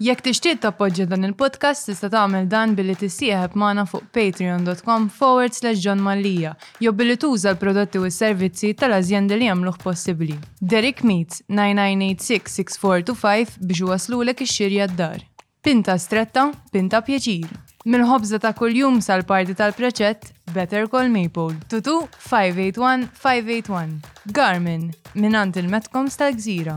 Jekk tixtieq tappoġġja dan il-podcast tista' tagħmel dan billi tissieħeb magħna fuq patreon.com forward slash John Mallia jew billi tuża l-prodotti u s-servizzi tal-azjendi li jagħmluh possibbli. Derek Meats, 9986-6425 biex iwasslulek ix-xiri għad-dar. Pinta stretta, pinta pjaċir! Mill-ħobża ta' kuljum sal-party tal-preċett, Better Call Maple. 22581-581. Garmin, mingħand il-Metcoms tal-Gżira.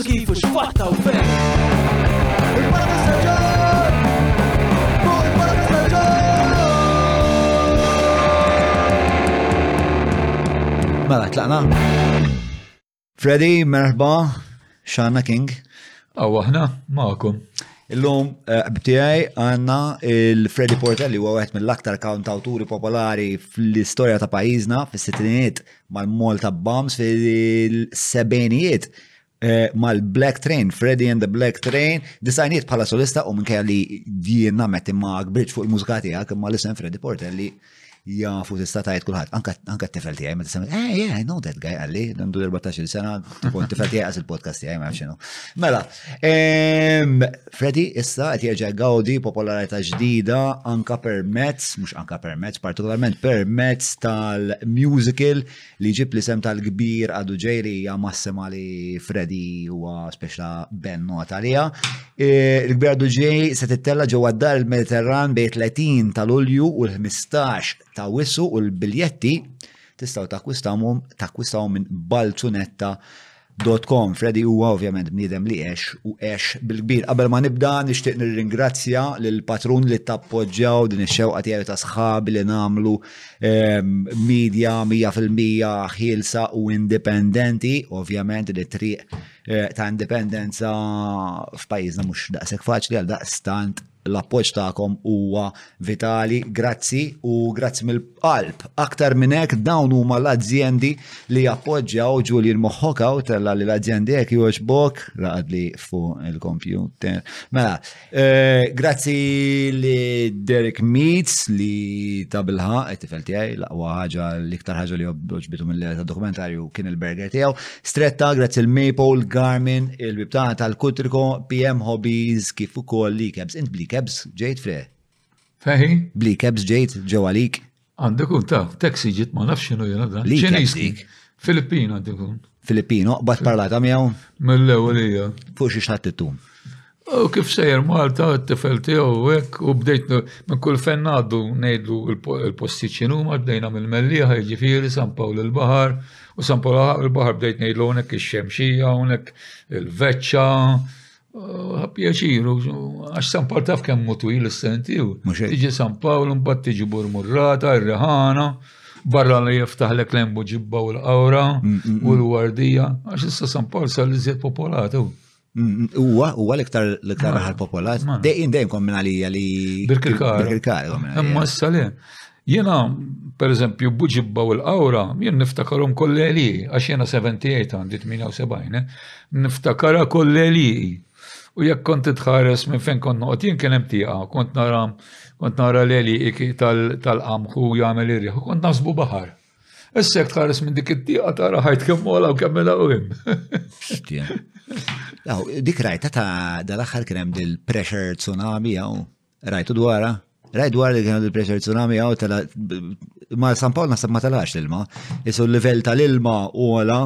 Kif u x'fatta u fejn. Il-Parti Saġġar! Fuq il-Parti Saġġar! Mela, tlaqna. Freddy, merħba, Xana King. Aw aħna, ma'kom. Illum eh, b'tiegħi għandna il-Freddy Portelli huwa wieħed mill-aktar kawntawturi popolari fl-istorja ta' pajjiżna fis-sittinijiet mal-Malta Bombs fil-sebenijiet eh, mal-Black Train, Freddy and the Black Train, disajniet bħala solista u minkejja li dien namet imma kbirċ fuq il-mużika tiegħek imma l-isem Freddy Portelli jafu tista' tajt kulħadd. Anka t-tifel tiegħi meta semmet, eh, yeah, I know that guy għalli, għandu 14 sena, tkun tifel tiegħi għas il-podcast tiegħi ma xinu. Mela, Freddy, issa qed jerġa' gawdi popolarità ġdida anka permezz, mhux anka permezz, partikolarment permezz tal-musical li ġib li sem tal-kbir għadu ġejri hija massima li Freddy huwa speċla ben nota liha. E, il-kbir għadu ġej se tittella ġewwa d-dar il-Mediterran bej 30 ta' Lulju u l-15 ta' Wissu u l-biljetti tistgħu takwistawhom takwistawhom minn Balzunetta Dot com, Freddy huwa ovvjament bniedem li għex u għex bil-kbir. Qabel ma nibda nixtieq nirringrazzja lill patrun li tappoġġjaw din ix-xewqa tiegħi ta' sħabi li nagħmlu ehm, media 100% ħielsa u indipendenti, ovvjament li triq eh, ta' indipendenza f'pajjiżna mhux daqshekk faċli għal daqstant L-appoġġ tagħkom huwa vitali, grazzi u grazzi mill-qalb. Aktar minn hekk dawn huma l-azjendi li jappoġġjaw Julian Moħħok hawn tella li l-azjendi hekk jogħġbok laqadli fuq il-kompjuter. Mela, eh, grazzi li Derek Meets li ta' bilħa qed tifel tiegħi l-aqwa ħaġa l-iktar ħaġa li jobdoġbitu mill-dokumentarju kien il-burger tiegħu. Stretta, grazzi l-Maypole, Garmin, il-bib tagħna tal-Kutriko, PM Hobbies, kif ukoll li kebs. Int bli kebs ġejt fre. Fehi? Bli kebs ġejt ġew għalik. Għandek un taf, taxi ġit ma nafx xinu jena dan. Li dik. Filippino għandek un. Filippino, bat parlata miegħu. Mill-ewwel hija. Fuq xi xħat tittum. U kif sejjer Malta, t-tifel tiegħu u hekk, u bdejt minn kull fejn ngħaddu ngħidlu l-postijiet x'inhuma, bdejna mill-Mellieħa, jiġifieri San Pawl il-Baħar, u San Pawl il-Baħar bdejt ngħidlu hawnhekk ix-Xemxija, hawnhekk il-Veċċa, pjaċiru, għax San Pawl taf kemm hu twil is-sentiju. Tiġi San Pawl, mbagħad tiġi Burmurrata, ir-Riħana, barra li jiftaħlek lejn Buġibba u l-Qawra mm, mm, u mm. l-Wardija, għax issa San Pawl sal-iżjed popolatu. Uwa, uwa l-iktar l-iktar raħal popolat. Dejjem dejjem kom minn għalija li. Birkirkar. Birkirkar. Imma issa le. Jena, per eżempju, buġibba u l-qawra, jien niftakarom kolleli, għax jena 78 għandi 78, eh? niftakara kolleli. U jekk kont tħares minn fejn kont noqgħod jien kien hemm tieqa, kont nara kont nara l-eli tal-qamħu jagħmel irriħ, kont nasbu baħar. Issa jek tħares minn dik id-diqa tara ħajt kemm mola u kemm mela u hemm. Law, dik rajta ta' dal-aħħar kien hemm dil-pressure tsunami jew rajtu dwarha. Rajt dwar li kien hemm dil-pressure tsunami jew tela ma San Pawl naħseb ma telax l-ilma. Isu l-livell tal-ilma u għala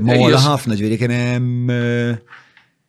imma għala ħafna ġifieri kien hemm eh,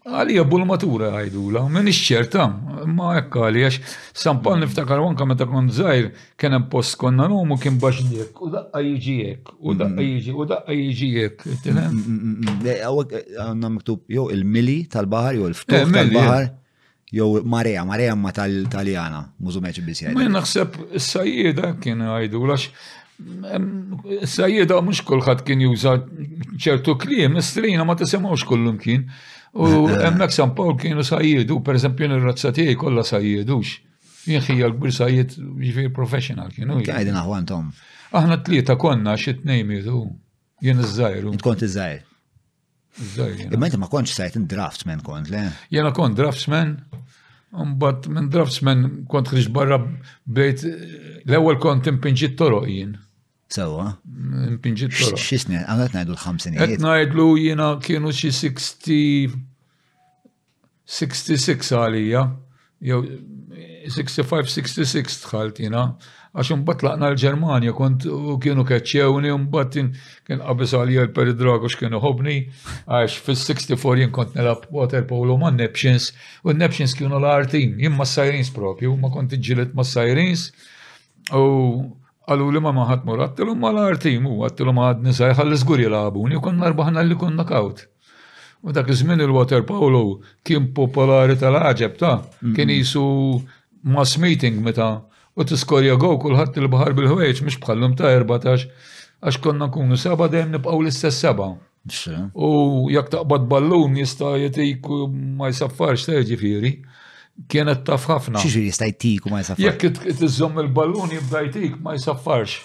Għalija bulmatura għajdula, minn iċċerta, ma ekk għalija, San Paul niftakar anka meta kon zaħir, kena post konna nomu kien baxniek, u daqqa jiġi jek, u daqqa jiġi, u daqqa jiġi jek. Għawek għanna miktub, jo, il-mili tal-bahar, jo, il-ftuħ tal-bahar. Jew marea, marea ma tal-Taljana, mużumeċ biss jgħid. Min naħseb is-sajjieda kien għajdu għax sajjieda mhux kulħadd kien juża ċertu kliem, istrina ma tisimgħux kullum kien. U hemmhekk San Pawl kienu sajjidu, pereżempju nir-razza tiegħi kollha sajjidux. Jien ħija l-kbir sajjid jiġifieri professional kienu. Kajdi naħu għandhom. Aħna tlieta konna xi tnejn mietu. Jien iż-żgħir. Kont iż-żgħir. Imma inti ma kontx sajt draftsman kont, le? Jena kont draftsman, mbagħad minn draftsman kont ħriġ barra bdejt l-ewwel kont impinġi toroq jien. Sewa. Impinġi toroq. X'isni, għandek ngħidu l-ħamsinijiet. Qed ngħidlu jiena kienu xi 60 66 għalija, jew 65-66 dħalt jina, għax imbagħad tlaqna l-Ġermanja, kont u kienu keċċewni, imbagħad kien qabis għalija l-Peri Drago x'kienu ħobni, għax fis-64 jien kont nilab water polo ma' Neptions, u Neptions kienu l-artin, jien ma' Sirens propju, ma' kont iġġilet ma' Sirens, u għallu li ma' maħat murat, għattilum ma' l-artin, u għattilum għadni sajħal l-izguri l-għabuni, u konna rbaħna li konna kaut. U dak iż-żmien il-water polo kien popolari tal-għaġeb ta' kien jisu mass meeting meta u tiskorja gow kulħadd il-baħar bil-ħwejġ mhux bħallum ta' 14 għax konna nkunu seba' dejjem nibqgħu l-istess seba'. U jekk taqbad ballun jista' jtik ma jsaffarx ta' jiġifieri kienet taf ħafna. Xi jista' jtik u ma jsaffarx? Jekk tiżżomm il-ballun jibda jtik ma jsaffarx.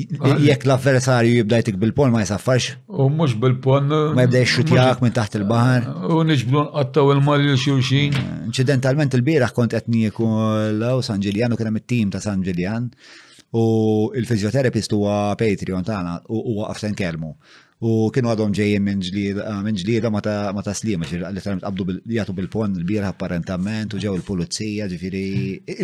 Jekk l-avversarju jibda jtik bil-pon ma jsaffarx. U mhux bil-pon. Ma jibda jxutjak minn taħt il-baħar. U nixbdu nqattaw il-mar lil xulxin. Eh, incidentalment il-bieraħ kont qed nieku law San Ġiljan u kien hemm it-tim ta' San Ġiljan u il-fizjoterapist huwa Patreon tagħna u huwa għafsen kelmu. U kienu għadhom ġejjin minn ġlieda minn ġlieda ma ta' slima, literalment qabdu jagħtu bil-pon l-bieraħ apparentament u ġew il-pulizija, ġifieri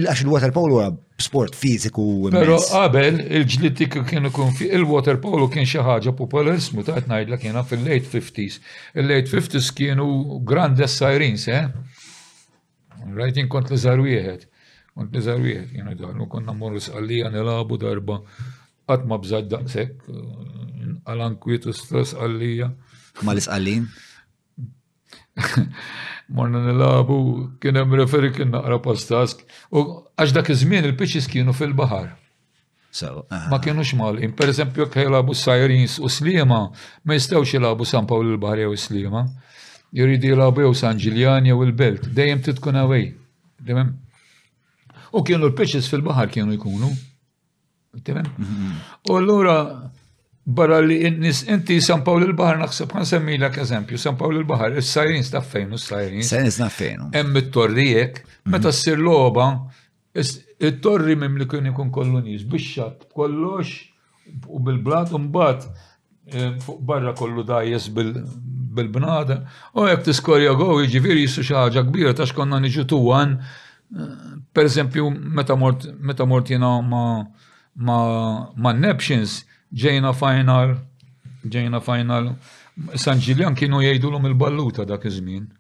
għax il-water polo huwa sport fiżiku. Però qabel il-ġliti kienu kun fi il-water polo kien xi ħaġa popolarismu ta' qed ngħidlek jiena fil-late 50s. Il-late 50s kienu grand sajrin se. Rajt jien kont li żar wieħed, kont li żar wieħed jien dan, u konna mmorru sqallija nilabu darba qatt ma bżad daqshekk għal ankwit u stress għallija. Ma l-isqallin? Morna nilabu, kien hemm referi kien naqra pastask, u għax dak iż-żmien il-piċis kienu fil-baħar. Ma kienux malqin. Per eżempju, jekk jilabu Sirens u Slima, ma jistgħux jilabu San Pawl il-Baħar jew Slima. Jridu jilabu jew San Ġiljan jew il-Belt. Dejjem titkun away. U kienu l-pitches fil-baħar kienu jkunu. U allura barra li n-nis inti San Pawl il-Bahar naħseb għan semmilek eżempju, San Pawl il-Bahar, il-sajrin staffejn u s-sajrin. Sajrin staffejn. Hemm it-torrijek, meta s-sir loba, It-torri mimli kien ikun kollu nies, bix-xatt b'kollox u bil-blat, u mbagħad fuq barra kollu dgħajjes bil-bnadar. U hekk tiskorja gow, jiġifieri jissu xi ħaġa kbira ta' x'konna niġu tuwan. Pereżempju, meta mort meta mort jiena ma' man-Nepcins, ġejna final ġejna final San Ġiljan kienu jgħidulhom il-balluta dak iż-żmien.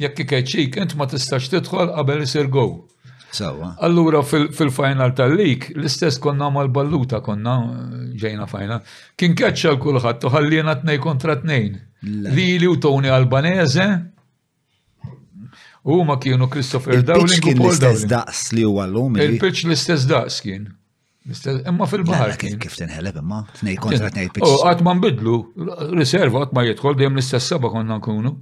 Jekk ikeċċik int ma tistax tidħol qabel isir gow. Sawa. Allura fil-final tal-lik, l-istess konna mal-balluta konna ġejna final. Kien keċċa l-kulħadd u ħallina tnej kontra tnejn. Lili u Tony Albanese u ma kienu Christopher Dowling. Il-pitch kien l-istess daqs li huwa l-lum. Il-pitch l-istess daqs kien. Mister, imma fil-bahar. Kif tinħeleb imma? Tnej kontra tnej pitch. U oh, għat ma nbidlu, riserva għat ma jitħol dejjem l-istess seba konna nkunu.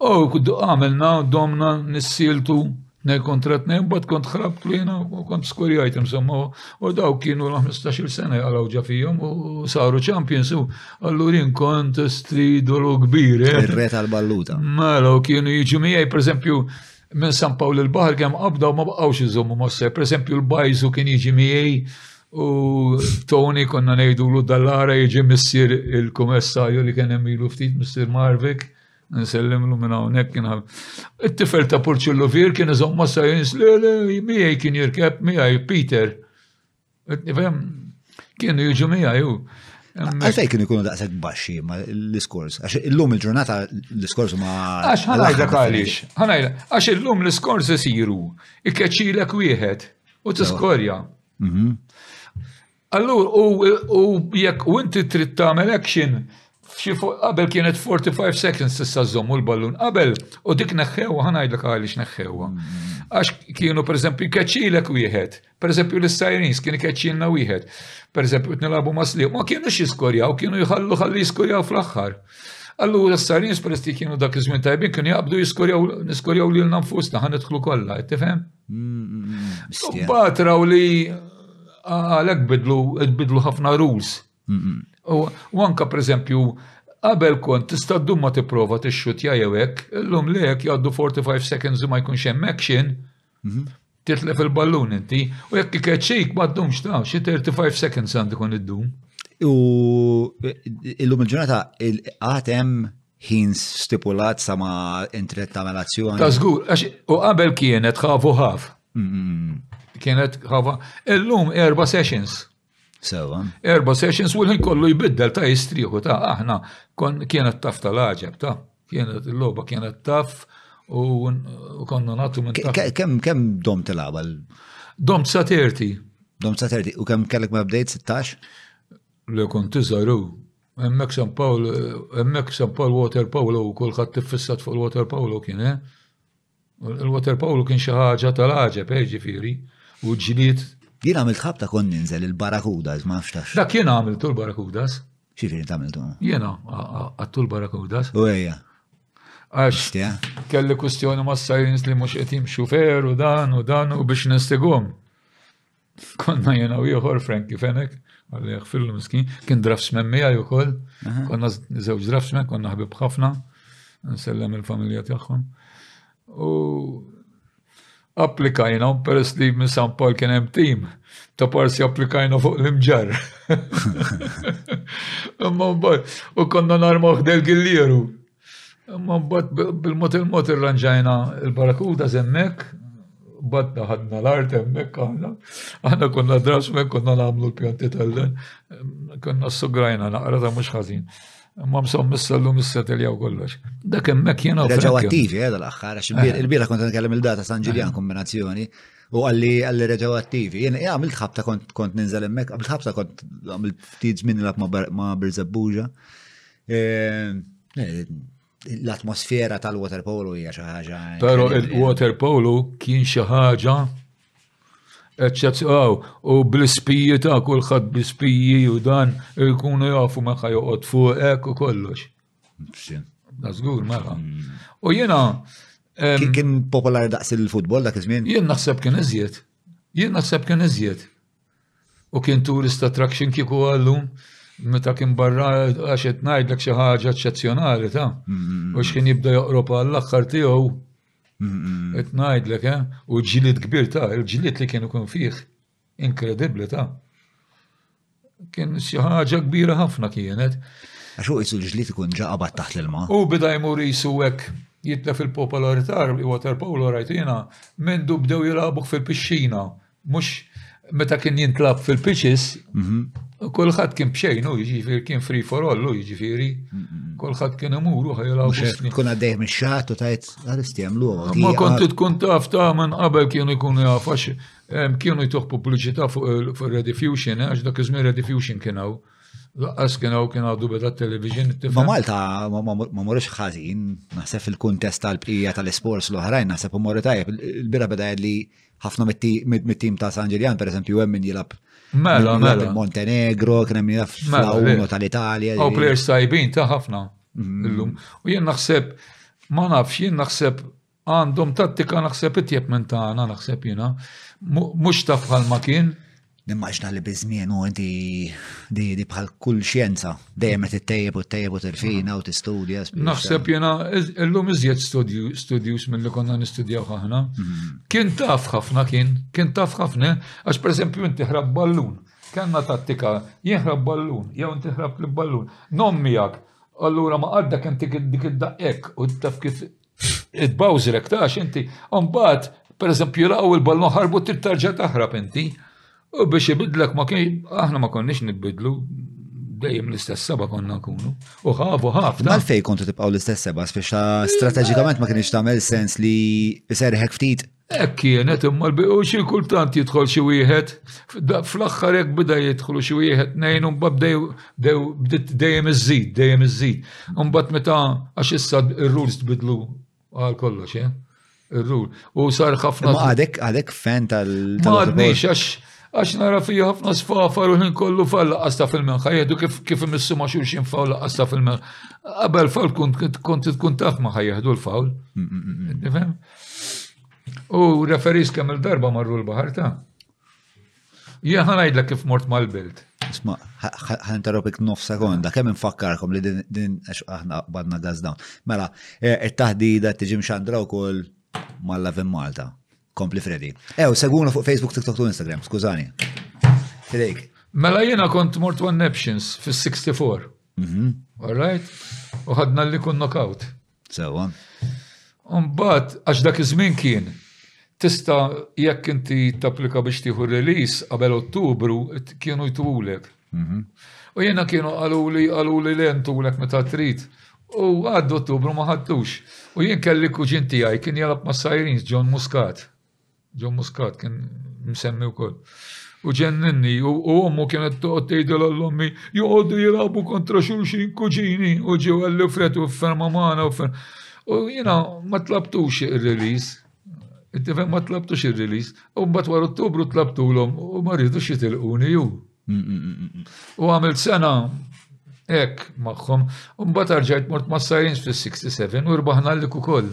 U oh, għamilna, domna, nissiltu, nej kontra tnej, bat kont xrab klina u kont skurjajt imsomma. U daw kienu l-15 sena għalaw ġafijom u saru champions u allurin kont stridolu kbir. Eh? Ir-re tal-balluta. Mela, kienu jiġu miegħi, per Minn San Pawl il-Baħar kemm qabda u ma baqgħux iżommu ma' sej. Per eżempju l-bajżu kien jiġi miegħi u Tony konna ngħidulu dallara jiġi missier il-kumessarju li kien hemm ilu ftit missier Marvik nsellimlu minn hawnhekk kien It-tifel ta' Purċillu Vir kien iżomm ma' sajins li miegħi kien jirkeb miegħi Peter Kienu jiġu mija ju. Għalfej kienu jkunu daqseg baxxi ma l-iskors. Għax illum il-ġurnata l-iskors ma. Għax ħanajda għalix. Ħanajda. Għax illum l-iskors isiru. Ikkeċilek wieħed u tiskorja. Mhm. Allur, u jekk u inti trid tagħmel action, qabel kienet 45 seconds tista' żommu l-ballun qabel u dik neħħew ħanajdlek għaliex neħħewha. Mhm. Għax kienu pereżempju keċilek wieħed Per eżempju, l-Sirens kien ikeċċilna wieħed. Per eżempju, qed nilagħbu ma' sliq, ma kienux jiskorjaw, kienu jħallu ħalli jiskorjaw fl-aħħar. Allura s-Sirens peress kienu dak iż-żmien tajbin kienu jaqbdu jiskorjaw niskorjaw lil nfusna ħan idħlu kollha, qed tifhem? Mm, mm, mm, Batraw li għalhekk bidlu bidlu ħafna rules. U anka per eżempju, qabel kont tista' ddum ma tipprova tixxutja jew hekk, illum li hekk jgħaddu 45 seconds u ma jkunx hemm action, Mhm. Titlef il-ballun inti, u jekk ikeċċik ma ddumx ta' xi 35 seconds għandu kun iddum. U illum il-ġurnata għatem ħin stipulat sa ma intret ta' melazzjoni. Ta' zgur, u qabel kienet ħafu ħaf. Kienet ħafu. Illum erba sessions. Sewa. Erba sessions u l-ħin kollu jbiddel ta' jistrieħu ta' aħna kienet taf tal-ħaġeb ta' kienet il-loba kienet taf u konna natu minn taf. Kem kem dom tilaba? Dom sa' 30. Dom sa' 30 u kem kellek ma' bdejt 16? Le kont tiżaru. Emmek San Paul, emmek San Paul Water Polo u kullħat tiffissat fuq il-Water Polo kien, eh? Il-water polo kien xi ħaġa tal-għaġeb, eh, jiġifieri, u l-ġlied. Jien għamilt ħabta kont ninżel il-barakudas, ma nafx tax. Dak jien għamiltu l-barakudas. X'jiġifieri int għamiltu? Jiena għattu l-barakudas. U ejja. Għax kelli kwistjoni ma' sajjins li mhux qed jimxu fer u dan u dan u biex nistigom. Konna jena u ieħor Frankie Fenek, għalli għafillu miskin, kien draftsman miegħi ukoll, konna żewġ draftsman, konna ħbib ħafna, nsellem il-familja tagħhom. U applikajna, peress li minn San Paul kien hemm tim, ta' parsi applikajna fuq l-imġar. Imma mbagħad u konna narmaw del gillieru. Imma mbagħad bil-mod il-mod irranġajna l-barakuda żemmek, badda ħadna l-art hemmhekk aħna. Aħna konna draġ me konna nagħmlu l-pjanti tal-len. Konna sugrajna naqra ta' mhux ħażin. Imma msom missallu mis-seteljaw kollox. Dak hemmhekk jiena. Reġgħu attivi eh, l-aħħar għax eh. il-biela kont nkellem il-data San Ġiljan eh. kombinazzjoni u għalli għalli reġgħu attivi. Jien għamilt ħabta kont ninżel hemmhekk, għamilt ħabta kont għamilt ftit żmien nilgħab ma' Birzebbuġa. L-atmosfera tal-water polo hija xi ħaġa. Però il-water polo kien xi ħaġa eċċezzjaw u bl-ispiji ta' kulħadd bl-ispiji u dan ikunu jafu ma joqgħod fuqek u kollox. Dażgur mela. Mm. U jiena kien popolari daqs il-futbol dak iż-żmien. Jien naħseb kien iżjed. Jien naħseb kien iżjed. U kien tourist attraction kieku għallu meta kien barra għax qed ngħidlek xi ħaġa eċċezzjonali ta' u x'kien jibda joqrob għall-aħħar tiegħu. Qed ngħidlek eh, u ġilid kbir ta' il-ġilid li kien ikun fih inkredibbli ta' kien xi ħaġa kbira ħafna kienet. Għax u jisu l-ġlit ikun ġaqabat taħt l-ilma. U bida jmur jisu hekk jitla fil-popolarità water polo rajtu jiena minn bdew jilagħbuk fil-pixxina Mhux meta kien jintlab fil-pitches, mhm. kulħadd kien bxejnu, jiġifieri kien free for all, jiġifieri kulħadd kien imur u ħajlaw. Kun għaddejh mix-xatt u tajt għaristi għamlu. Ma kont tkun taf ta' minn qabel kien ikun jafax kienu jtuħ pubbliċità fuq il-Redifusion, eh, għax dak iż-żmien Redifusion kien hawn. Laqqas kien hawn kien għadu beda television. Ma Malta ma morix ħażin, naħseb fil-kuntest tal-bqija tal-esports l-oħrajn, naħseb u morri tajjeb, il-bira beda li ħafna mit-tim ta' San Ġiljan, per eżempju, hemm min jilab Mela, mela. Montenegro, kien hemm jilab mela, fl tal-Italja. U players tajbin ta' ħafna. Mm. Illum. U jien naħseb, ma nafx, jien naħseb għandhom tattika naħseb itjeb minn tagħna naħseb jiena. Mhux ta' bħal ma kien, Nimmaġna li biż-żmien u inti di bħal kull xjenza dejjem qed ittejjeb u ttejjeb u tirfina u tistudja. Naħseb jiena illum iżjed studjus milli konna nistudjaw ħafna. Mhm. Kien taf ħafna kien, kien taf ħafna għax pereżempju inti ħrab ballun. Kenna tattika jien ħrab ballun, jew inti ħrab li ballun. Nom miegħek, allura ma għadda kien dik id-daqqek u taf kif It-bawżi rek tax inti, mbagħad pereżempju laqgħu il-ballun ħarbu trid tarġa' taħrab inti. U biex ibidlek ma kien aħna ma konniex nibidlu dejjem l-istess seba konna nkunu. U ħabu ħafna. Mal fej kontu tibqgħu l-istess seba biex strateġikament ma kienx tagħmel sens li serħek ftit Hekk kienet imma u xi kultant jidħol xi wieħed fl-aħħar hekk bida jidħlu xi wieħed tnejn u mbagħad bdew bdew bdiet dejjem iżżid, dejjem iżżid. Imbagħad meta għax issa r-rules tbidlu għal kollox, eh? Ir-rul. U sar ħafna. Ma għadek għadek fan tal. Ma għadniex għax għax nara fija ħafna sfafar u ħin kollu falla qasta fil-men, ħajjedu kif kif imissu ma xulxin fawl qasta fil-men. Qabel fawl kont tkun taf ma ħajjeħdu l-fawl. Mm, mm, mm, U referis kemm il-darba marru l-bahar ta' Jien ħanajdlek kif mort mal-bild. Isma, ħantarobik nof sekonda, kemm infakkarkom li din għax aħna badna gazdawn. Mela, eh, it-taħdida tiġi mxandra wkoll mal-Lavin Malta. Kompli Freddy. Ew, segwuna fuq Facebook, TikTok u Instagram, skużani. Fidejk. Mela jiena kont mort one options fis-64. Mhm. All right? U ħadna li kun knockout. Sewa. Mbagħad għax dak iż-żmien kien tista' jekk inti tapplika biex tieħu release qabel Ottubru kienu jtulek. Mhm. U jiena kienu qaluli qaluli li jentulek meta trid. U għad Ottubru ma ħadtux. U jien kelli kuġin tiegħi kien jalab ma' Sirens John Muscat. John Muscat kien msemmi wkoll. U ġenninni, u ommu kienet toqgħod tgħidilha l-ommi, joqogħdu jilagħbu kontra xulxin kuġini u ġew għalli fret u ferma magħna u ferma. U jiena ma tlabtux ir-release. Inti ma tlabtux ir-release. U mbagħad wara Ottubru tlabtulhom u ma rridux jitilquni ju. U għamil sena hekk magħhom. U mbagħad arġajt mort ma' Sirens fis-67 u rbaħna l-lik ukoll.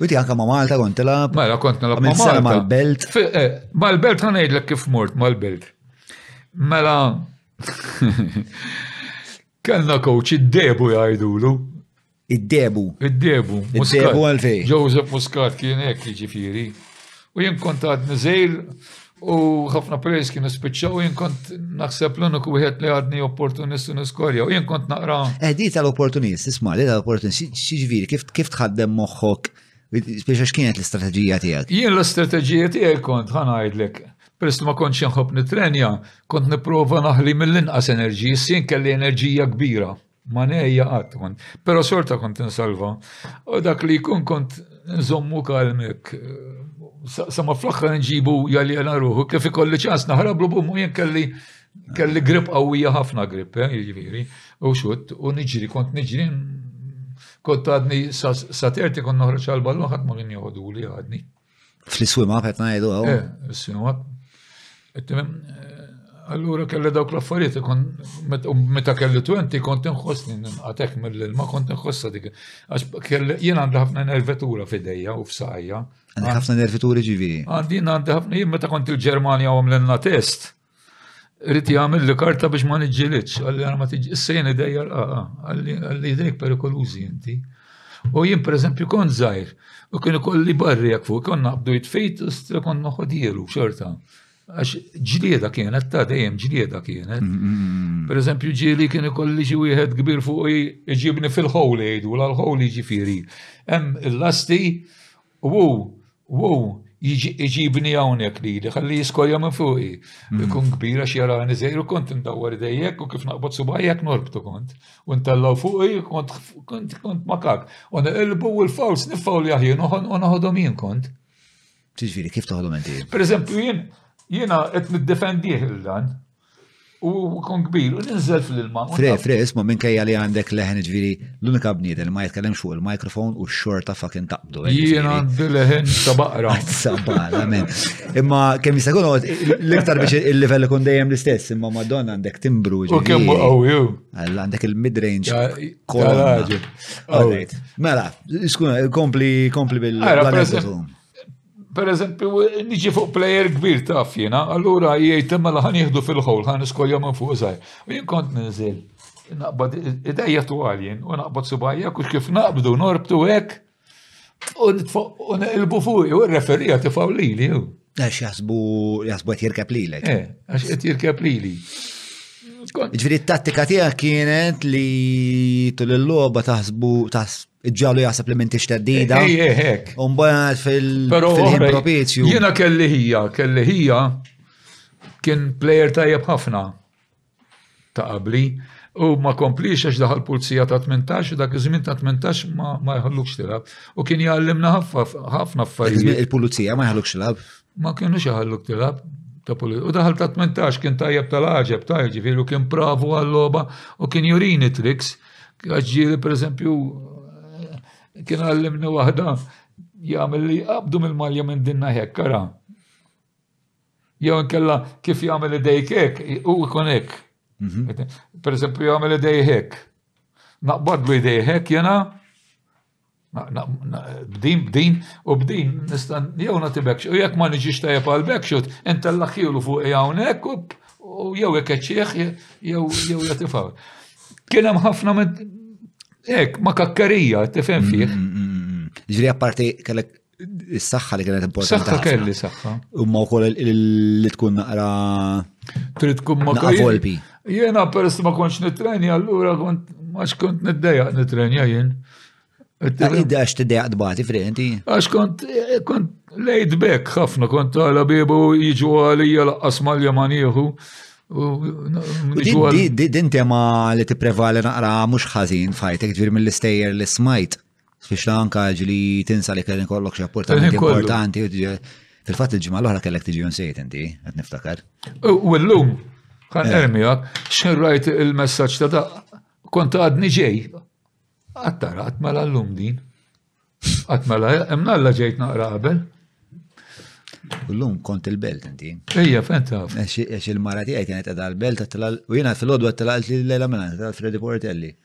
Witi anka ma' Malta kont tilab. Mela kont nilab ma' Malta. Mal-belt. Eh, mal-belt ħanajdlek kif mort mal-belt. Mela kellna coach id-debu jgħidulu. Id-debu. Id-debu. Id-debu għalfej. Joseph Muscat kien hekk jiġifieri. U jien kont għadni żejr u ħafna players kienu spiċċaw u jien kont naħseb l-uniku wieħed li għadni opportunist u niskorja u jien kont naqra. Edi eh, tal-opportunist, isma' li tal-opportunist, xiġviri, kif tħaddem moħħok biex kienet l-istrateġija tiegħek? Jien l-istrateġija tiegħek kont ħanajdlek peress ma kontx inħobb nitrenja, kont nipprova naħli mill-inqas enerġija, sin kelli enerġija kbira. Ma nejja qatt kont, però xorta kont insalva. U dak li jkun kont nżommu kalmek. Sa ma fl-aħħar nġibu jaljena ruħu kif ikolli ċans naħrablu bummu jien kelli kelli grip qawwija ħafna grip, eh, jiġifieri, u xut, u niġri, kont niġri kont għadni sa terti kont noħroġ għal-ballun ħadd ma kien joħoduli għadni. Fl-iswima qed ngħidu hawn. Eh, fl-iswima. Eh, allura kelli dawk l-affarijiet ikun meta kelli 20 kont inħossni ninqatek mill-ilma kont inħossa dik. Għax kelli jien għandi ħafna nervetura f'idejja u f'saqajja. Għandi ħafna nervetura ġifieri. Għandi għandi ħafna jien meta kont il-Ġermanja għamlilna test. Rrit jagħmel li karta biex ma niġġilidx, għalli għana ma tiġi, issa jien idejja l-qaqa, għalli idejk perikolużi inti. U jien per eżempju kont zaħir, u kienu kolli barri għak fuq, konna għabdu jitfejt, u stra konna ħodielu xorta. Għax ġlieda kienet, ta' dejjem ġlieda kienet. Mm, mm, mm. Per eżempju ġili kienu kolli xi wieħed kbir fuq iġibni fil-ħowli jgħidu, l-ħowli ġifiri. Hemm il-lasti, U hu, u hu jiġi iġibni hawnhekk lili, ħalli jiskorja minn fuqi. Mm. Ikun kbir għax jarani żejr u kont indawwar idejjek u kif naqbod subajjek norbtu kont. U ntallaw fuqi kont kont kont makak. U neqilbu u l-faws nifaw li aħjien u naħodhom jien kont. Ġifieri kif toħodhom inti? Per eżempju jien jiena qed niddefendih il-dan. u kun kbir, u ninżel fil-ilma. Fre, fre, isma minn kajja li għandek leħen ġviri l-unika bnieden li ma jitkellem fuq il-mikrofon u xorta fucking taqbdu. Eh, Jien għandi leħen ta' baqra. Sabala, men. Imma kemm jista' jkun l-iktar biex il-livell ikun dejjem l-istess, imma madonna għandek timbru. U kemm qawwi. Alla għandek il-midrange. Mela, skuna, kompli kompli bil-għalajt. Per eżempju, niġi fuq plejer kbir ta' fjena, allura jgħid mela ħan jieħdu fil-ħol, ħan iskolja minn fuq zaħi. U jien kont ninżil, naqbad idejja twaljen u naqbad subajja kux kif naqbdu norbtu hekk u nilbu fuq u r-referija tifaw li li. Għax jasbu jasbu qed jirkeb lilek. Eh, għax qed jirkeb lili. Ġifieri t-tattika tiegħek kienet li tul il-logħba taħsbu Ġalu jaħseb li mintix teddida. Ej, ej, ej. Umbagħad fil-ħin propizju. Jiena kelli ħija, kelli ħija kien plejer tajjeb ħafna ta' qabli u ma komplix għax daħal pulzija ta' 18 u dak iż-żmien ta' 18 ma jħallux tilab. U kien jgħallimna ħafna affarijiet. Il-pulizija ma jħallux tilab? Ma kienu jħalluk tilab ta' pulizija. U daħal ta' 18 kien tajjeb tal-ħaġeb tajjeb ġifieri u kien pravu għall-logħba u kien jurini triks. Għagġiri, per eżempju, kien għallimni waħda jgħamil li jqabdu mill-malja minn dinna hekk, ara. Jew nkella kif jagħmel idejk hekk, u jkun hekk. Mhm. Per eżempju, jagħmel idej hekk. Naqbadlu idej hekk jena, B'din, b'din, u b'din nista' jew nagħti backshot, u jekk ma niġix tajjeb għal backshot, intellaħ ilu fuq hawnhekk u jew ikeċċieħ jew jew jagħti fawl. Kien hemm ħafna minn hekk ma kakkerija tifhem fih. Mm, mm, mm, Ġri apparti kellek Is-saħħa li kienet importanti. Saħħa kelli saħħa. Imma wkoll li tkun naqra. Trid tkun ma volpi. Jiena peress ma kontx nitrenja allura kont ma kont niddejjaq nitrenja jien. Idda għax tiddejjaq dbati frenti. Għax kont kont lejt back ħafna kont għala bibu jiġu għalija laqqas mal-jaman jieħu. Din tema li tipprevali naqra mhux ħażin fajtek ġifieri mill-istejjer li smajt Fiex ta' anka ġili tinsa li kellin kollok xi apportamenti importanti. Fil-fatt il-ġimgħa l-oħra kellek tiġi unsejt inti, qed niftakar. U llum, kan eh. ermijak, xejn rajt il-messaġġ ta' da' kont għadni ġej. Għattara, għatmela l-lum din. Għatmela, emnalla ġejt naqra qabel. Kullum kont il-belt inti. Ejja, fejn taf. Ex il-mara tiegħi kienet qiegħda l-belt u jiena fil-għodwa tlaqt li l-lejla mela tlaqt Freddy Portelli.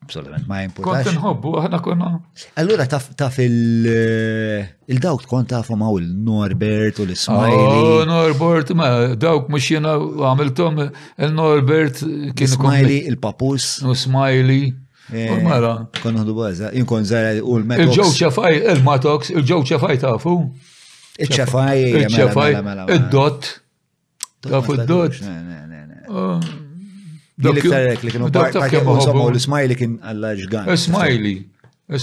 Absolutament, ma jimpurtax. Kont inħobbu, aħna konna. Allura taf, taf il- eh, il-dawk kont tafhom hawn il-Norbert u l-Ismajli. Oh, Norbert, ma dawk mhux jiena għamilthom il-Norbert kien Ismajli, il-Papus. U Smajli. Eh, u mara. Kon nħdu baza, jinkon zara u l-Metox. Il-ġew ċafaj, il-Matox, il-ġew ċafaj tafu. Il-ċafaj, il-ċafaj, mela, mela, mela, id-dot. Ta' fuq dot. Dak iktarek li kienu dak ta' kemm użamu l-Smiley kien għalla ġgan. Smiley,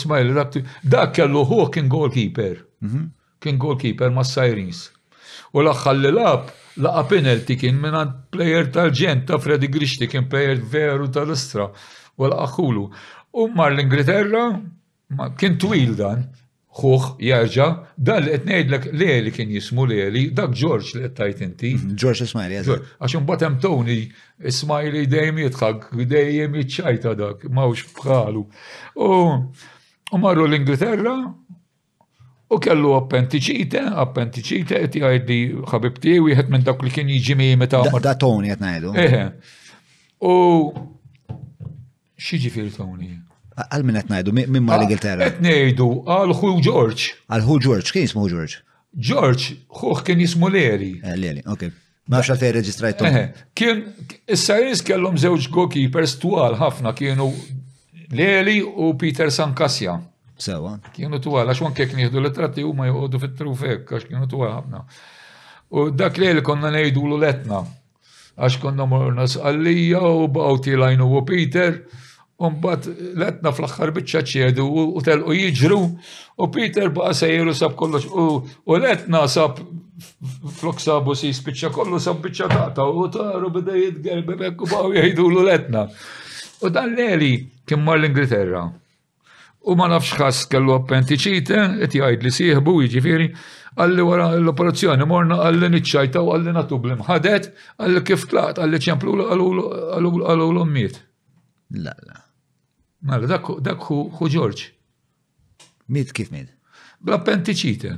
Smiley, dak kellu hu kien goalkeeper. Mhm. Kien goalkeeper ma' Sirens. U l-axħar li lab, laqa penalty kien minna player tal-ġent ta' Freddy Grishti kien player veru tal-istra. U l-axħulu. U mar l-Ingilterra, kien twil dan, Ħuh jerġa', dan li qed ngħidlek Leli kien jismu Leli, dak Ġorġ li qed tgħid inti. Ġorġ l-Ismajli, eżatt. Għax imbagħad hemm Tony Smajli dejjem jidħak, dejjem jiċċajta dak, m'hawnx bħalu. U marru l-Ingilterra U kellu appentiċite, appentiċite, qed jgħidli ħabib tiegħi wieħed minn dak li kien jiġi mimi ta' Da Tony qed ngħidu. U X'jiġifieri Tony? Għal min qed ngħidu minn ma' l-Ingilterra. Qed ngħidu għal ħu George. Għal ħu George, kien jismu George? George, ħuh kien jismu Leri. Eh, Leri, ok. Ma nafx għalfejn reġistrajt Tony. Eh, kien, is-Sirens kellhom żewġ goalkeepers twal ħafna kienu Leri u Peter Sankasja. Sewa. Kienu twal, għax anke kien jieħdu l-tratti u ma joqogħdu fit-trufek, għax kienu twal ħafna. U dak li konna ngħidu l-etna. Għax konna morna sqallija u baqgħu tilajnu u Peter, Umbat letna fl-axħar bieċa ċedu u telqu jiġru u Peter baqa sejru sab kollox u letna sab flok sabu si spiċċa kollu sab biċċa taqta u taru bida jitgerbi bekku baw jgħidu l letna. U dan l-eli kien mar l-Ingilterra. u ma nafx ħass kellu appentiċite, qed jgħid li sieħbu jiġifieri, għalli wara l-operazzjoni morna għalli niċċajta u għalli natu bl-imħadet, għalli kif tlaqt, għalli ċemplu għallu l-ommiet. La, la. Mela, dak hu Ġorġ. Miet kif miet? Bl-appentiċite.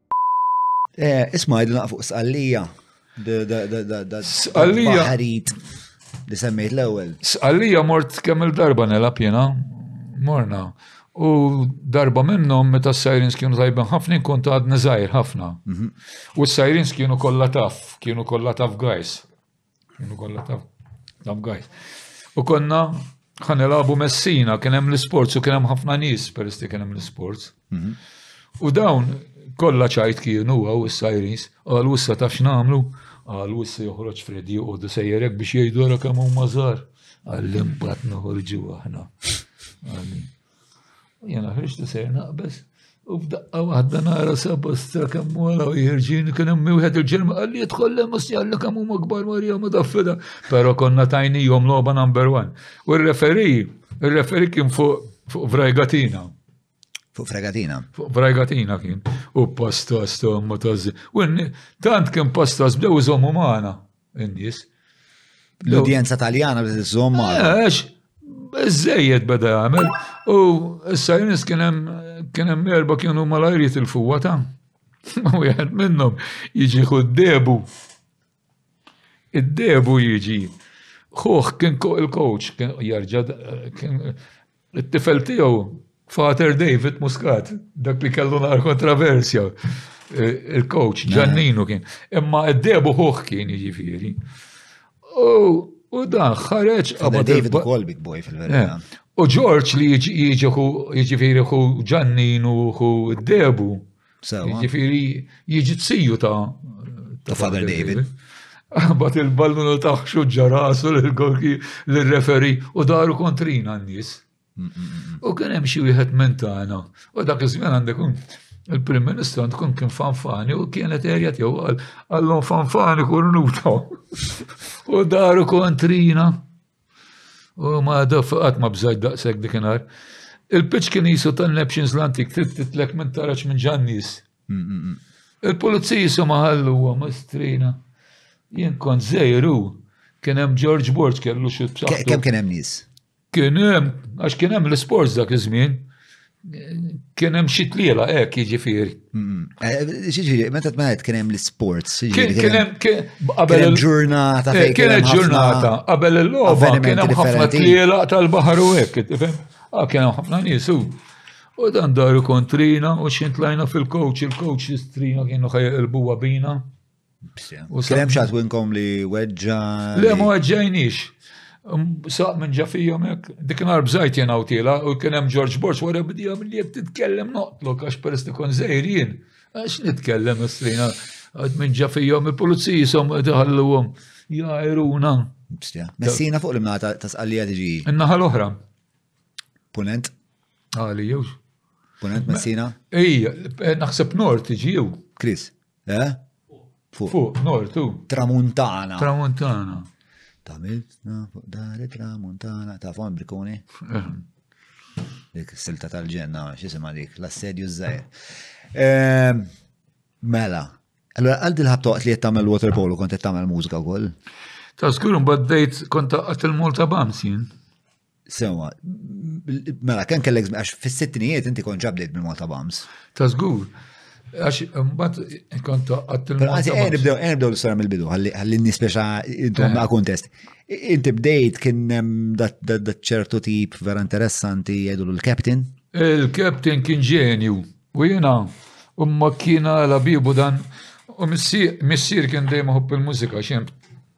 Eh, isma' għidu naqfu sqallija. Sqallija. Ħarit li semmejt l-ewwel. Sqallija mort kemm il-darba nelab jiena, morna. U darba minnhom meta s-sirens kienu tajben ħafna nkun ta' għadni żgħir ħafna. Mhm. U s-sirens kienu kollha taf, kienu kollha taf guys. Kienu kollha ta' għajt. U konna ħan labu messina, kien hemm l-isports u kien hemm ħafna nies peress li kien hemm l-isports. Mhm. U dawn kollha ċajt kienu għaw is-sajrins, għal wissa ta' x'namlu, għal wissa joħroġ Freddy u għoddu sejjerek biex jgħidu għara kemm huma żgħar. Għallim pat noħorġu aħna. Jena ħriġt li sejr naqbes U f'daqqa waħda nara sabastra kemm wara u jirġin kien hemm wieħed il-ġelma qal li jidħol hemm jalla kemm huma kbar Marija ma daffida. Però konna tajni jom logħba number one. U r-referi, ir-referi kien fuq fuq Vrajgatina. Fuq Vrajgatina. Fuq Vrajgatina kien. U pastas tomma taż. U tant kien pastas bdew iżommu magħna. in-nies. L-udjenza taljana li tiżżomm Għax, iżżejjed beda jagħmel u issa jnis kien hemm kien hemm erba' kienu malajriet il-fuwa ta' u jgħed minnhom jiġi ħuddebu. Id-debu jiġi. Ħuħ kien il-coach kien jarġa' kien It-tifel tiegħu, Fater David Muscat, dak li kellu nar kontroversja, eh, il-coach eh. Ġanninu kien. Imma id-debu ħuħ kien jiġifieri. U dan ħareġ qabad. David ukoll big boy fil-verità. Eh. U George li jiġi jiġifieri hu Ġanninu hu d-debu Sewa. Ġifiri, jiġi t-siju ta' ta' Father David. Bat il-ballun ta' xuġġa rasu l-golki l-referi u daru kontrina n-nis. U kien hemm xi wieħed minn tagħna. U dak iż-żmien għandek il-Prim Ministru għandkun kien fanfani u kienet erja tiegħu għallhom fanfani kurnuta. U daru kontrina. U ma daf qatt ma bżajt daqshekk dikinhar. Il-pitch kien jisu tan-nepxins l-antik titlek minn taraċ minn ġannis. Mm, mm, mm. Il-pulizzi jisu maħallu huwa mastrina. Jien kont zejru, kien hemm George Borg kellu xi Kemm kien hemm nies? Kien hemm, għax kien hemm l-isports dak iż-żmien. Kien hemm xi tliela hekk jiġifieri. Jiġifieri, eh, meta tmeħed kien hemm l-isports. Jiġifieri kien hemm qabel il-ġurnata. Eh, kien hemm ġurnata qabel il-logħba kien hemm ħafna tliela tal-baħar u hekk, ah, Kien hemm ħafna nies U dan daru kontrina u xintlajna fil-coach, il-coach jistrina kienu ħajqilbuwa bina. Kien hemm xi twinkom li weġġa. Le ma weġġajniex. Saq minn ġa fihom hekk. Dik nhar bżajt jien għawtila u kien hemm George Borx wara bidija milli jekk titkellem noqtlok għax peress li kon żejr jien. Għax nitkellem istrina għad minn ġa fihom il-pulizija jisom daħalluhom jgħajruna. Messina fuq l-imnata ta' sqallija tiġi. Innaħa l-oħra. Punent? Għali, jew. Punent Messina? Ej, eh, naħseb nor tiġi jew. Kris. Eh? Fuq. Fuq, nord, u. Tramuntana. Tramuntana. Ta' miltna fuq dari tramuntana. Ta' fon brikuni. Eh. Dik silta tal-ġenna, xisima dik, l-assedju zzajr. Ehm, mela, allora għal dil ħabtoqt li jittamel water polo kont jittamel mużika wkoll. Ta' skur mbagħad bdejt kont taqqat il-Malta Bams jien. Sewa, mela, ken kellek għax fis-sittinijiet inti kon ġabdejt minn Malta Bams. Ta' zgur. Għax mbatt kont għat il Għazi, għen nibdew, għen nibdew l-sora mill-bidu, għalli nispeċa intom eh. ma' kontest. Inti bdejt kien da ċertu tip vera interessanti jgħidu l-Captain. Il-Captain kien ġenju. U jiena, umma kien għala bibu dan, u missier kien dejjem iħobb il-mużika, xem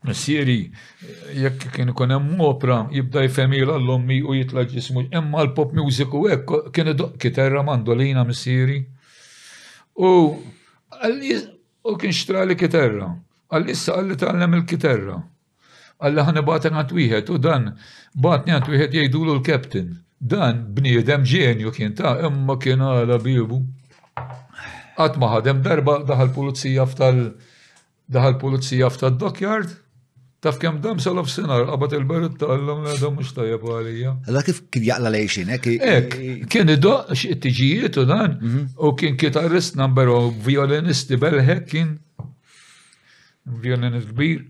missieri jekk kien ikun hemm opra jibda jfemil għall-ommi u jitla ġismu, imma l-pop music u hekk kien idoq kiterra mandolina missieri. U u kien xtrali kiterra, għalli issa għalli tgħallem il-kiterra. Alla ħa nibgħatek għand wieħed u dan bagħatni għand wieħed jgħidulu l-Captain. Dan bniedem ġenju kien ta' imma kien għala biebu. Qatt ma ħadem darba daħal pulizija f'tal daħal pulizija f'tal dockyard Taf kem dam salof sinar, qabat il-berit ta' l la dam mux tajab għalija. Għalla kif kien jaqla lejxin, ek? Ek, kien id it-tiġijiet u dan, mhm. u kien kitarrist number u violinisti belħek kien. Vjolinist kbir.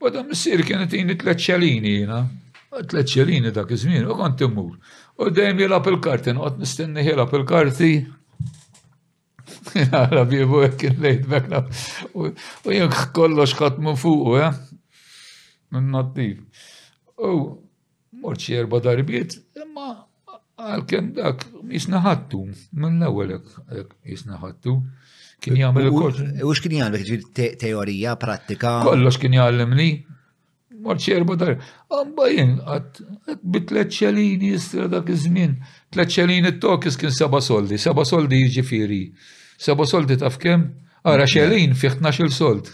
U dan missier kien itini tliet xelini jiena. Tliet xelini dak iż-żmien u kont immur. U dejjem jilgħab il-karti, noqgħod nistenni jilgħab il-karti. Għala biebu hekk il-lejt bekna. U jien kollox ħadd minn fuq, eh? Minn nattiv. U Mort xi erba' darbiet, imma għalkemm dak jisna ħattu, minn l-ewwel jisna ħattu. Kien jagħmel ukoll. U x'kien jagħmel teorija, prattika? Kollox kien jgħallimni. Mort xi erba' darbiet. Amba jien qatt bi tliet xelini jistra dak iż-żmien. Tliet xelini t-tokis kien seba' soldi, seba' soldi jiġifieri. Seba' soldi taf kemm? Ara xelin fih 12 sold.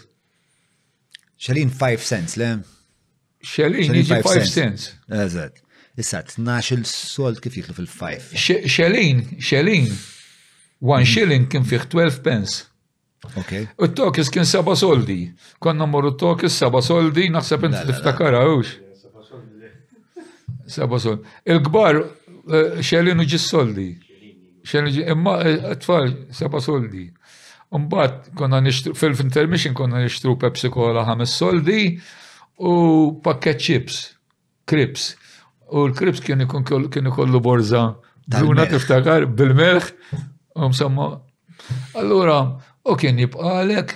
Xelin 5 cents, le? Xelin jiġi 5 cents. Eżat. Issa, 12 sold kif jitlu fil-5. Xelin, xelin. One mhm. shilling kien fih 12 pence. Okay. U t-tokis kien seba soldi. Konna morru t-tokis seba soldi, naħseb inti tiftakara, ux? Seba soldi. Il-gbar, eh, xelin u ġis soldi. Xenġi, imma t-tfal eh, seba soldi. Umbat, konna nixtru, fil-intermission konna nixtru Pepsi Cola ħames soldi u pakket chips, krips. U l-krips kien kienu kollu borza duna tiftakar bil-melħ, u msamma. Allura, u kien jibqalek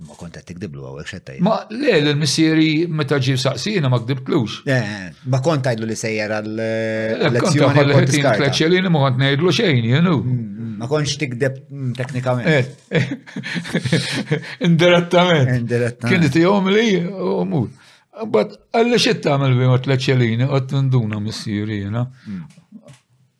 Ma kont qed tikdiblu hawnhekk x'qed tgħid. Ma le l-missieri meta ġie saqsina ma kdibtlux. Eh, ma kont tgħidlu li sejjer għall-elezzjoni. Eh, kont tgħidlu ma kont ngħidlu xejn, jenu. Mm, mm, ma kontx tikdeb mm, teknikament. Eh, indirettament. Indirettament. Kien tihom li u mur. But għalli xi tagħmel bi ma tleċċelini qed tinduna missieri jiena.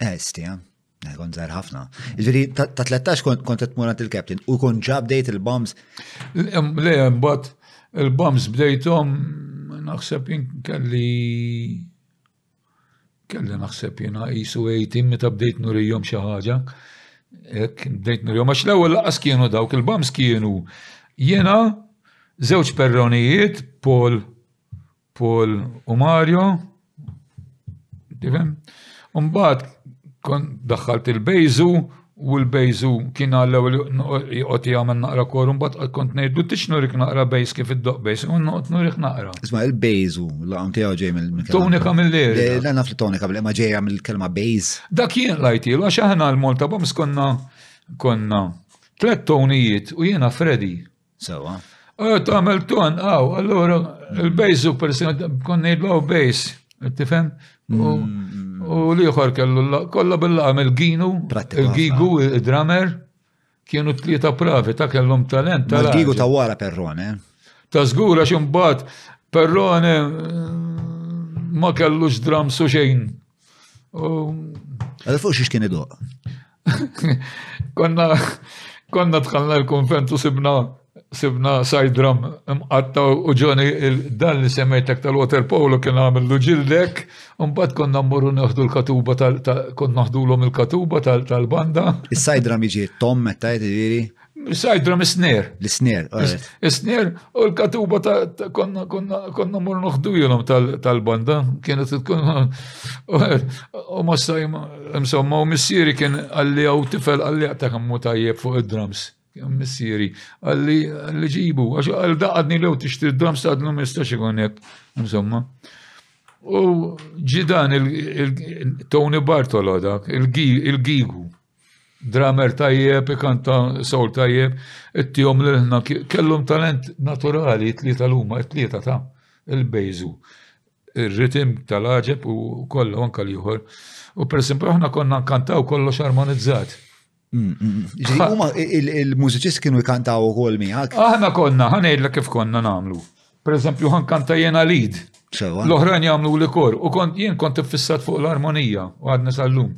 Eh, sti, eh. eh kon zaħir ħafna. Ġiri, ta' 13 kont qed murant il-captain u kon ġabdejt il-bombs. Le, mbagħad il-bombs bdejthom naħseb kelli kelli naħseb jiena qisu 18 meta bdejt nurijom xi ħaġa. Ek, bdejt nurijom għax l-ewwel laqas kienu dawk il-bombs kienu jiena żewġ perronijiet Paul Paul u Mario, tifhem? Umbat kon daħħalt il-bejzu u l-bejzu kien għallew li jqot jgħamil naqra kor, umbat kont nejdu tix nurik naqra bejz kif id-doq bejz, un noqt nurik naqra. Isma il-bejzu, laqam tijaw ġej mill-kelma. Tonika mill-lir. La naf li tonika mill-lir, ma ġeja mill-kelma bejz. Dak jien lajtilu, għax aħna l-Malta bams konna konna tlet tonijiet u jiena Freddy. Sewa. Għu tagħmel ton, għaw, allura il-bejs u persimet, kon ngħidlu għaw bejs, tifhem? Mm. U liħor kellu kollha bil-laqam il-ginu, il-gigu, il-drummer, kienu tlieta pravi ta' kellhom talent. Tal-gigu ta' wara perrone. Eh? Ta' żgura ximbat perrone eh, ma kellux drums u xejn Għal fuq xiex kien idoq. Konna, konna tħallna l-konvent u sibna sibna sajdram mqatta u ġoni dan li semmejtek tal-water polo kien għamillu ġildek, mbagħad konna mmorru naħdu l-katuba tal konna naħdulhom il-katuba tal-banda. Is-sajdram jiġi tom meta jiġifieri. Sajdra mis-sner. L-sner, Is-sner u l-katuba ta' konna konna konna mur noħdu jilom tal-banda, kienet tkun u ma sajma, insomma, u missieri kien għalli għaw tifel għalli għatta kammu tajjeb fuq id-drums. Missieri, għalli għalli ġibu, għax għal daqadni lew tixtri d-drums ta' għadnu mistax ikun jek, insomma. U ġidan il-Tony Bartolo dak, il-gigu. dramer tajjeb, ikanta soul tajjeb, it-tijom l-ħna, kellum talent naturali, it-tlieta l-huma, it-tlieta ta' il-bejzu. Il-ritim tal-ħġeb u kollu anka liħor. U per esempio, aħna konna nkantaw kollox armonizzat. Mm, mm, mm. Il-mużiċist kienu jkantaw u kol miħak. Aħna konna, ħanedla kif konna namlu. Per eżempju, għan kanta jena lid. L-oħrajn jgħamlu li kor. U kont jien kont fissat fuq l-armonija u għadna sal-lum.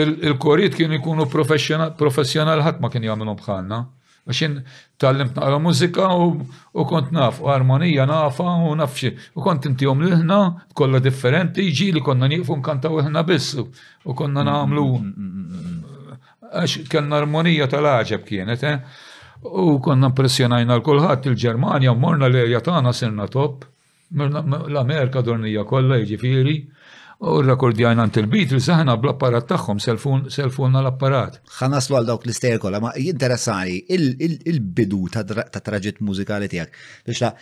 Il-koriet kienu jkunu professjonal ħadd ma kien jagħmilhom bħalna. Għaxin tal-lim naqra mużika u kont naf u armonija nafa u nafxie. U kont intihom l-ħna kollha differenti ġi li konna nieqfu nkantaw ħna biss u konna nagħmlu mm, mm, mm, Għax kellna armonija tal-għaġeb kienet, eh? U konna impressjonajna l-kulħadd il-Ġermanja, morna l-erja tagħna sirna top, l-Amerika dornija kollha jiġifieri, u rrekordjajna ant il-Beatles aħna bl-apparat tagħhom selfuna l-apparat. Ħanaslu għal dawk l-istejjer kollha, ma jinteressani il-bidu ta' traġitt mużikali tiegħek. Biex ta'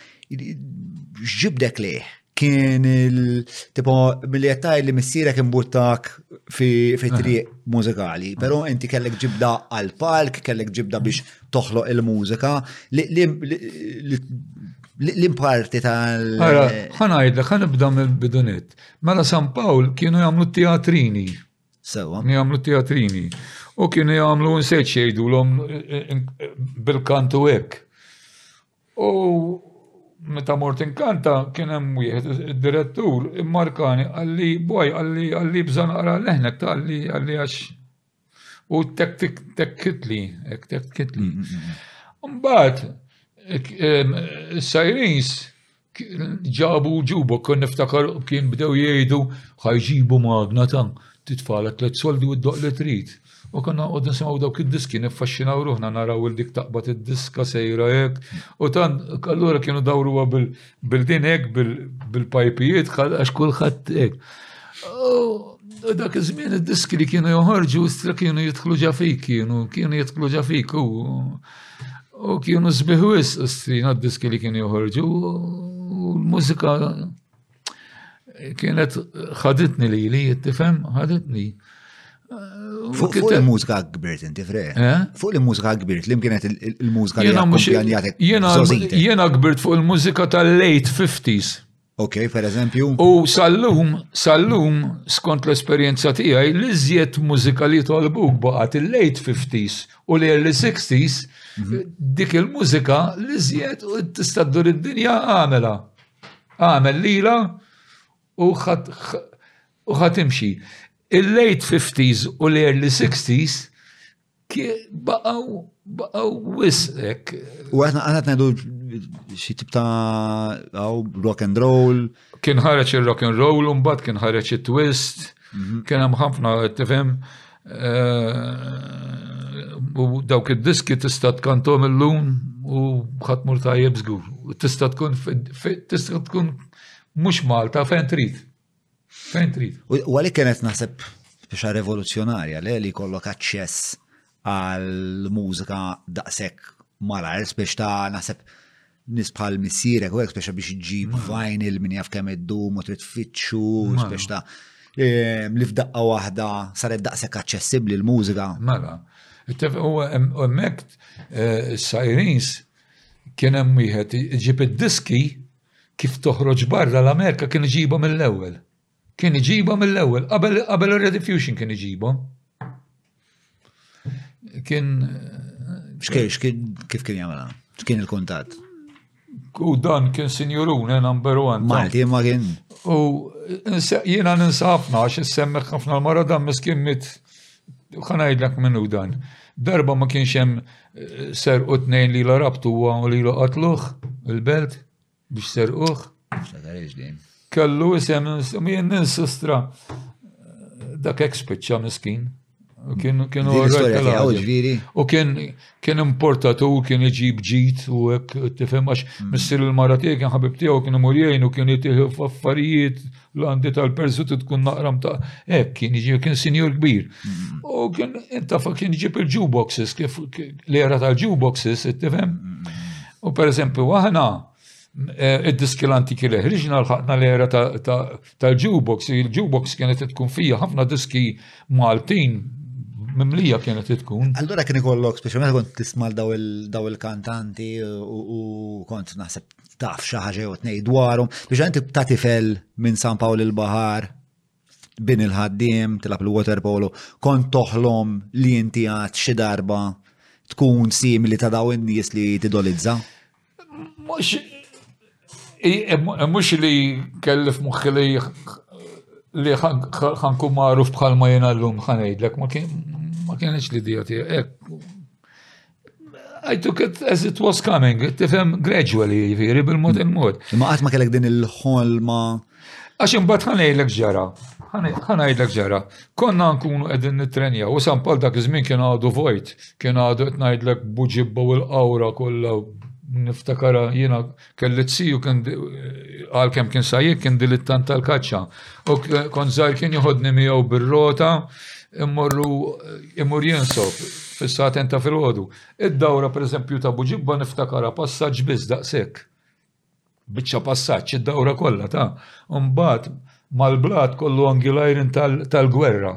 ġibdek lejh, kien il-tipo billi jettaj li missirek imbuttak fi triq mużikali, pero inti kellek ġibda għal-palk, kellek ġibda biex toħloq il-mużika, l-imparti tal. Għara, ħanajda, ħan ibda mill-bidunet. Mela San Pawl kienu jamlu teatrini. Sewa. Kienu jamlu teatrini. U kienu jamlu nsejċ jgħidu l-om bil-kantu ek. U meta mort inkanta kien hemm wieħed id-direttur immarkani qalli boj qalli qalli bżonn naqra leħnek qalli qalli għax u tek tek tek kitli tek tek kitli. Mm, mm, mm. Mbagħad is-sajrins ġabu ġubu, kon niftakar kien bdew jgħidu ħajġibu magna ta' titfala tlet soldi u d-doq li trid. U konna għoddu nisimaw dawk id-diski, niffaxxinaw ruħna naraw il-dik taqbad id-diska sejra hekk. U tan, allura kienu dawruha bil-din hekk bil-pajpijiet għax kulħadd hekk. U dak iż-żmien id-diski li kienu joħorġu istra kienu jidħlu ġafik, kienu kienu jidħlu ġafik u U kienu sbiħ wis, strina diski li kienu joħorġu, u l-mużika kienet ħaditni li li jittifem, ħaditni. Fuq il-mużika kbirt inti fre. Eh? Fuq il-mużika kbirt li mkienet il-mużika li jena kbirt fuq il-mużika tal-late 50s. Ok, per eżempju. U sallum, sallum, skont l-esperienza tiegħi, li żjed mużika li tolbuk baqgħet il-late 50s u l-early 60s, mhm. dik il-mużika li żjed u tista' ddur id-dinja għamela. Għamel lila u ħatimxi. Il-late 50s u l-early 60s Baqaw, baqaw wisq hekk. U aħna għana tnajdu xi tip ta' rock and roll. Kien ħareġ il-rock and roll, un mbagħad kien ħareġ it-twist, mhm. kien hemm ħafna tifhem eh, u dawk id-diski tista' tkantom illum u ħadd mur tajjeb żgur. Tista' tkun tista' tkun mhux Malta fejn trid. Fejn trid. U għalik kienet naħseb biex revoluzzjonarja le li kollok aċċess għal mużika daqshekk malajr, spiex ta' naħseb nis bħal missirek u spiex biex ġib mm. vinyl min jaf kemm id-dum u trid fitxu, spiex ta' ehm, li f'daqqa waħda saret daqshekk aċċessibbli l-mużika. Mela, u hemmhekk eh, sajrins kien hemm wieħed iġib id-diski Kif toħroġ barra l-Amerika kien iġibhom mill-ewwel. Kien iġibhom mill-ewwel, qabel qabel ir-rediffusion kien iġibhom. Kien Xkejx, kif kien jagħmilha? X'kien il-kuntatt? U dan kien sinjurune number one. Malti ma kien. U jiena ninsab nax, semmek ħafna l-mara dan miskin mit Ħa ngħidlek minnu dan. Darba ma kienx hemm eh, serqu tnejn li l-rabtu u li l-qatluh il-belt biex serquh. Kellu isem jien ninsistra dak ekspiċċa miskin. U kien kien u kien Kien importatur, kien iġib ġid u hekk tifhem għax mm. missier il-mara tiegħi kien ħabib tiegħu kien imur jgħinu kien jitih f'affarijiet l-għandi tal-perżu tkun naqram ta' hekk kien jiġi kien sinjur kbir. Mm. U kien intafa kien ġib il-jukeboxes kif l-era tal-jukeboxes tifhem. Mm. U pereżempju aħna id-diski l-antiki li ħriġna l-ħakna l-era tal-jukebox, il-jukebox kienet tkun fija ħafna diski Maltin mimlija kienet tkun. Allura kien ikollok speċjalment kont tisma' daw il-kantanti u kont naħseb taf xi ħaġa jew tnej dwarhom biex inti ta' tifel minn San Pawl il-Baħar bin il-ħaddiem, tilab il-water polo, kont toħlom li inti għad xi darba tkun simili ta' daw in-nies li tidolizza? Mux, mux li kelli f'moħħi li li ħankun magħruf bħal ma jena l-lum ħanejdlek, ma kienx li dijati, I took it as it was coming, tifhem gradually, jiġifieri bil-mod il-mod. Ma qatt ma kellek din il-ħolma. Għax imbagħad ħanejlek ġara. Ħanajdlek ġara. Konna nkunu qegħdin nitrenja u San Paul dak iż-żmien kien għadu vojt, kien għadu qed ngħidlek buġibba u l-qawra kollha niftakara jiena Kelli t-siju kien għal kem kien sajjed kien dilittant tal-kaċċa. U kont żgħir kien joħodni miegħu bir-rota immorru imur jinsob fis-saten ta' filgħodu. Id-dawra pereżempju ta' Buġibba niftakara passaġġ biss daqshekk. Biċċa passaġġ id-dawra kollha ta' mbagħad mal-blat kollu angi l-ajrin tal-gwerra.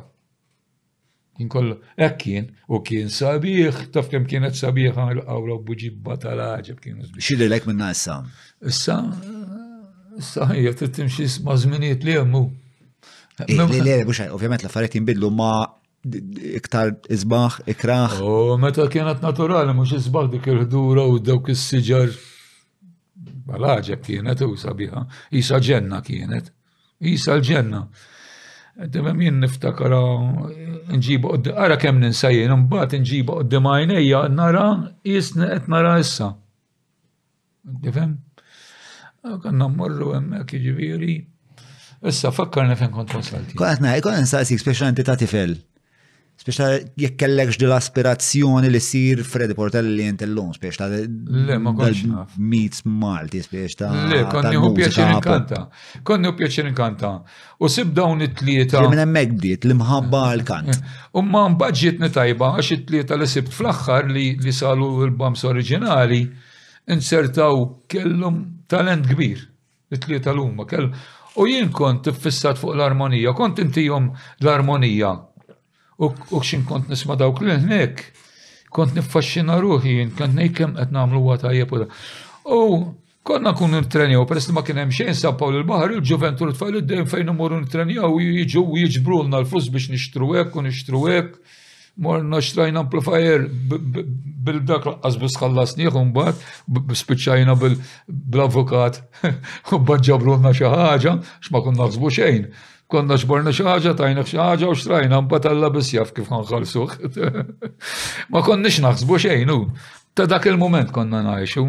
Kien kollu, hekk kien, u kien sabiħ, taf kemm kienet sabiħa l-qawra u buġibba tal-għaġeb kienu sabiħ. Xi lilek minna issa? Issa, issa ħajja trid timxi ma' żminijiet li hemm Ovvjament l-affarijiet jinbidlu ma' iktar isbaħ, ikraħ. U meta kienet naturali, mhux isbaħ dik il-ħdura u dawk is-siġar. Balaġeb kienet u sabiħa, isa ġenna kienet. Isa l-ġenna. Dibem jien niftakara nġiba qoddim, ara kemm ninsa jien, mbagħad nġiba qoddim għajnejja nara jisni qed nara issa. Dibem? Kanna mmorru hemmhekk jiġifieri. Issa fakkar fejn kont konsalti. Kwaħt ngħid, kont insaqsik speċjalment ta' tifel. Speċta jekk kellekx dil aspirazzjoni li sir Freddy Portelli inti l-lum, speċta. Le, ma konx. Meets Malti, speċta. Le, konni u pjaċir inkanta. Konni u pjaċir inkanta. U sib dawn it-tlieta. Minn hemmhekk bdiet l-imħabba għal-kant. U ma mbaġġiet tajba għax it-tlieta li sibt fl-aħħar li li salu l-bams oriġinali insertaw kellhom talent kbir. It-tlieta l-huma kellhom. U jien kont iffissat fuq l-armonija, kont intihom l-armonija. U x'in kont nisma' dawk l-ħnek, kont niffaxxina ruħi, jien kont ngħid kemm qed nagħmlu huwa tajjeb u U konna nkunu nittrenjaw, peress li ma kien hemm xejn San Pawl il-Baħar, il-ġuventu l tfajl id-dejjem fejn imorru nittrenjaw jiġu jiġbrulna l-flus biex nixtru hekk u nixtru hekk. Morna xtrajna amplifier bil-dak laqqas bis ħallasnieh mbagħad spiċċajna bil-avukat u mbagħad ġabrulna xi ħaġa x'ma kun naħsbu xejn. Konna xborna xi ħaġa tajna xi ħaġa u xtrajna mbagħad alla biss jaf kif ħanħallsuh. Ma konniex naħsbu xejn u ta' dak il-mument konna ngħixu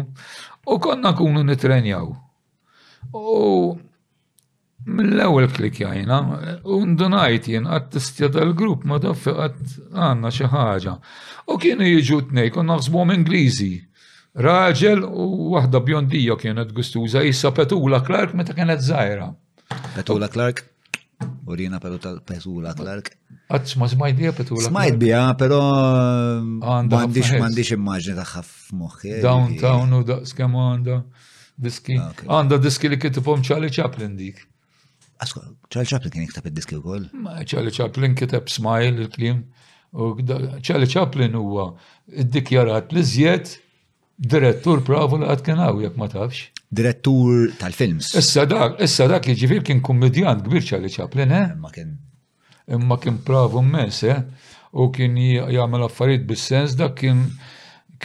u konna nkunu nitrenjaw. U Mill-ewwel klikjajna u ndunajt jien qatt-tistja tal-grupp ma taf fi qatt għandna xi ħaġa. U kienu jiġu tnejn kont naħsbuhom Ingliżi. Raġel u waħda bjondija kienet gustuża issa Petula Clark meta kienet żgħira. Petula Clark? Urina Petula Clark? Għadx ma smajt bija Petula Clark. Smajt bija, pero għandix immaġni taħħa f'moħħi. Downtown u daqs kemm għandha. Diski. Ah, Għanda diski li kitibhom Charlie Chaplin dik. Charlie Chaplin kien jikteb id-diski wkoll? Charlie Chaplin kiteb Smile il-klim. Charlie Chaplin huwa iddikjarat li żjed direttur pravu li għad kien hawn jekk ma tafx. Direttur tal-films. Issa dak, issa dak jiġifier kien kummedjant kbir Charlie Chaplin, eh? Ma kien Imma kien pravu mmens, eh? U kien jagħmel affarijiet bis-sens dak kien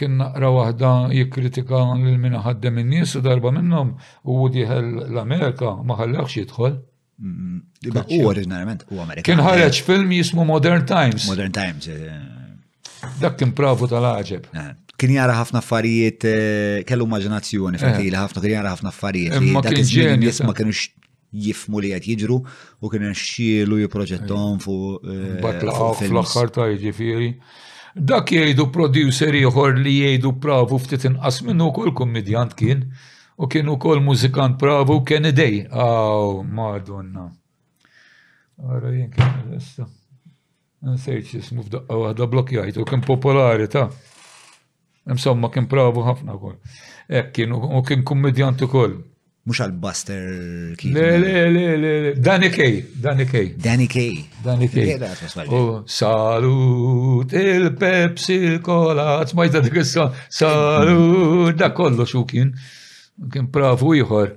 kien naqra waħda jikkritika lil min ħaddem in-nies u darba minnhom u dieħel l-Amerika ma ħallewx jidħol. U oriġinarjament u Amerika. Kien ħareġ film jismu Modern Times. Modern Times. Eh. Dak kien pravu tal-ħaġeb. Eh, kien jara ħafna affarijiet, eh, kellu immaġinazzjoni, fetili ħafna, kien jara ħafna affarijiet. Ma kien ġenju. Ma kienux jifmu li qed jiġru u kien xielu jipproġettom fuq. Eh, Bat laqgħu fl-aħħar ta' jiġifieri. Dak jgħidu producer ieħor li jgħidu pravu ftit inqas minnu wkoll kummedjant kien u kien ukoll mużikant pravu kien idej. Aw, madonna. Ara jien kien Nsejt x'ismu f'daqqa waħda blokkjajtu kien popolari ta' Insomma kien pravu ħafna wkoll. Hekk kien u kien kummedjant ukoll. Mhux għal Buster kien. Le, le, le, le, le. Danny Kay, Danny Kay. Danny Kay. Danny Kay. Salut il-Pepsi kola, smajta dik is-son. Salut, da kollox u kien. Kien pravu ieħor.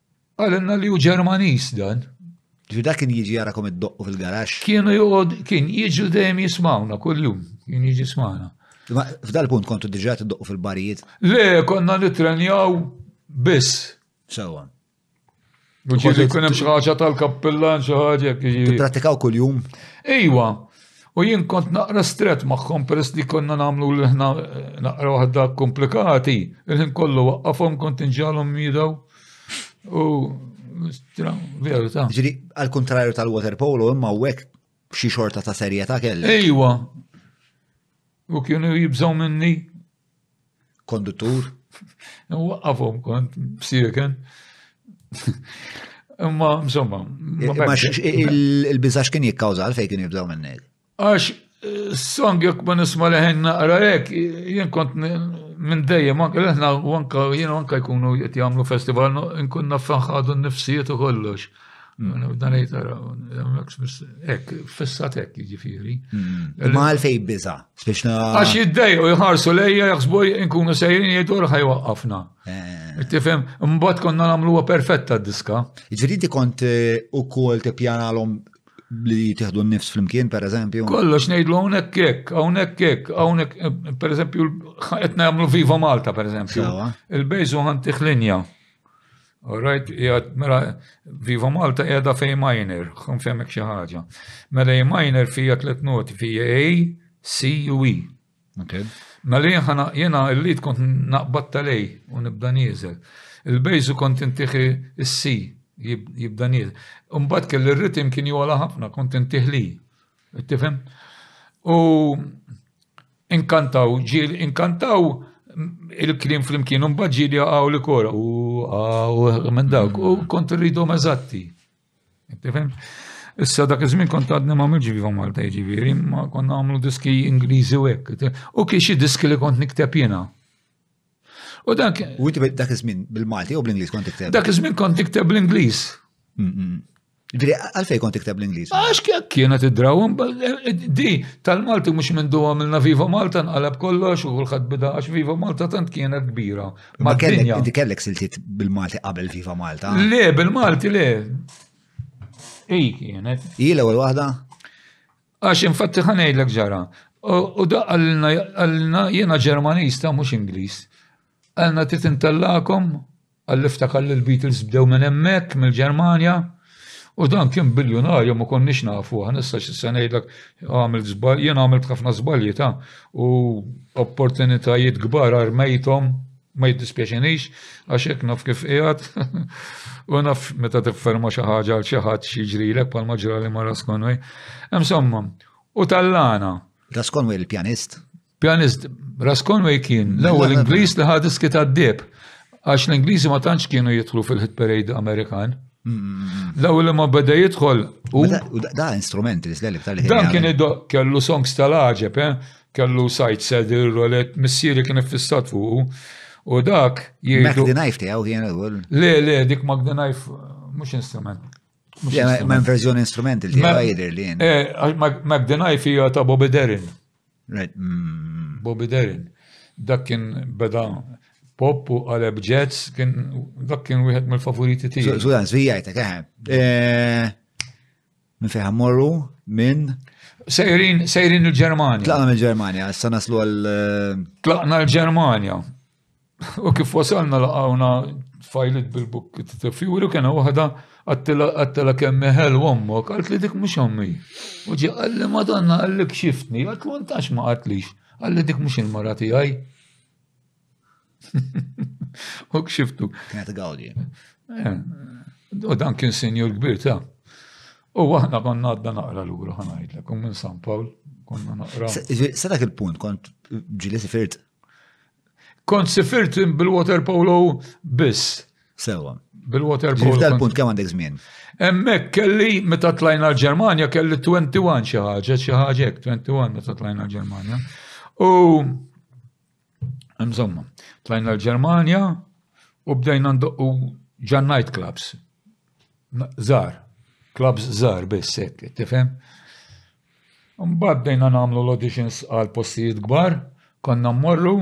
Qalilna li hu Ġermaniż dan. Ġifieri dak kien jiġi jarakom iddoqqu fil-garax. Kienu joqgħod kien jiġu dejjem jismawna kuljum, kien jiġi jismawna. F'dal punt kontu diġà tiddoqqu fil-barijiet? Le, konna nittrenjaw biss. Sewwa. Ġifieri kien hemm xi ħaġa tal-kappillan xi ħaġa. Tipprattikaw kuljum? Iwa, U jien kont naqra strett magħhom peress li konna nagħmlu lil ħna naqra waħda komplikati, il-ħin kollu waqqafhom kont inġalhom midaw u veru ta'. Ġiri, għal kontrarju tal-water polo imma hekk xi xorta ta' serjetà kelli. Ejwa, U kienu jibżaw minni? Konduttur? Waqqafhom kont b'sieken. Imma, insomma. Imma il-bizax kien jikkawżal fejn kien jibżaw minni. Għax, eh, song jek ma nisma leħen naqra hekk, jien kont minn dejjem, anke leħna, anke jien anke jkunu jgħamlu festival, nkun naffanħadu n-nifsijiet u kollox. Dan jgħid hekk fissat hekk jiġifieri. Mm. Ma għalfej biża' biex na. Għax jiddejqu jħarsu lejja jaħsbu nkunu sejrin jgħidu l ħajwaqqafna. Eh. Tifhem, mbagħad konna nagħmluha perfetta d-diska. Ġifieri inti kont eh, ukoll tippjanalhom li tieħdu n-nifs flimkien per eżempju. Kollox ngħidlu hawnhekk hekk, hawnhekk hekk, hawnhekk eh, per eżempju qed nagħmlu Viva Malta per eżempju. Il-bejżu ħantih linja. All right, jgħad, mela, Viva Malta jgħada fej minor, kun femmek xi ħaġa. Mela A minor fija tliet noti, fija A, C u E. Okay. Mela jħana jena il-lid kont naqbad tal-lej u nibda nieżel. Il-bejzu kont intiħi s-C jibda nieżel. Umbat kell il-ritim kien jola ħafna, kont intiħ li. Tifhem? U Inkantaw, ġieli, inkantaw il-klim flimkien, un ġieli għaw li kora, u għaw minn dawk, u kont rridhom eżatti. Issa dak iż-żmien kont għadni ma' miġi viva Malta jiġifieri, ma konna għamlu diski Ingliżi u hekk. U kien xi diski li kont nikteb jiena. U dak. U dak iż-żmien bil-Malti u bl-Ingliż kont tikteb? Dak iż-żmien kont tikteb bl-Ingliż. Ġri, għalfej kont tikteb l-Inglis? Għax kja kienet id-drawum, di tal-Malti mux minn du għamilna Viva Malta nqalab kollox u kullħat bida għax Viva Malta tant kienet kbira. Ma kellek, inti kellek siltiet bil-Malti qabel Viva Malta? Le, bil-Malti le. Ej kienet. Ej l-ewwel waħda? Għax infatti ħanejdlek ġara. U da għalna jena Ġermanista mux Inglis. Għal natit intellakom, għal iftakar li l-Beatles bdew minn hemmhekk, mill-Ġermanja, u dan kien biljunarju ma konniex nafu, għan issa xissa ngħidlek għamilt żball, jien għamilt ħafna żbalji ta' u opportunitajiet kbar armejthom ma jiddispjaċinix għax hekk naf kif qiegħed u naf meta tifferma xi ħaġa għal xi ħadd xiġrilek bħal ma ġrali ma' Raskonway. Insomma, u tallana. Raskonway il-pjanist? Pjanist, Ras Conway kien l-ewwel Ingliż li ħad iski tad-dib għax l-Ingliżi ma tantx kienu jidħlu fil-hit parade Amerikan. L-ewwel li ma beda jidħol u da instrument li żlelib tal Dan kien kellu songs tal-għaġeb, eh? kellu sajt sedir, rolet, missieri kien iffissat fuq. U dak jgħidu. Magdi knife tiegħu kien l-ewwel. Le, le, dik Magdi knife mhux instrument. Men verżjoni instrument li jgħidir li jien. Eh, Magdi knife hija ta' Bobby Derin. Bobby Darin. Dak kien beda pop u qaleb jazz, kien dak kien wieħed mill-favoriti tiegħi. Sudan, żvijajtek, eh. eh. Minn fejn morru minn Sejrin, sejrin il-Ġermanja. Tlaqna mill-Ġermanja, issa naslu għal. Eh, Tlaqna l-Ġermanja. U kif wasalna laqawna fajlit bil-bukki ta' fjuri u kena waħda għattela kemmi ħel u ommok, għalt li dik mux ommi. U ġi għalli madonna għalli kxiftni, għalt l tax ma għatlix, għalli dik mux il-mara tijaj. U kxiftu. Kienet għawdi. Eh, u dan kien senjur kbir ta' U aħna konna għadda naqra l-ura ħanajdlek, u minn San Pawl konna naqra. Sa dak il-punt kont ġili sifirt Kont sifirt bil-water polo biss. Sewa. Bil-water polo. F'dal punt kemm għandek żmien? Hemmhekk kelli meta tlajna l-Ġermanja kelli 21 xi ħaġa, xi ħaġa hekk 21 meta tlajna l-Ġermanja. U insomma, tlajna l-Ġermanja u bdejna ndoqqu ġan night clubs. żgħar, clubs żgħar biss hekk, tifhem? Mbagħad bdejna nagħmlu l-auditions għal postijiet kbar, konna mmorru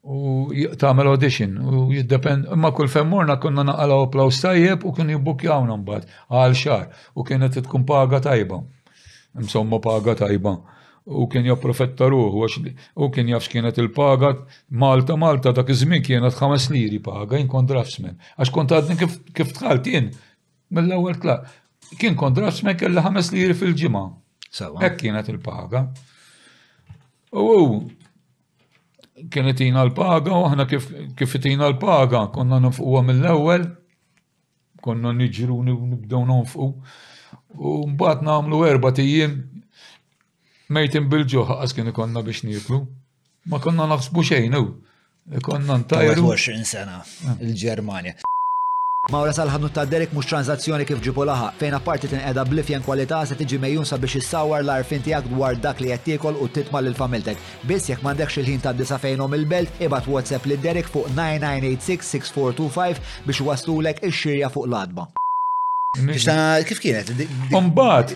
u tagħmel audition u jiddepend imma kull fejn morna konna naqalgħu applaws tajjeb u kienu jibbukjawna mbagħad għal xahar u kienet tkun paga tajba. Insomma paga tajba. U kien japprofetta ruħu għax u kien jaf x'kienet il-paga Malta Malta dak iż-żmien kienet ħames liri paga jien kont draftsman. Għax kont għadni kif kif tħalt jien mill-ewwel tlaq. Kien kont draftsman kelli ħames liri fil-ġimgħa. Sawa. Hekk kienet il-paga. U hu kien itina l-paga u aħna kif kif itina l-paga konna nifquha mill-ewwel Konna niġru nibdew nonfqu u mbagħad nagħmlu erba' tijiem mejtin bil-ġuħ ħaqas kien ikonna biex nieklu. Ma konna naħsbu xejn u konna ntajru. 20 sena ah. il-Ġermanja. Mawra sal-ħanut ta' Derek mhux tranzazzjoni kif ġibu laħa, fejn apparti tinqeda blifjen kwalità se tiġi mejjun sabiex issawar l-arfin tiegħek dwar dak li qed tiekol u titma' lil familtek. Biss jekk m'għandekx il-ħin tgħaddi sa fejnhom il-belt, ibgħat WhatsApp lil Derek fuq 9986-6425 biex iwasslulek ix-xirja fuq l-għatba. Xta kif kienet? Umbat.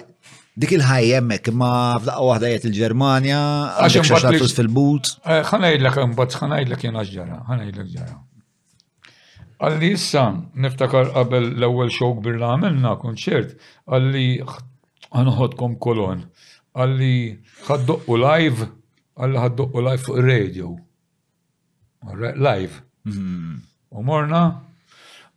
Dik il-ħajja hemmhekk imma f'daqqa waħda jgħid il-Ġermanja, għax xaxlatus fil-but. Eh, ħanajdlek imbagħad ħanajdlek jien ġara, ħanajdlek ġara. Għalli issa, niftakar qabel l-ewwel show kbir li għamilna, kunċert, għalli ħanħodkom kolon. Għalli ħaddoqqu live, għalli ħaddoqqu live fuq radio. Live. Hmm. U morna,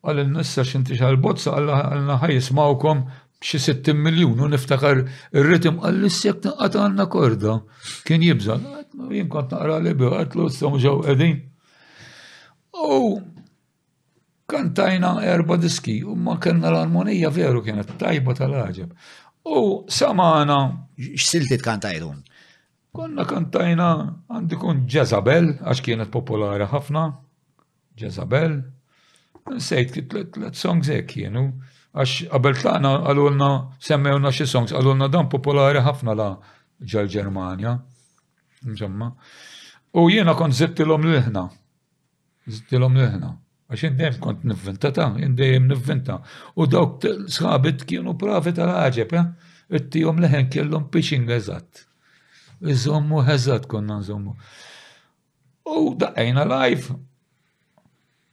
għalli nissa xinti xal-bozza, għalli ħaj jismawkom xi 60 miljun u niftakar ir-ritim għalli s-sek naqqa għanna korda. Kien jibżal, jien kont naqra li bi, għatlu s-samu ġaw edin. U kantajna erba diski, u ma kellna l-armonija veru kienet tajba tal-ħagġeb. U samana. X'silti tkantajlhom? Konna kantajna għandi kun Jezabel, għax kienet popolari ħafna, Jezabel, nsejt kitlet let songs ek kienu, għax qabel taqna għalulna semmewna xi songs, għalulna dan popolari ħafna la ġal-Ġermanja. Insomma, u jiena kont zittilhom l-ħna. Zittilhom l-ħna. Għax indejjem kont nivvinta ta' indejjem nivvinta. U dawk sħabit kienu pravi tal-ħagġeb, eh? Ittijom leħen kellhom pitching eżatt. Iżommu eżatt konna nżommu. U daqajna live.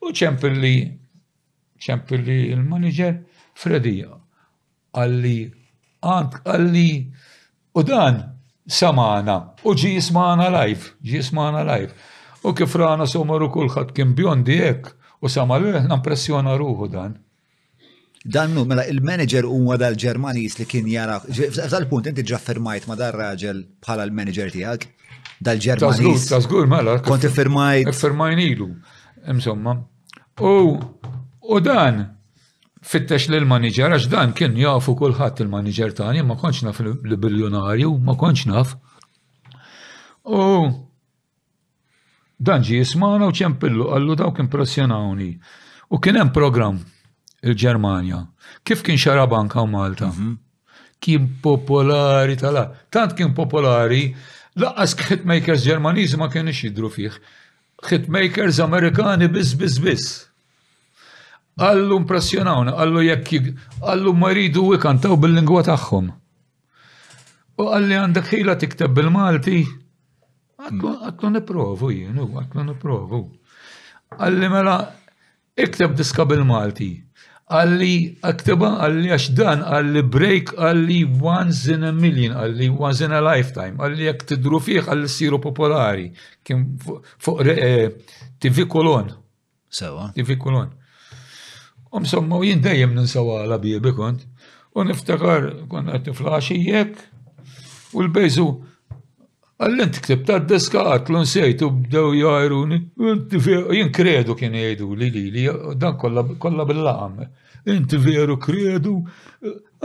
U ċempilli ċempilli il-manager Fredija. Qalli, Għand qalli, u dan semgħana u ġie jismagħna live, ġie jismagħna live. U kif rana somor u kulħadd kien bjondi hekk u sema' lil aħna impressjona ruħu dan. Dan hu mela il-manager huwa dal-Ġermaniż li kien jara f'dal-punt inti ġa firmajt ma' dar-raġel bħala l-manager tiegħek dal-Ġermaniż. Ta' żgur mela. Kont iffirmajt. Iffirmajn ilu. Insomma. U dan fittex lil maniġer għax dan kien jafu kulħadd il-maniġer tani, ma kontx naf li biljonarju, ma kontx naf. U dan ġi jismana u ċempillu għallu dawk impressjonawni. U kien hemm programm il-Ġermanja. Kif kien xarabanka u Malta? Mhm. Kien popolari tal Tant kien popolari, laqqas hitmakers Ġermaniżi ma kienx jidru fih. Hitmakers Amerikani biss biss biss. Għallu impressjonawna, għallu jekk għallu ma jridu ikantaw bil-lingwa tagħhom. U għalli għandek ħila tikteb bil-Malti, għatlu niprovu jienu, għatlu niprovu. Għalli mela ikteb diska bil-Malti. Għalli aktiba għalli għax dan għalli break għalli once in a million, għalli once in a lifetime, għalli jek tidru fih għalli siru popolari, kim fuq eh, TV kolon. Sewa. Ivi kulon. U msomma jien dejjem ninsawa għala biebi kont. U niftakar kont qed niflaxijek u l-bejżu għallin tiktib ta' deska għatlu nsejtu bdew jajruni. Jien kredu kien jgħidu li li li dan kollha bil-laqam. Inti veru kredu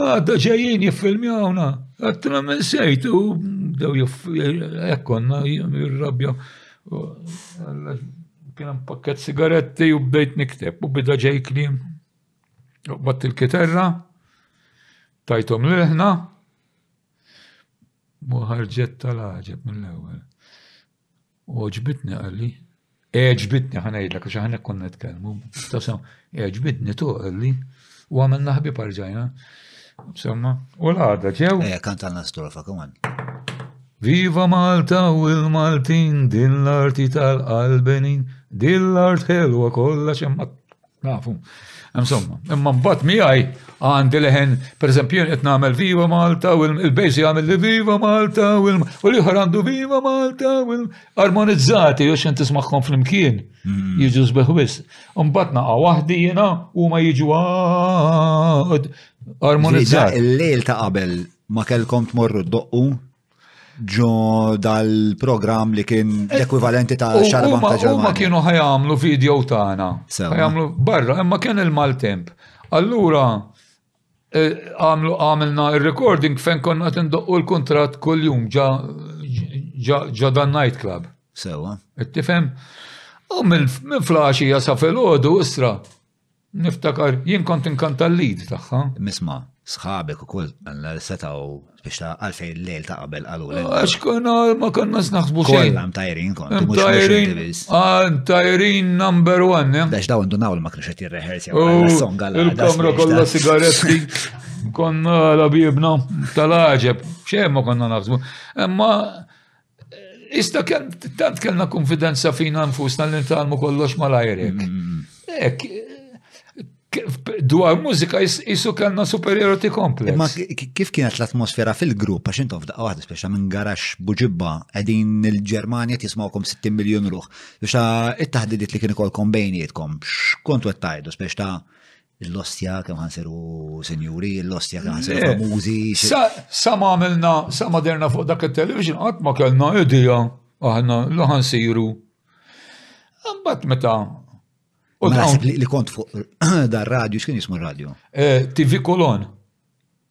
Għadda ġejjin jiffilmjawna, għattina minn sejtu, daw jiffilmjawna, jirrabja. Kien hemm pakket sigaretti u bdejt nikteb u bida ġej kliem. Bat il-kiterra, tajtom l-ħna, muħarġet tal-ħagġet mill-ewwel. U għoġbitni qalli, għeġbitni ħanejdlek għax aħna konna nitkellmu, tasam għeġbitni tu qalli u għamilna ħbib arġajna. Insomma, u l-għada ġew. Eja, kantalna strofa, kuman. Viva Malta u il-Maltin, din l-arti tal-qalbenin, din l-art ħelwa kollha xemmat Nafu. Insomma, imma mbagħad miegħi għandi leħen, pereżempju jien qed nagħmel Viva Malta u l-bejsi għamel li Viva Malta u l-ieħor għandu Viva Malta u armonizzati u x'int tismagħhom flimkien mm. jiġu sbeħ wis. Mbagħad naqa' waħdi jiena u ma jiġu armonizzati. Il-lejl ta' qabel ma kellkom tmorru d-doqqu ġo dal-program li kien l-ekwivalenti ta' xarban ta' ġarban. Ma kienu ħajamlu video tagħna. Ħajamlu barra, imma kien il-maltemp. Allura, eh, għamlu għamilna il-recording fejn konna tindoqqu l-kontrat kull-jum ġa dan nightclub. Sewa. Tifhem? U minn flaxija sa fil-ħodu, isra, Niftakar, jien kont inkanta l-lead tagħha. Misma, sħabek ukoll għandna li setgħu biex ta' għalfejn l-lejl ta' qabel qalu. Għax konna ma konna snaħsbu xejn. Kollha mtajrin kont. Mtajrin. Ah, mtajrin number one. Eh? Dax daw ndunaw li ma kienx qed jirreħersja. Il-kamra kollha sigaretti. Konna la bibna tal-aġeb. Xejn ma konna naħsbu. Imma Ista kemm tant kellna konfidenza fina nfusna li nitalmu kollox malajrek. Mm. Ek, dwar mużika jisu kellna superiority complex. Ma kif kienet l-atmosfera fil-grupp, għax intom f'daqqa waħda speċa minn garax buġibba, edin il-Ġermanja tismawkom 60 miljon ruħ. Biex it-taħdidiet li kien ikolkom bejnietkom, x'kont wettajdu speċa l-ostja kemm ħansiru senjuri, l-ostja kemm ħansiru famużi. Sa ma għamilna, sa ma derna fuq dak il-television, għat ma kellna idea aħna li ħansiru. Għambat meta. U naħseb li kont fuq dar radio, x'kien jismu radio? Eh, TV Kolon.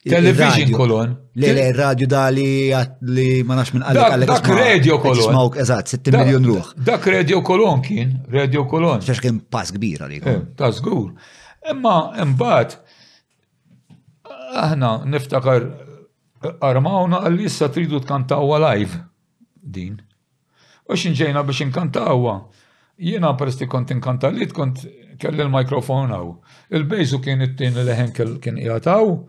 Television kolon. Le, le, radio da li li ma nafx minn għalek għalek. Dak radio kolon. Smawk, eżat, 60 miljon ruħ. Dak radio kolon kien, radio kolon. Xax kien pass kbira li. Eh, ta' zgur. Imma, imbat, aħna niftakar armawna għalli issa tridu tkantawa live din. U x'in ġejna biex inkantawha. Jiena peress li kont inkanta l-Għid kont kelli l-microphone hawn. Il-bass u kien it-tieni leħen kien qiegħed hawn.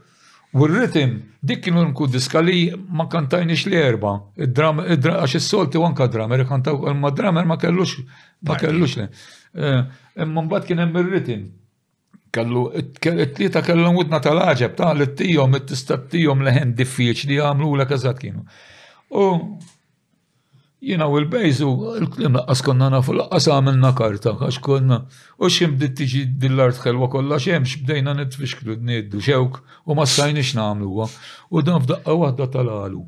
U r-rhythm, dik kien l-uniku diska li ma kantajniex l-erbgħa. Għax is-soltu anke d-drummer ikanta wkoll, imma d-drummer ma kellux, ma kellux. Imma mbagħad kien hemm ir-rhythm. kellu it-tlieta kellhom widna tal-għaġeb ta' li t-tijom, it-tista t-tijom leħen diffiċ li għamlu l eżatt kienu. U jina u l-bejzu, l-klim laqqas konna nafu laqqas għamilna karta, għax konna, u xim bditt tiġi dillart xelwa kollha xemx, bdejna nitfixklu d-niddu xewk u ma stajniex nagħmluha. U dan f'daqqa waħda tal-għalu.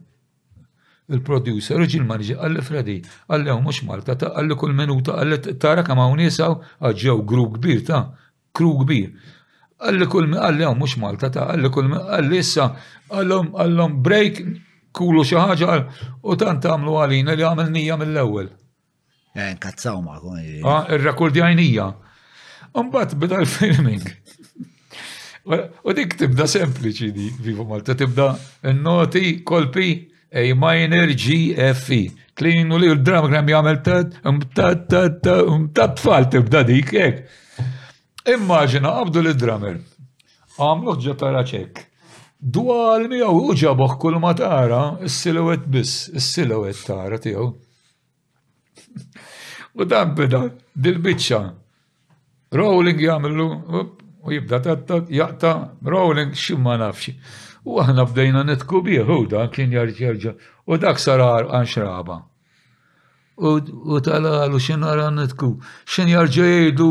Il-producer u ġie manager qalli Freddy, qalli hawn mhux Malta ta' qalli kull minuta qalli tara kemm hawn nies hawn għax ġew group kbir ta' crew kbir. Qalli kull qalli hawn mhux Malta ta' qalli kull qalli issa qalhom qalhom break kulu xi ħaġa u tant għamlu għalina li għamel nija mill-ewwel. Eh, nkazzaw ma' kun. Ah, il-rekordi għajnija. Umbat bida l-filming. U dik tibda sempliċi di, vivu Malta, tibda n-noti, kolpi, A minor, G, F, E. Klin u li l-dram gram jgħamil tad, mtad, tad, tad, mtad tfal tibda dik, ek. Immaġina, għabdu l-drummer. Għamluħ ġatara ċek. Dwal miegħu u ġaboħ kull ma tara, s-silowet biss, s-silowet tara tiegħu. U dan bida dil-biċċa. Rolling jagħmlu u jibda tatta jaqta rolling xi ma nafx. U aħna bdejna nitku bih u dan kien jarġa. U dak sarar għan xraba. U talalu xi nara nitku. X'in jarġa jgħidu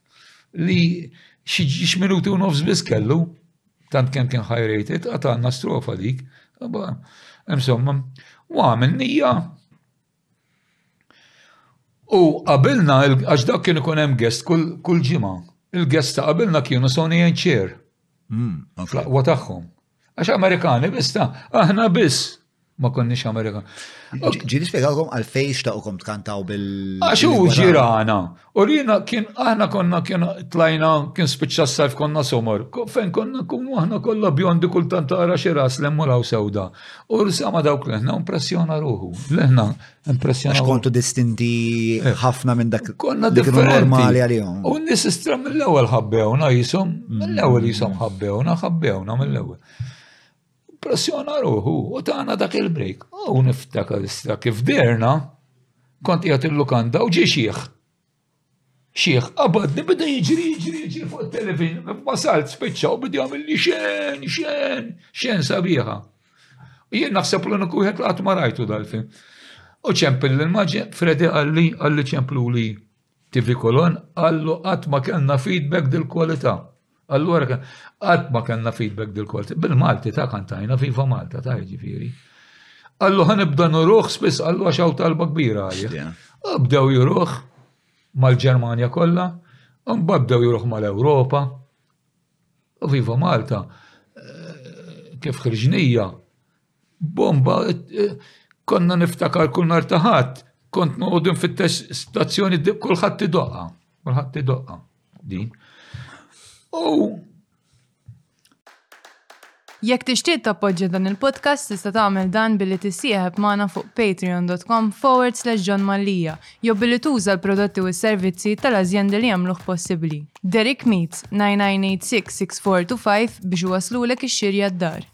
li xiex minuti u nofs biss kellu, tant kemm kien high rated, għatanna strofa dik. Insomma, u għamil nija. U qabilna, għax dak kien ikun hemm guest kull ġimgħa. Il-guest ta' qabilna kienu Sony and Chair. Mm, Flaqwa tagħhom. Għax Amerikani biss ta' aħna biss ma konniex Amerikan. Ġidi spiegawkom għal fej xtaqkom tkantaw bil. Għax u ġirana. U rina kien aħna konna kien tlajna kien spiċċa s-sajf konna somor. Fejn konna kun aħna kollha bjondi kultant tara xi ras l-emmuraw sewda. U sama dawk leħna impressjona ruħu. Leħna Impressjonanti. Kontu distinti eh. ħafna minn dak. Konna normali għalihom. U n-nisistra mill-ewwel ħabbewna jisom, mm. mill-ewwel jisom ħabbewna, ħabbewna mill-ewwel. Pressjona ruħu u tagħna dak il-break. U niftakar issa kif derna, kont qiegħed il-lukanda u ġie xieħ. Xiħ qabadni beda jiġri jiġri jiġri fuq it-television, kif wasalt spiċċa u beda jagħmilli xen, xen, xen sabiħa. U jien naħseb l-uniku wieħed qatt ma rajtu dal-film. U ċempil l-immaġin, Freddy għalli, għalli ċemplu li TV Kolon, għallu qatt ma kellna feedback dil-kwalità. Allura qatt ma kellna feedback dil-korti. Bil-Malti ta' kantajna viva Malta ta' jiġifieri. Allu ħanibda nuruħ spiss għallu għax hawn talba kbira għalih. Bdew juruħ mal-Ġermanja kollha, mbagħad bdew juruħ mal-Ewropa. U viva Malta eh, kif ħriġnija Bomba, konna niftakar kull nar ta' ħadd, kont noqogħdu nfittex stazzjoni kulħadd idoqqa, kulħadd idoqqa din. U Jekk tixtieq tappoġġja dan il-podcast tista' tagħmel dan billi tissieħeb magħna fuq patreon.com forward slash John Mallia jew billi tuża l-prodotti u s-servizzi tal-azjendi li jagħmluh possibbli. Derek Meats, 9986-6425 biex iwasslulek ix-xiri għad-dar.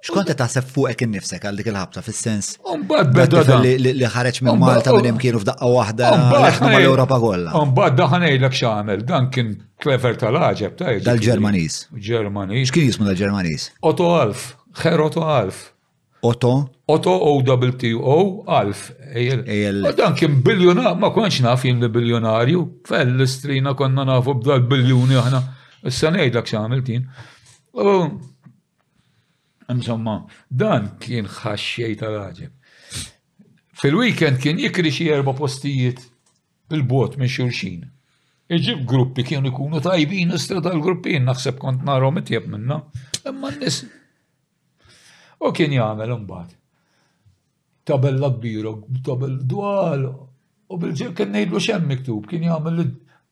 X'kont qed taħseb fuqek innifsek għal dik il-ħabta fis-sens? Mbagħad beda dan li ħareġ minn Malta minn hemm kienu f'daqqa waħda aħna mal-Ewropa kollha. Mbagħad daħan ngħidlek x'għamel, dan kien clever tal-għaġeb ta' Dal-Ġermaniż. Ġermaniż. X'kien jismu dal-Ġermaniż? Otto Alf, ħer Otto Alf. Otto? Otto O double T O Alf. Dan kien biljonar, ma konċ naf jien li biljonarju, fell-istrina konna nafu b'dal biljuni aħna. Issa ngħidlek x'għamel din. Insomma, dan kien ħaxxej tal-għaġeb. Fil-weekend kien jikri xi erba' postijiet il-bot minn xulxin. Iġib gruppi kienu jkunu tajbin istra tal-gruppi, naħseb kont narhom itjeb minna, imma n-nis. U kien jagħmel imbagħad. Tabella kbira, tabella dwal, u bil-ġir kien ngħidlu x'hemm miktub, kien jagħmel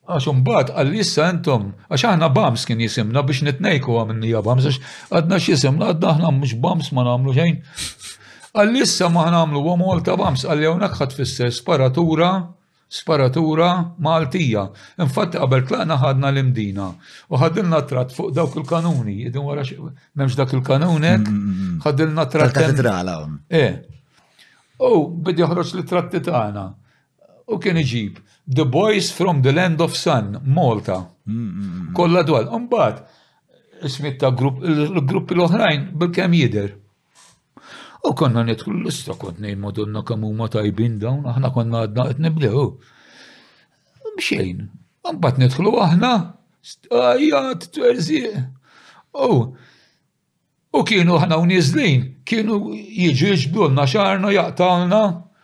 Għax imbagħad qal issa intom, għax aħna bams kien jisimna biex nitnejku għamilnija bams, għax għadna x'isimna, għadna aħna mhux bams ma nagħmlu xejn. Għal issa ma nagħmlu għom Malta bams, għal hawnhekk ħadd fisser sparatura Sparatura Maltija. Infatti qabel tlaqna ħadna l-imdina u ħadilna tratt fuq dawk il-kanuni, idin wara m'hemmx dak il-kanun hekk, ħadilna tratt. Tal-katedrala. Eh. U bidi joħroġ li tratti tagħna. U kien iġib The Boys from the Land of Sun, Malta. Kollha dwar. Imbagħad ismit ta' grupp, il-gruppi l-oħrajn bil-kemm jidher. U konna nidħlu l-istra kont ngħid madonna kemm huma tajbin dawn, aħna konna għadna qed nibdew. Bxejn. Mbagħad nidħlu aħna stajat twerżieq. U u kienu aħna u niżlin, kienu jiġu jiġbdulna xarna jaqtalna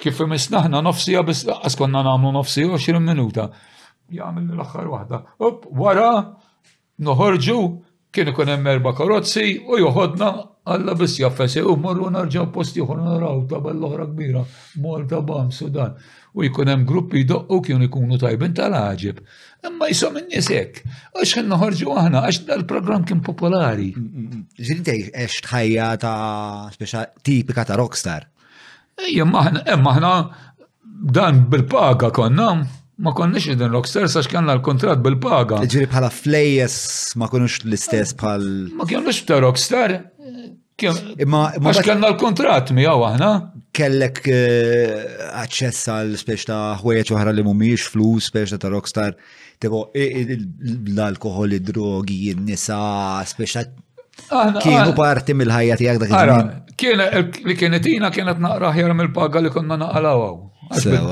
Kif imissna aħna nofsija biss laqqas konna nagħmlu nofsi 20 minuta. Jagħmel l-aħħar waħda. Up, wara noħorġu kien ikun hemm erba' karozzi u joħodna Alla biss jaffesi u morru narġaw post ieħor naraw tabel l-oħra kbira, Malta Bam, Sudan. U jkun hemm gruppi jdoqqu kienu jkunu tajbin tal-ħaġib. Imma jisom in-nies hekk. Għax ħin noħorġu aħna għax dal-programm kien popolari. Ġildej għax tħajja ta' speċa tipika ta' rockstar. Imma aħna dan bil-paga konna, ma konniex id-din rocksters għax kellna l-kontrat bil-paga. Ġiri bħala flejes ma konux l-istess bħal. Ma kienux ta' rockstar. Imma għax kellna l-kontrat miegħu aħna. Kellek eh, aċċess għal speċ ta' ħwejjeġ oħra li mhumiex flus, speċ ta' rockstar. Tipo, l-alkohol, id-drogi, n-nisa, speċa kienu parti mill-ħajja tijak dak il-ħin. Kiena, li kienet jina kienet naqra ħjar mill-paga li konna naqalaw għaw.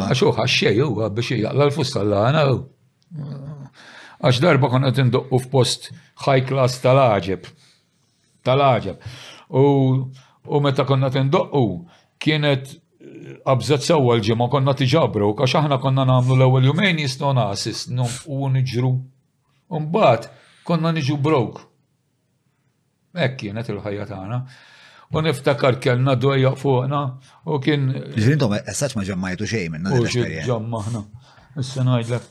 Għaxu xej u biex jaqla l-fusta l-għana. Għax darba konna tindoqqu f'post high class tal-ħagġeb. tal-għaġeb. U, u meta konna tindoqqu, kienet qabżet sewwa l-ġimgħa konna tiġabru, għax aħna konna nagħmlu l-ewwel jumejn jistgħu nasis u niġru. Mbagħad konna niġu brok. Hekk kienet il-ħajja tagħna. U niftakar kellna dwejja fuqna u kien. Ġirintom, essaċ ma ġammajtu xejn minna. U ġammahna. Issa ngħidlek.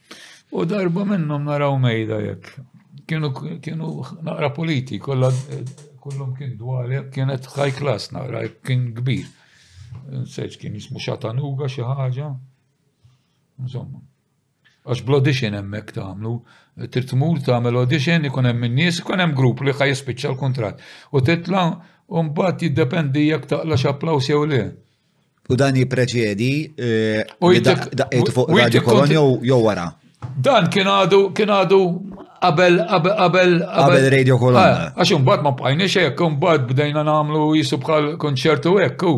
U darba minnhom naraw mejda jekk. Kienu kienu naqra politi, kollha kullum kien dwar jekk kienet high class naqra jekk kien kbir. Seċ kien jismu xatanuga xi ħaġa. Insomma. Għax bl-audition hemmhekk tagħmlu titmur tagħmel audition ikun hemm in-nies, ikun hemm grupp li ħaj jispiċċa l-kuntratt. U titla' u mbagħad jiddependi jekk taqla x'applaws jew le. U dan jipreċedi daqqiet fuq Radio Kolonja jew wara? Dan kien għadu kien għadu qabel qabel qabel qabel Radio Kolonja. Ah, għax imbagħad ma bqajniex hekk, imbagħad bdejna nagħmlu jisu bħal konċertu hekk u.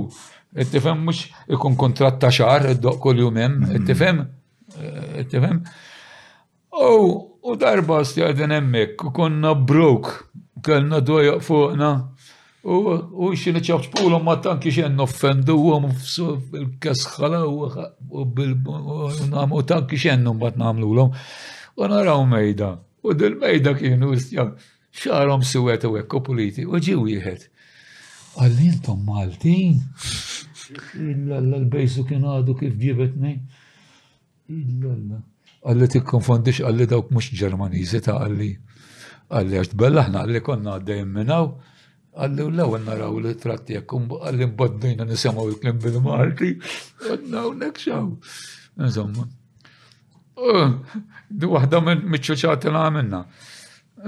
Ittifhem mhux ikun kuntratt ta' xahar id-doq kull jum hemm, mm-hmm. ittifhem? Eh, ittifhem? Ow, u darba sti qegħdin hemmhekk u konna broke, kellna dwejjaq fuqna u u xi niċċaħċbulhom ma tanki xejn noffenduhom fil-kesħala u bil-nagħmlu tanki xejn imbagħad nagħmlulhom. U naraw mejda, u dil-mejda kienu xagħarhom siwed u hekk u puliti, u ġie wieħed. Qalli intom Maltin? Il-bejsu kien għadu kif ġibetni. Għalli tikkonfondix għalli dawk mhux Ġermaniżi ta' għalli għalli għax tbella ħna għalli konna għaddejjem minn hawn għalli u l-ewwel naraw li tratti jekk għalli mbaddejna nisimgħu l-klim bil-Malti għadna hawnhekk xaw. Insomma. Oh, di waħda mill-ċuċati li għamilna.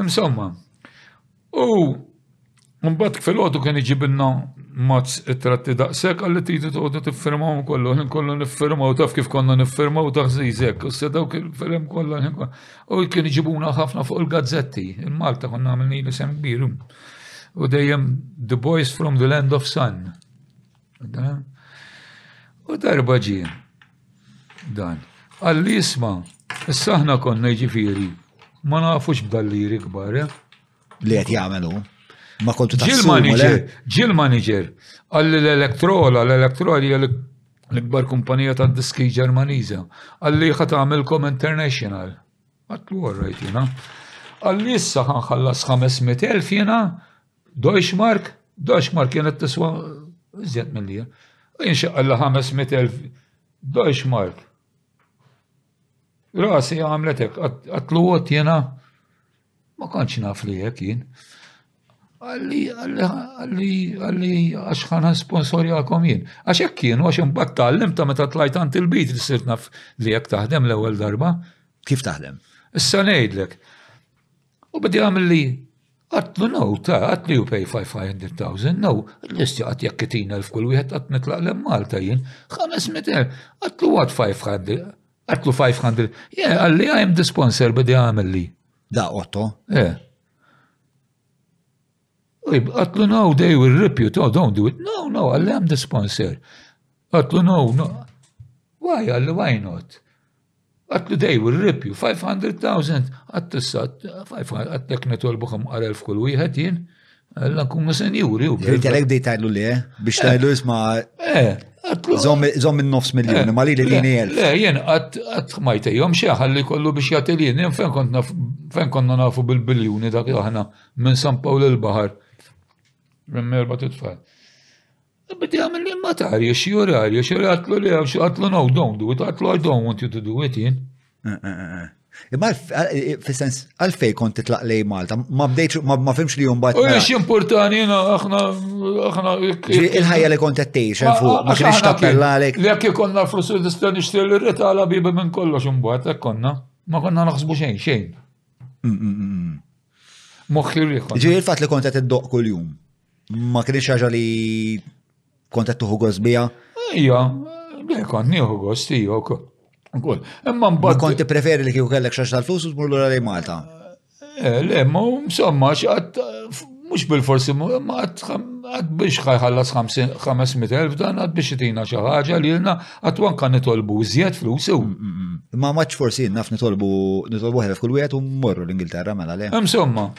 Insomma, U mbagħad filgħodu kien iġibilna mazz it-tratti daqshekk għalli tidu toqgħodu tiffirmaw kollu, ħin kollu niffirmaw taf kif konna niffirmaw taħżiżek, u se dawk il-firem kollha ħin U kien iġibuna ħafna fuq il-gazzetti, il-Malta konna għamilni sem kbir. U dejjem The Boys from the Land of Sun. U darba ġi dan. Għalli jisma, issa ħna konna ġifiri, ma nafux b'dalliri kbar, eh? Li għet jgħamelu. Ma kontu ta' Ġil manager, ġil manager, għalli l-elektrola, l-elektrola hija l-ikbar kumpanija ta' diski ġermaniza, għalli ħat għamilkom international. Għatlu għarrajt jina. Għalli issa ħanħallas 500.000 jina, Deutschmark, Deutschmark kienet tiswa iżjed minn lija. Inxaqalla 500.000 Deutschmark. Rasi għamletek, għatlu għot jena, ma konċ naf li jek jien. Għalli, għalli, għalli, għalli, għax ħana sponsorjakom jien. Għax jek jien, għax imbat tal-lim ta' meta tlajt għant il-bit li sirt naf li jek taħdem l-ewel darba. Kif taħdem? Issa nejdlek. U bidi għamil li għatnu no, ta' għatnu you pay 500,000, no, l-listi għat jekk kitina l-fkull wieħed għat nitlaq l Malta jien, 500,000, għatlu għat 500, għatlu 500, je, għalli għajem disponsor bidi għamil li. Da' otto? Je. U għatlu no, they will rip you, oh, don't do it, no, no, għalli għam disponsor. Għatlu no, no, why, għalli why not? Għad today will rip you 500,000 għad tissa għattek nitolbu kam għal elf kull wieħed jien. Alla nkunu senjuri u. Jgħidlek bdejt tajlu li, eh? biex tajlu isma. Eh, Zom minn nofs miljoni, eh, ma li li dini elf. Le, jien għat majte jom xeħal li kollu biex jgħati li jien, fejn konna nafu bil-biljoni dak aħna minn San Pawl il-Bahar. Remmerba titfall. Bidi għamil li ma tarju xie orarju, xie għatlu li għamxu għatlu no, don't do it, għatlu I don't want you to do it, jien. Eh, eh, eh, Imma fil-sens għalfej kont titlaq lej Malta, ma bdejt ma fimx li jum bat. Ux importani jina aħna aħna. Il-ħajja li kont għattejx, fuq, ma kienx tappella għalek. Li għakki konna flus il-distan nixtir l-rita għala biba minn kollox jumbat, konna. Ma konna naħsbu xejn, xejn. Mm, mm, mm, Moħħi riħu. Ġi il-fat li kont għat id-doq kull-jum. Ma kienx ħaġa li kont qed tuħu gost biha? Ija, le kont nieħu gost ija wkoll. Imma mbagħad. Ma kont tippreferi li kieku kellek xax tal-flus u tmur lura lejn Malta? Eh, le, ma insomma x'qatt mhux bil-forsi ma għad biex ħajħallas 500,000 dan għad biex itina xi ħaġa li lna għatwan kan nitolbu żjed flus u. Mm, mm, mm. Ma maċ forsi naf nitolbu nitolbu ħelf kull wieħed u morru l-Ingilterra mela le. Insomma,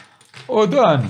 u dan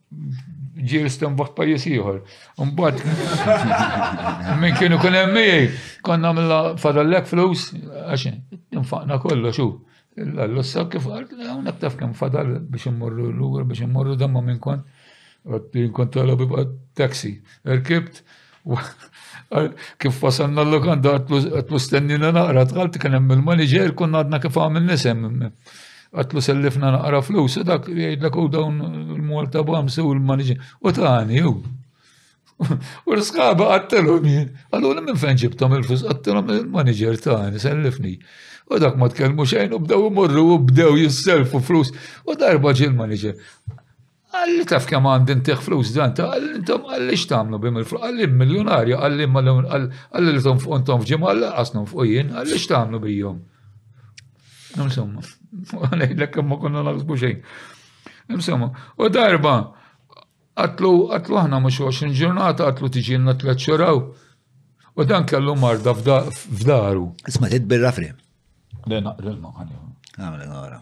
ġiel stembaħ pajjiż ieħor. Mbagħad minn kienu kun hemm miegħi, konna għamilna fadallek flus għax infaqna kollox hu. L-allossa kif għal, hawnhekk taf kemm fadal biex immorru lura biex immorru damma minn kont. Għattin kont għala bibqa taxi. Erkibt, Kif wasalna l-lokanda għatlu stennina naqra, tħalt kien hemm il-manager kun għadna kif għamil nisem. Għatlu sellifna naqra flus, u dak jgħidlek u dawn il-Malta Bams u l-manager. U tani, u. U l-skaba għattilom jien. Għallu minn fejn ġibtom il-flus, għattilom il-manager tani, sellifni. U dak ma tkellmu xejn, u bdew morru, u bdew jisselfu flus. U darba ġil-manager. Qalli taf kemm għandi ntih flus dan ta' qalli intom qalli x'tagħmlu bim il-flus qalli miljunarja qalli qalli li tonfqu intom f'ġimgħa laqas nonfqu jien qalli x'tagħmlu bijhom. Insomma, ngħidlek kemm ma konna naħsbu xejn. Insomma, u darba għatlu għatlu aħna mhux 20 ġurnata għatlu tiġilna tliet xuraw. U dan kellu marda f'daru. Isma' titbirra fri. Le naqra l-maħani. Għamlu għara.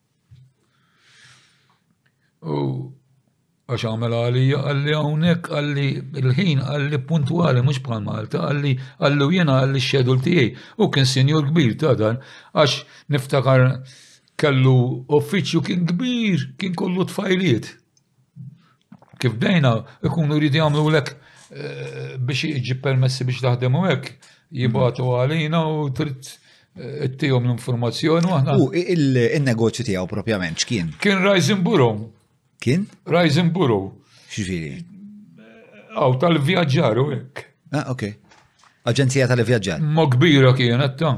U għax għamel għalija għalli għawnek għalli il-ħin għalli puntwali mux bħal Malta għalli għallu jena għalli xedul tijaj u kien senjur kbir ta' dan għax niftakar kellu uffiċju kien kbir kien kollu tfajliet Kif bdejna, ikunu rridu jagħmlu lek eh, biex iġib permessi biex taħdem u hekk jibgħatu għalina u trid eh, ittihom l-informazzjoni u aħna. U il-negozju tiegħu propjament x'kien? Kien Rising Buro. Kien? Rising Buro. X'ġifieri? Aw tal-vjaġġar u hekk. Ah, ok. Aġenzija tal-vjaġġar. Ma kbira kienet ta'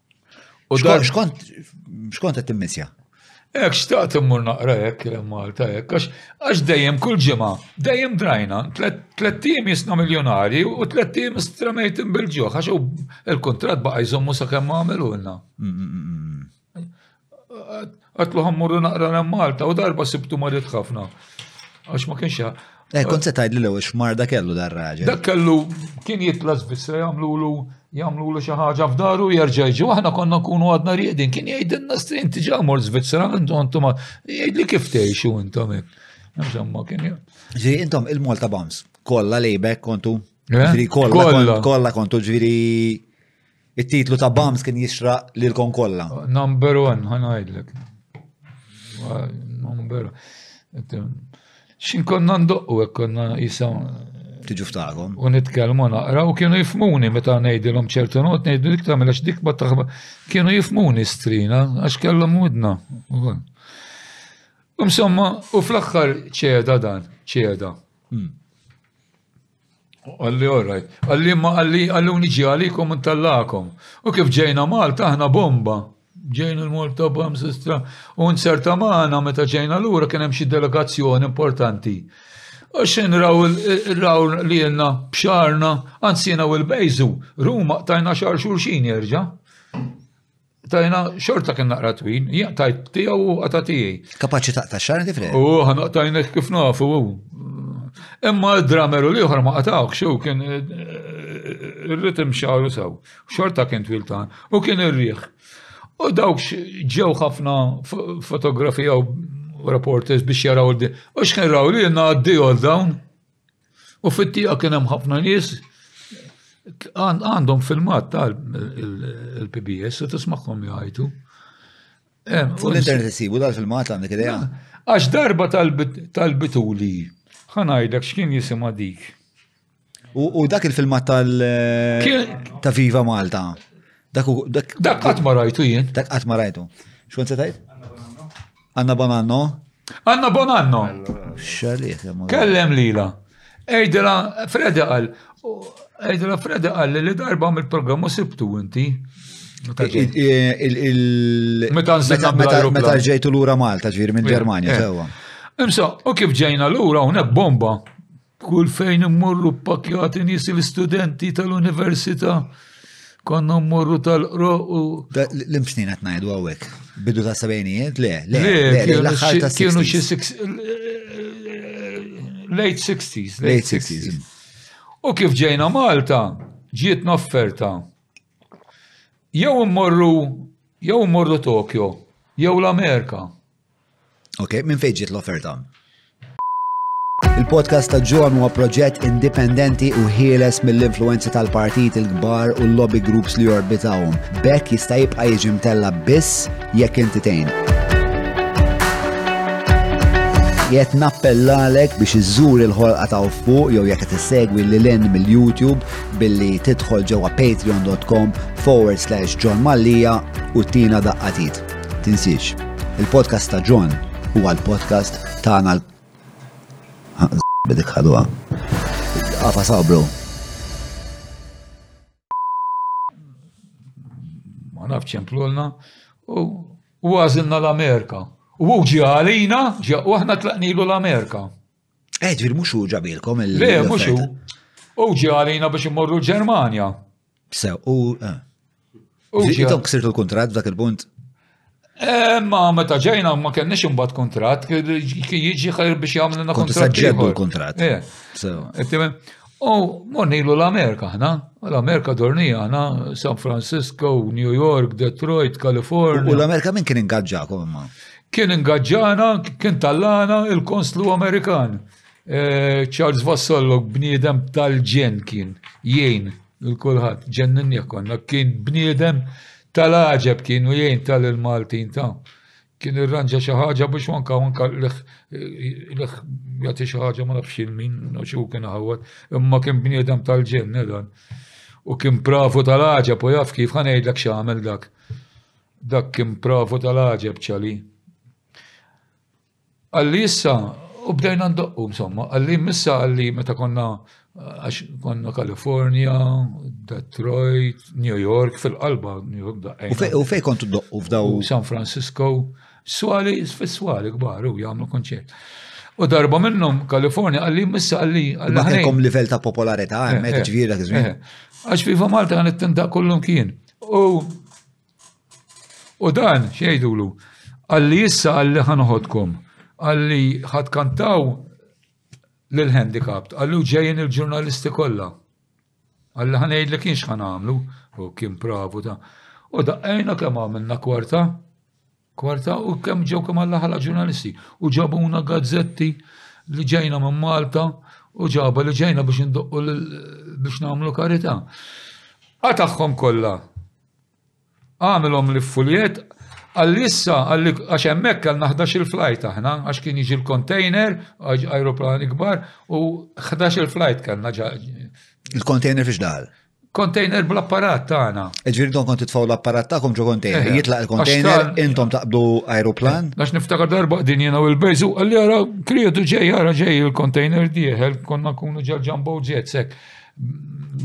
U dan xkont xkont qed timmisja? Ek xtaqt immur naqra hekk il Malta hekk għax għax dejjem kull ġimgħa, dejjem drajna, tlet tim jisna miljonari u tlet tim stramejt bil-ġoħ għax il-kuntratt baqa' jżommu sakemm għamilulna. Mm, mm, mm, Għatlu ħammurru naqra l Malta u darba sibtu marit ħafna. Għax ma kienx. Eh, kont se tgħidli l-ewwel x'marda kellu dar raġel. Dak kellu kien jitla' Svizzera jagħmlulu jagħmlulu xi ħaġa f'daru jerġa' jiġu aħna konna nkunu għadna rieqdin kien jgħidilna strin tiġa mor Svizzera intu antum jgħidli kif tgħixu intom hekk. Insomma kien Ġi intom il-Malta Bams kollha lejbek kontu eh? ġifieri kollha kollha kontu ġifieri It-titlu ta' Bams kien jixraq lilkom kollha. Number one, ħa ngħidlek. Number Xin konna ndoqqu hekk konna jisa. Tiġu ftaħkom. U nitkellmu naqra u kienu jifmuni meta ngħidilhom ċertu not ngħidu dik tagħmel għax dik ma taħba. Kienu jifmuni strina għax kellhom widna. Insomma, u fl-aħħar ċeda dan, ċeda. Hmm. Għalli, all right. Għalli, ma għalli, għalli uniġi għalikom intallakom. U kif ġejna Malta, aħna bomba. Ġejna l-Malta bam sistra. U nserta maħna, meta ġejna l-ura, kien hemm xi delegazzjoni importanti. Għaxin raw raw li jenna bxarna, għansina u l-bejzu, ruma tajna xar xurxin jerġa. Tajna, xorta kien naqra twin, jgħat tajt tijaw u għata tijaj. Kapaċi taqta xar tifri. U għana tajna kif nafu. Imma d-drameru li uħra ma għataw, xew kien eh, eh, il-ritim xaru saw. Xorta kien twil ta' u kien il-riħ. U dawk ġew ħafna fotografija u reporters biex jaraw di. U xkien raw li jenna għaddi għol dawn. U fit-tija kien hemm ħafna nies għandhom filmat tal-PBS u tismagħhom jgħajtu. Fuq l-internet isibu dal-filmat għandek idea. Għax darba tal-bituli ħanajdek x'kien jisimha dik. U dak il-filmat tal ta' Viva Malta. Dak qatt ma rajtu jien. Dak qatt ma rajtu. Xkont se tajt? Anna Bonanno? Anna Bonanno! Xalih, Kellem lila. Ejdela, Freda għal, ejdela Freda għal li darba mill programm u sibtu inti. Meta nżekka Meta ġejtu l-ura Malta ġviri minn Ġermanja, eh. sewa. Imsa, u kif ġejna l-ura unek bomba. Kull fejn immorru pakjati nies l-istudenti tal-università konna mmorru tal-qro u. L-imsnin qed ngħidu hawnhekk. Bidu ta' sebejnijiet, le, le, l-aħħar ta' kienu xi late 60s, late 60s. U kif ġejna Malta, ġiet nofferta. Jew immorru, jew immorru Tokyo, jew l-Amerika. Ok, minn fejn ġiet l-offerta? Il-podcast ta' John huwa proġett indipendenti u ħieles mill-influenzi tal-partit il-kbar u l-lobby groups li jorbitawhom. Bekk jista' jibqa' jiġi mtella biss jekk inti tgħin. Jett nappellalek biex iżżur il-ħolqa ta' fuq jew jekk tissegwi li len mill-YouTube billi tidħol ġewwa patreon.com forward slash John Mallija u tina daqqatit. Tinsiex, il-podcast ta' John huwa l-podcast tagħna l bidik ħadwa. Għafa saw, bro. Ma nafx ċemplulna u għazinna l-Amerika. U ġi għalina, ġi u aħna tlaqnilu l-Amerika. Eh, ġviri, mux u ġabilkom il- Le, mhux hu. U ġie għalina biex immorru l-Ġermanja. Sew, u. eh. U Zi- ġie- Intom ksirtu l-kontrat f'dak il-punt. Eh, Ma meta ġejna ma kellniex imbagħad kuntratt, kien jiġi ħajr biex jagħmlilna Kontu kuntratt. saġġeddu ieħor. l-kontrat. Eh. Sew. Ittimem. U mornilu l-Amerika ħna, l-Amerika dornija ħna, San Francisco, New York, Detroit, California. U l-Amerika minn kien ingaġġakom imma? Kien ingaġġana, kien tallana il-konslu Amerikan. Eh, Charles Vassallo bniedem tal-ġen kien, jien, il-kulħat, ġennin konna, kien bniedem tal-ħagġab kien u jien tal-Maltin ta' Kien irranġa xi ħaġa biex wanka wanka l-eħ jagħti xi ħaġa ma nafx il min, xi hu kien ħawad, imma kien bniedem tal-ġenn eh, dan. U kien pravu tal-għaġeb u jaf kif ħanejdlek x'għamel dak. Dak kien pravu tal-għaġeb ċali. Għalli issa, u bdejna ndoqqu, insomma, għalli missa għalli meta konna għax konna Kalifornja, Detroit, New York, fil-qalba New York daqqa. U fej kontu doqqu f'daw? San Francisco, swali, fil-swali gbar u jgħamlu konċert. U darba minnum Kalifornja għalli missa għalli. Ma kelkom livell ta' popolarità, eh, mek eh, ġviri dak eh. Għax viva Malta għan it-tinda kollum kien. U U dan, xejdulu, għalli issa għalli ħanħodkom, għalli ħad kantaw l-handicapped, għallu ġejjen il-ġurnalisti kollha. Għalli ħanejd li kienx ħan għamlu, u kien pravu ta' U daqqajna kemm għamilna kwarta, Kwarta u kemm ġew kemm Alla ħalaq ġurnalisti u ġabuna gazzetti li ġejna minn Malta u ġaba li ġejna biex indoqqu biex nagħmlu karità. Qataħħom kollha. Għamilhom li fuljet għall-issa għax hemmhekk għal naħdax il-flajt aħna għax kien jiġi l-container ajruplan ikbar u 11 il-flajt kellna Il-container fiex daħal? Kontejner bl-apparat tagħna. Ġifieri intom kont titfgħu l-apparat tagħkom ġo kontejner, eh, jitlaq il-kontejner, intom taqbdu ajruplan. Eh, għax niftakar darba din jiena u l-bejżu għalli ara krietu ġej ara ġej il-kontejner dieħel konna nkunu ġal ġambo ġetsek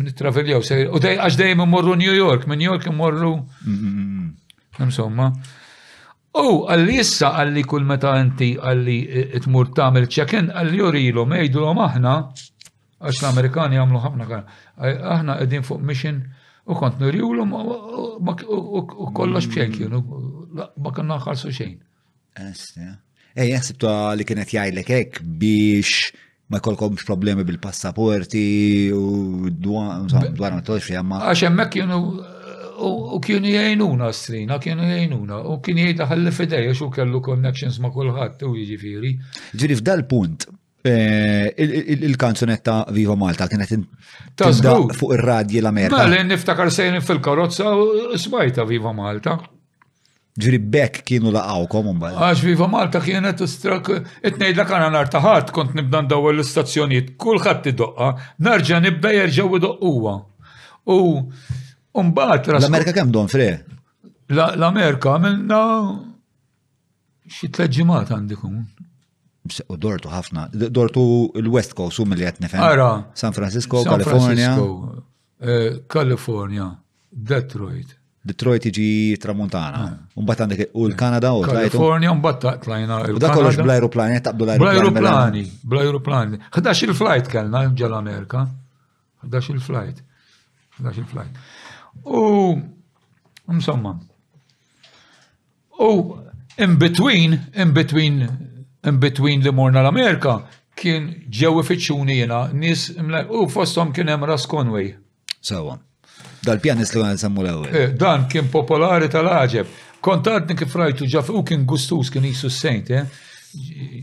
nittraveljaw se u dej għax dejjem immorru New York, minn New York immorru. Mm-hmm. Insomma. U għalli issa għalli kull meta inti għalli tmur tagħmel check-in għalli jurilhom għidulhom aħna għax l-Amerikani għamlu ħafna kan. Aħna qegħdin fuq mission u kont nurjulhom u kollox b'xejn kienu ma konna ħarsu xejn. Ej, jaħsib ta' li kienet jgħidlek hekk biex ma jkollkomx problemi bil-passaporti u dwar ma tolx li għamma. Għax hemmhekk kienu u kienu jgħinuna strina, kienu jgħinuna u kien jgħidha ħalli fidej għax u kellu connections ma' kulħadd u jiġifieri. Ġifieri f'dal punt eh, il-kanzunetta Viva Malta kienet fuq ir-radji l-Amerika. Mela niftakar sejrin fil-karozza u smajta Viva Malta. Ġri bekk kienu laqawkom un bħal. Għax Viva Malta kienet istrak, itnejd la kana nar taħat, kont nibda ndaw l-istazzjoniet, kullħat doqqa, narġa nibda jerġaw idoqquwa. U mbagħad L-Amerika kemm don fre? L-Amerika għamilna xi tliet ġimgħat għandikum. U dortu ħafna, dortu l-West Coast, u mill-li għet nifem. Ara. San Francisco, California. Eh, California, Detroit. Detroit iġi tramuntana. Eh. Mbagħad għandek u l-Kanada u California mbagħad tlajna. U dak kollox bl-ajruplani qed taqbdu l-ajruplani. Bl-ajruplani, bl-ajruplani. Ħdax il-flight kellna ġal Amerika. Ħdax il-flight. Ħdax il-flight. U insomma, U in between, in between, in between li morna l-Amerika, kien ġew ifittxuni jiena nies u fosthom kien hemm Ras Conway. Sawa. Dal-pjanist li għan semmu l-ewwel. Eh, dan kien popolari tal-ħaġeb. Kontadni kif rajtu ġaf u kien gustus kien jisu s-sejnt, eh?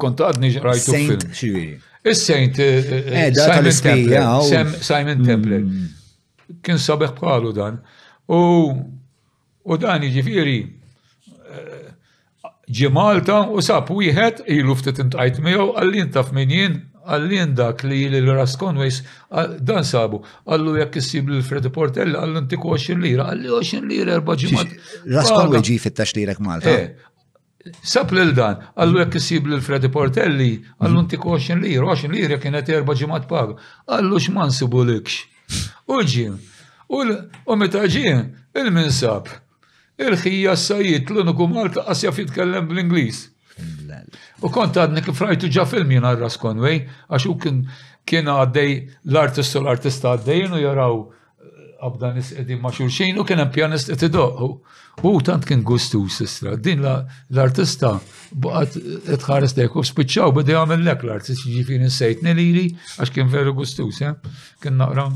Kontadni rajtu film. Is-sejnt eh, eh, Simon Temple. Oh. Simon Temple. Mm. Kien sabeħ bħalu dan. U U dan jiġifieri eh, ġi Malta u sab wieħed ilu ftit intqajt miegħu għalli intaf min jien għalli dak li li l-Ras Conways dan sabu għallu jekk issib l Freddy Portella għallu ntiku 20 lira għalli 20 lira erba' ġimgħat. Ras Conway ġi fit-taxlirek Malta. Eh, Sab lil dan, għallu jekk issib lil Freddy Portelli, għallu ntik 20 lira, 20 lira kienet erba' ġimgħat paga. Għallu x'ma nsibulikx. U ġie. U meta ġie, il-min sab. Il-ħija s-sajjid l-uniku Malta qasja jitkellem bl-Ingliż. U kont għadni kif rajtu ġa film jien għarras Conway, għax u kien għaddej l-artist u l-artista għaddejn u jaraw Qabda nis qegħdin ma' xulxin u kien hemm pjanist qed idoqq. U tant kien gustu sistra. Din l-artista baqgħet qed ħares lejk u spiċċaw bidi għamel lek l-artist ġifieri nsejtni lili għax kien veru gustus, eh? Kien naqra.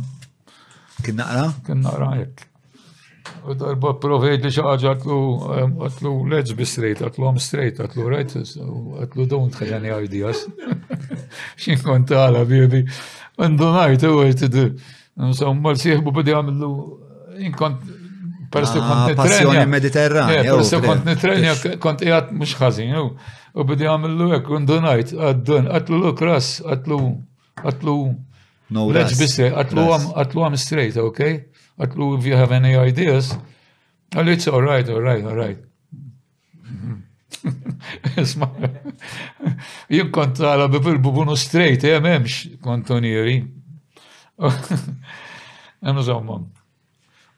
Kien naqra? Kien naqra hekk. U darba provejt li xaħġa għatlu, għatlu let's be straight, għatlu I'm straight, għatlu right, għatlu don't have any ideas. Xin kontala, baby. Għandu najt, u għajt, Nżomm mal sieħbu bidi għamlu inkont persi ah, kont nitrenja. Mediterran. Eh, persi kont nitrenja kont jgħat mux ħazin. U bidi għamlu għek undunajt għaddun għatlu l kras għatlu għatlu. No, let's be straight. Għatlu għam għatlu għam straight, ok? Għatlu if you have any ideas. Għalli it's all right, all right, all right. Isma, jien kont għala bi fil-bubunu strejt, jem eh, hemmx kontonieri. Għannu zommon.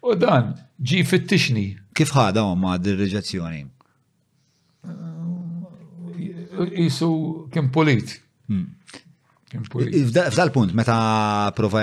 U dan, ġi fittixni. Kif ħada għomma dir-reġazzjoni? Jisu kien polit. Hmm. F'dal-punt, meta prova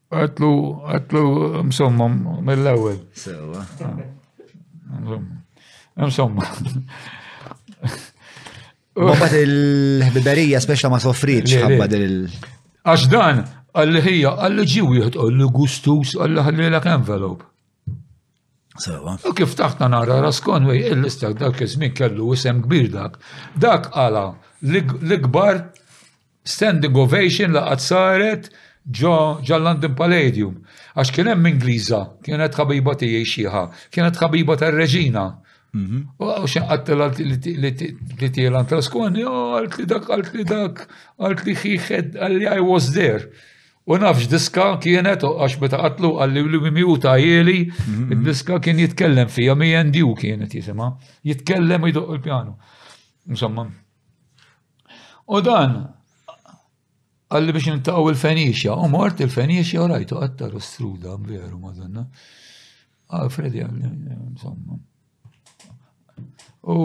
Għatlu, għatlu, msomma, mill-ewel. Sewa. Msomma. Għabat il-ħbiberija speċa ma soffriċ għabba dil. Għax dan, għalli ħija, għalli ġiw jħed, għalli gustus, għalli ħalli l envelop. Sewa. U kif taħtna nara raskon għaj, il-istak dak iż kellu isem kbir dak. Dak għala l-ikbar Standing ovation laqgħat saret ġo ġal-London Palladium għax kien hemm Ingliża, kienet ħabiba tiegħi xieħa, kienet ħabiba tar-Reġina. Mhm. U xejn qattela li tiela traskoni, oh, għalt li dak, għalt li dak, għalt li ħiħed, għalli I was there. U nafx diska kienet, għax meta qatlu għalli li mimiju ta' jeli, mhm. diska kien jitkellem fija, mi jendiw kienet jisima, jitkellem u jdoq il-pjanu. Insomma. U dan, għalli biex niltaqgħu il-Fenixja, u mort il-Fenixja u rajtu għattar u struda, veru, madonna. Ah, Fredi, insomma. U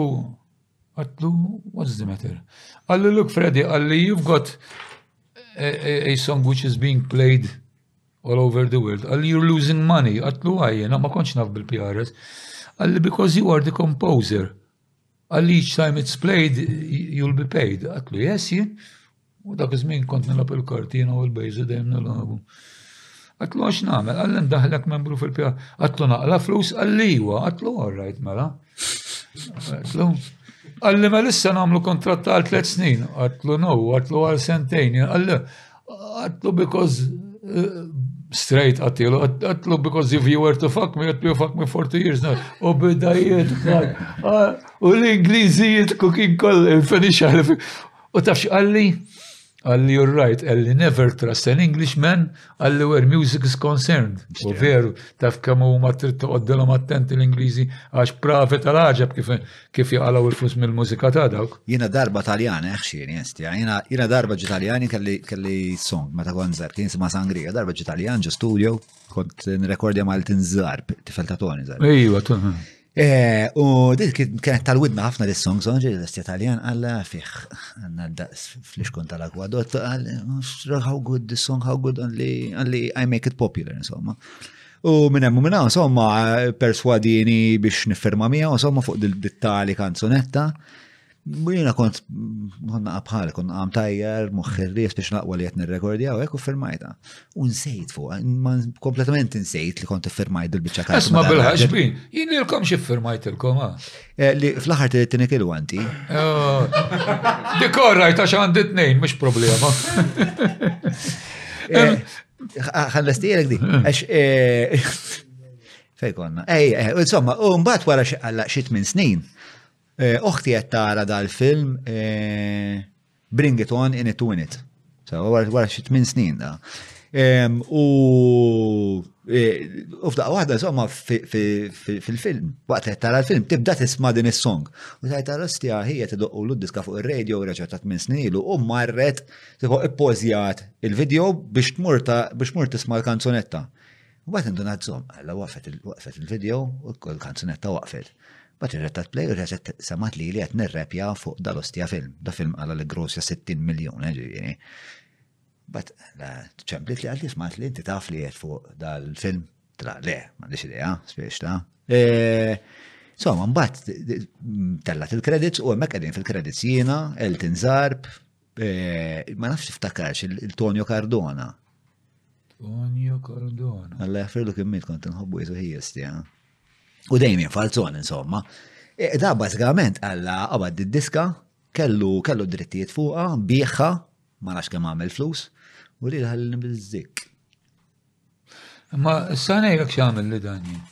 għatlu, what's the matter? Għallu, look, Fredi, għalli, you've got a, a, a song which is being played all over the world. Għalli, you're losing money. Għatlu, għajjena, ma konċ naf bil-PRS. Għalli, because you are the composer. Qal li each time it's played, you'll be paid. Għatlu yes jien, u dak iż-żmien kont nilgħab il-kartina u l-bejżu dejjem nilgħabu. Għatlu għax nagħmel, għalli ndaħlek membru fil-pja. Għatlu naqla flus, għalli iwa, għatlu għarrajt mela. Għatlu, għalli ma mela issa nagħmlu kontratt għal tliet snin, għatlu no, għatlu għal sentejn, għalli Għatlu because eh, straight għattilu, għatlu because if you were to fuck me, għatlu fuck me for two years now. U bidajiet, ah, u l-Ingliżijiet kukin koll, finish għalif. U tafx għalli, għalli you're right, għalli never trust an Englishman, għalli where music is concerned. U veru, taf kamu ma trid toqoddilhom attenti l-Ingliżi, għax pravi tal-ħagġab kif Kif jaqalgħu l-flus mill-mużika ta' dawk? Jiena darba Taljan, eh ħxieni, hestia. Jiena darba ġi Taljan kelli song meta kont żgħar, kien jisimha Sangria, darba ġi Taljan ġo studio, kont nrekordja Maltin żgħar, tifel ta' Tony żgħar. Ejwa, eh, U dik kienet tal-widna ħafna dis song song ġi l-estia Taljan għalla fih għandna daqs fl-iskun tal-akwadott għal how good this song, how good only I make it popular, insomma. U minn hemm minn hawn, insomma, perswadini biex nifferma miegħu, insomma, fuq dil-dittali kanzunetta. Jiena kont konna qabħal, konna qam tajjar, moħħirries biex naqwa li qed nirrekordjaw hekk u firmajta. U nsejt fuq, kompletament nsejt li kont firmajt dil-biċċa kanzunetta. Isma' bil-ħaxbi, jien ilkom xi firmajt ilkom ha. Eh, li fl-aħħar trid tinik il-wanti. Eh, Dikorrajt għax għandi tnejn, mhux problema. Eh, Għallestijelek di. Eh, Fej konna. Ej, eh, insomma, u mbagħad wara xi għalla xi tmien snin, eh, oħti qed tara dal-film Bring It On in It Win It. So, wara xi tmien snin da. U ufdaq waħda insomma fil-film, waqt li tara l-film, tibda tisma din is-song. U tajta l-ostja ħija tidoqqu l-diska fuq ir-radio reġa' ta' tmien snin ilu u marret Tipo ippożjat il-video biex tmur ta' biex tmur tisma' l-kanzunetta. Mbagħad indunat żomm, alla waqfet waqfet il-video u l-kanzunetta waqfet. Mbagħad irretat play u reset semat li li qed nirrepja fuq dal-ostja film. Da film għala li grossja 60 miljun eh, ġifieri. Bat, ċemplit li għalli smat li inti taf li jett fuq dal-film. Tra, le, m'għandix idea, spiex ta. E, Somma, mbatt, tellat il-kredits u hemmhekk qegħdin fil-kredits jiena, Elton Zarb, Eh, ma nafx tiftakarx il-Tonio Cardona. Tonio Cardona. Alla jaffirlu kien mit kont nħobbu jizu ħijesti, eh. U dejjem falzon, insomma. Eh, da bażikament għalla qabad diska kellu kellu drittijiet fuqa, bieħa, ma nafx kemm għamel flus, u li ħalli nibżik. Imma issa ngħidlek x'għamel li dan jien.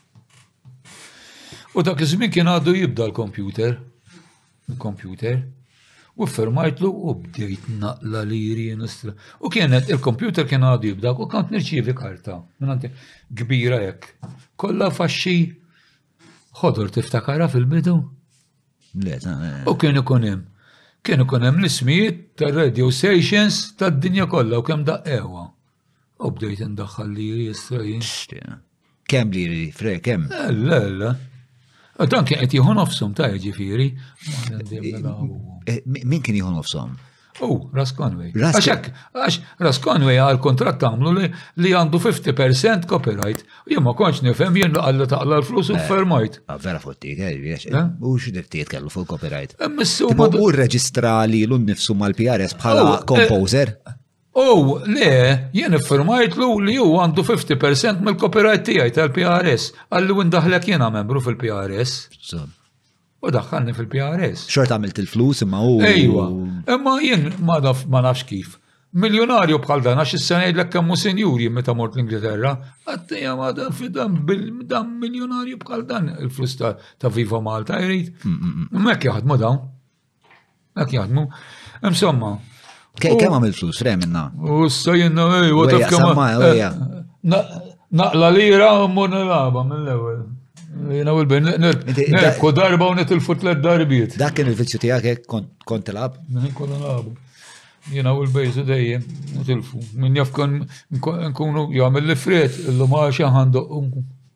U dak iż-żmien kien għadu jibda l-kompjuter, il-kompjuter, u fermajtlu u bdejt naqla li jirien U kienet il-kompjuter kien għadu jibda u kont nirċievi karta minn kbira hekk. Kollha faxxi ħodor tiftakara fil-bidu? Le, ta' eh. U kien ikun hemm. Kien ikun hemm l-ismijiet tar-radio stations tad-dinja kollha u kemm daqqewa. U bdejt indaħħal liri issa jien. Kemm liri, fre, kemm? Eh, le, le. Eh, dan kien qed jieħu nofshom ta' ġifieri. Eh, min kien jieħu nofshom? U, Ras Conway. Għaxek, għax Ras Conway għal kontrat għamlu li għandu 50% copyright. Jien ma konċ nifhem jien li għallu taqla l-flus u fermajt. Ah, vera fotti, għax. U x'diftiet kellu fuq copyright. U reġistrali l-nifsu mal-PRS bħala composer. O, le, jien iffirmajtlu li hu għandu fifty percent mill-copyright tiegħi tal-PRS. Qalli u ndaħħlek jiena membru fil-PRS. Bżonn. U daħħalni fil-PRS. Xorta għamilt il-flus imma hu. Ejwa, imma jien ma naf- ma nafx kif. Miljonarju bħal dan għax issa ngħidlek kemm hu sinjur jien meta mort l-Ingilterra. Għattija ma dan fi dan bil- dan miljonarju bħal dan il-flus ta' ta' Viva Malta jrid. Mek jaħdmu dawn. Dak jaħdmu. Insomma. Kemm għamil flus, re minna? U s-sajinna, ej, u taf kemm. Naqla lira u mmur nilaba mill-ewel. Jena u l-ben, nerku darba u nitilfu tlet darbiet. Dak kien il-vizzju tijak jek kont tilab? Kont tilab. Jena u l-bejzu dejjem, nitilfu. Min jaf nkunu jgħamil li friet, l-lum għaxa għandu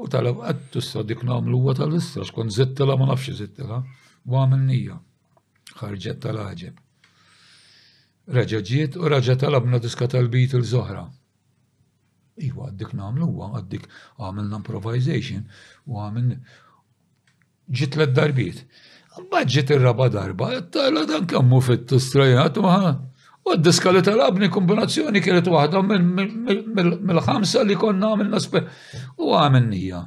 U talab qatt tista' dik nagħmlu huwa tal-issa xkont żittilha ma nafx żittilha u għamilnija. Ħarġet tal-għaġeb. Reġa' ġiet u reġa' talabna diska tal-Beatles oħra. Iwa għaddik nagħmlu huwa għaddik għamilna improvisation u għamilni Ġi tlet darbiet. Mbagħad ġiet ir-raba' darba, tala dan kemmu fit-tustrejat ma u d-diska li talabni kombinazzjoni kienet waħda mill-ħamsa li konna għamilna u għamilnija.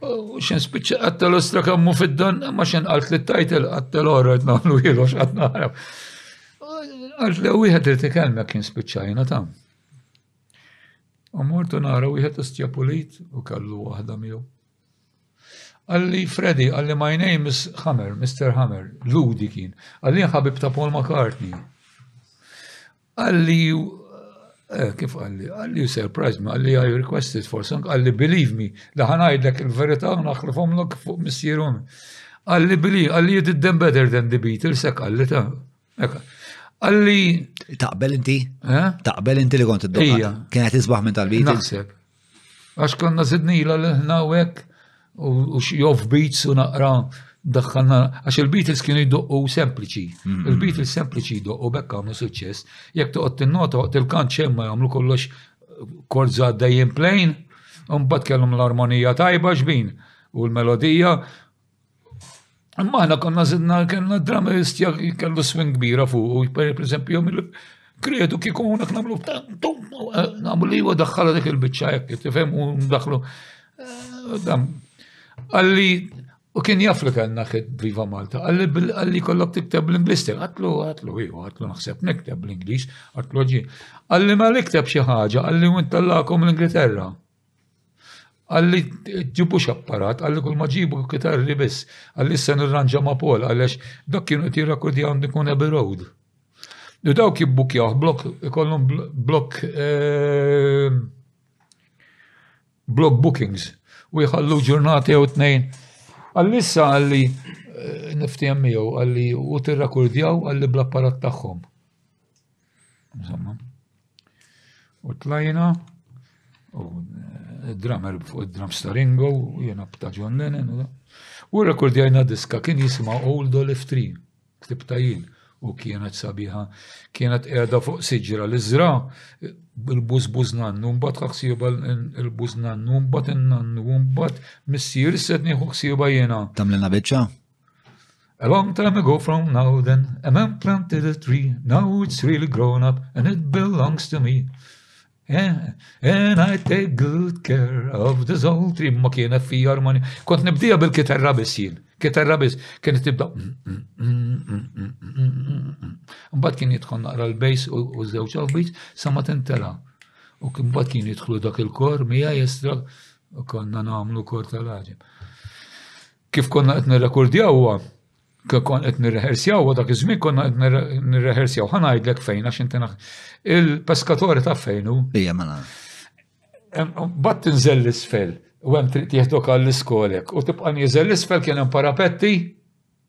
U xen spiċċa għattel ostra kemmu fid-dan, ma xen għalt li tajtel għattel orret namlu jilu xħat naħrab. Għalt li wieħed li t-kelmek kien spiċċajna tam. U mortu nara wieħed istjapulit u kallu waħda miegħu. Qalli Freddie, qalli my name is Hammer, Mr. Hammer, Ludi kien. Qalli ħabib ta' Paul McCartney. Qalli, eh, kif qalli, qalli you surprised me, qalli I requested for song, qalli believe me, li ħanajdlek il-verità u naħlifhom lok fuq missierhom. Qalli believe, qalli you did them better than the Beatles, hekk qalli ta' Qalli. Taqbel inti? Eh? Taqbel inti li kont id-dokka? Kienet isbaħ minn tal-Beatles? Għax konna zidnila li ħna u hekk u xi off beats u naqra daħħalna għax il-Beatles kienu jdoqqu sempliċi. Mm-hmm. Il-Beatles sempliċi jdoqqu bekk għamlu suċċess. Jekk toqgħod tinnota waqt il-kant xejn ma jagħmlu kollox korza dejjem plain, u mbagħad kellhom l-armonija tajba xbin u l-melodija Imma aħna konna zidna kellna dramerist li kellu swing kbira fuq, per eżempju, kredu kieku unak namlu namlu li huwa daħħala dik il-biċċa jekk tifhem u daħlu. Eh, għalli u kien jaf li kellna kid Viva Malta, għalli għalli kollok tikteb l-Ingliż, għatlu għatlu iju, għatlu naħseb nikteb l-Ingliż, għatlu ġi. Għalli ma l-ikteb xi ħaġa, għalli u intallakom l-Ingilterra. Għalli ġibux apparat, għalli kull ma ġibu kitarri biss, għalli se nirranġa ma' Paul għaliex dak kienu ti rakordjaw nikun Abbey Road. U daw jibbukjaw blok, ikollhom blok eh, blok bookings u jħallu ġurnati jew tnejn. Għallissa għalli eh, niftijem miegħu għalli u tirrakordjaw għalli bl-apparat tagħhom. Insomma. U tlajna, u eh, drummer fuq id-drum staringo, u jena b'ta' John Lennon, u da. U rekordjajna diska kien jisima Old Olive Tree, ktib tajjin, u kienet sabiħa, kienet qiegħda fuq siġra li żra il-bus buznannu, mbagħad ħaxsieba il-buznannu, mbagħad innannu, mbagħad missier sedni ħuħsieba jiena. Tamlilna biċċa? A long time ago from now then, a man planted a tree. Now it's really grown up and it belongs to me. Yeah. And I take good care of the old tree. Ma kien fi armoni. Kont nibdija bil-kitarra biss jien. Kitarra biss. Kien tibda. Mbagħad kien jidħol naqra l-bass u żewġ beats sa ma tintela. U mbagħad kien jidħlu dak il-kor mija jestra konna nagħmlu kor tal-għaġib. Kif konna qed nirrekurdjawha, kif kont qed nirrehersjawha dak iż-żmien konna qed nirrehersjaw. Ħa ngħidlek fejn għax inti il-peskatori ta' fejn hu. Ejja ma nagħraf. Bat tinżel l-isfel u hemm triq tieħdok għall-iskolek u tibqa' nieżel l-isfel kien hemm parapetti.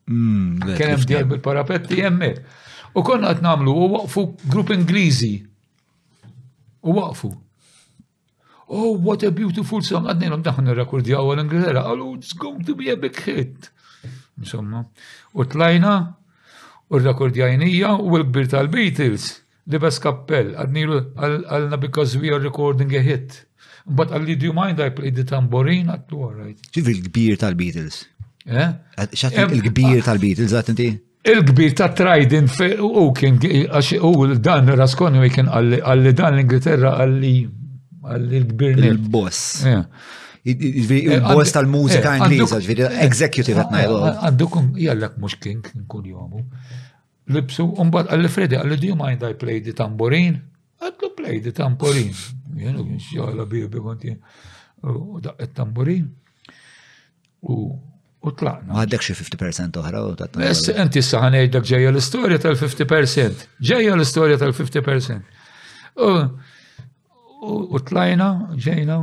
Hmm, kien hemm djar bil-parapetti hemmhekk. U konna qed nagħmlu u waqfu grupp Ingliżi. U waqfu. Oh, what a beautiful song, għadnilom daħn nirrakurdjaw għal-Ingilterra, għalu, it's going to be a big hit. Insomma, u tlajna, u rrakurdjajnija, u l-kbir tal-Beatles, li bas kappell, għadnilu għalna because we are recording a hit. But għalli do you mind I played the tamborin at the right. Ġivi l-kbir tal-Beatles. Eh? Il-kbir tal-Beatles, għat inti? Il-kbir ta' Trident u kien għax u dan Raskoni u kien għalli dan l-Ingilterra għalli għalli l-kbir. Il-boss. Eh. Il-boss eh, tal-mużika eh, Ingliża, ġviri, executive għatna jgħu. Għandukum jgħallak mux kien kien kun jomu. Libsu, unbat għalli Fredi, għalli do you mind I play the tamborin? Għadlu play the tamborin. Jenu kien xjala bi bi konti. U daqqet tamborin. U U tlaqna. Għaddek xie 50% oħra u tatna. Ess, enti issa ħanejdlek ġeja l-istoria tal-50%. Ġeja l-istoria tal-50%. U tlajna, ġejna,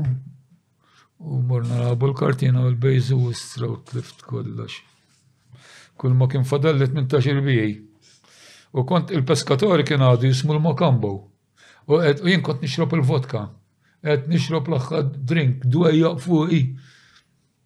u morna labu l-kartina u l-bejzu u straw tlift kollox. Kull ma kien fadallet minn tax il-bijaj. U kont il-peskatori kien għadu jismu l-mokambo. U jien kont nixrob il-vodka. Għed nixrob l-axħad drink, dwejja fuqi.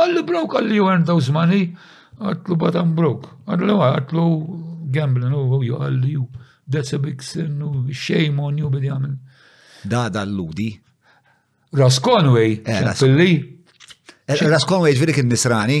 Għalli brok, għalli ju għan daw zmani, għatlu badan brok, għallu għatlu gambling, u ju għalli ju, that's a big sin, u shame on you bidi għamil. Da da l-ludi. Ras Conway, eh, filli. Eh, Ras Conway ġviri kien nisrani.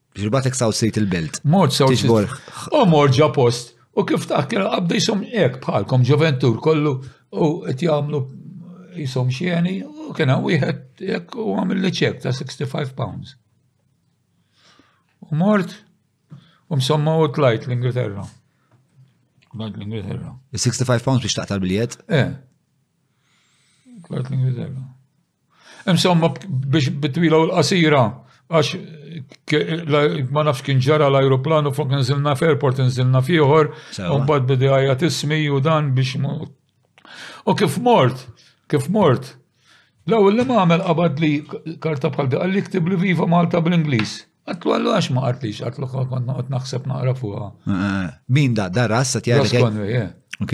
Ġribatek saw sejt il-belt. Mort saw tiġbor. U mort ġa post. U kif taħt kienu qabda jisom ek bħalkom ġoventur kollu u qed jagħmlu jisom xieni u kien hawn wieħed ek u għamil li ċek ta' 65 pounds. U mort u msomma u tlajt l-Ingilterra. Tlajt l-Ingilterra. 65 pounds biex taqta l-biljet? Eh. Tlajt l-Ingilterra. Insomma, biex bitwila u l-qasira, għax ma nafx kien ġara l-aeroplanu fuq nżilna f'airport nżilna fieħor, u mbagħad bidi għajja tismi u dan biex. U kif mort, kif mort, l-ewwel li ma għamel qabad li karta bħal di għalli ktib li viva Malta bl-Ingliż. Għatlu għallu għax ma għatlix, għatlu għatlu naħseb naqra fuqa. Eh, eh, min da, da rassa tjara. Ras Conway, eh. Ok.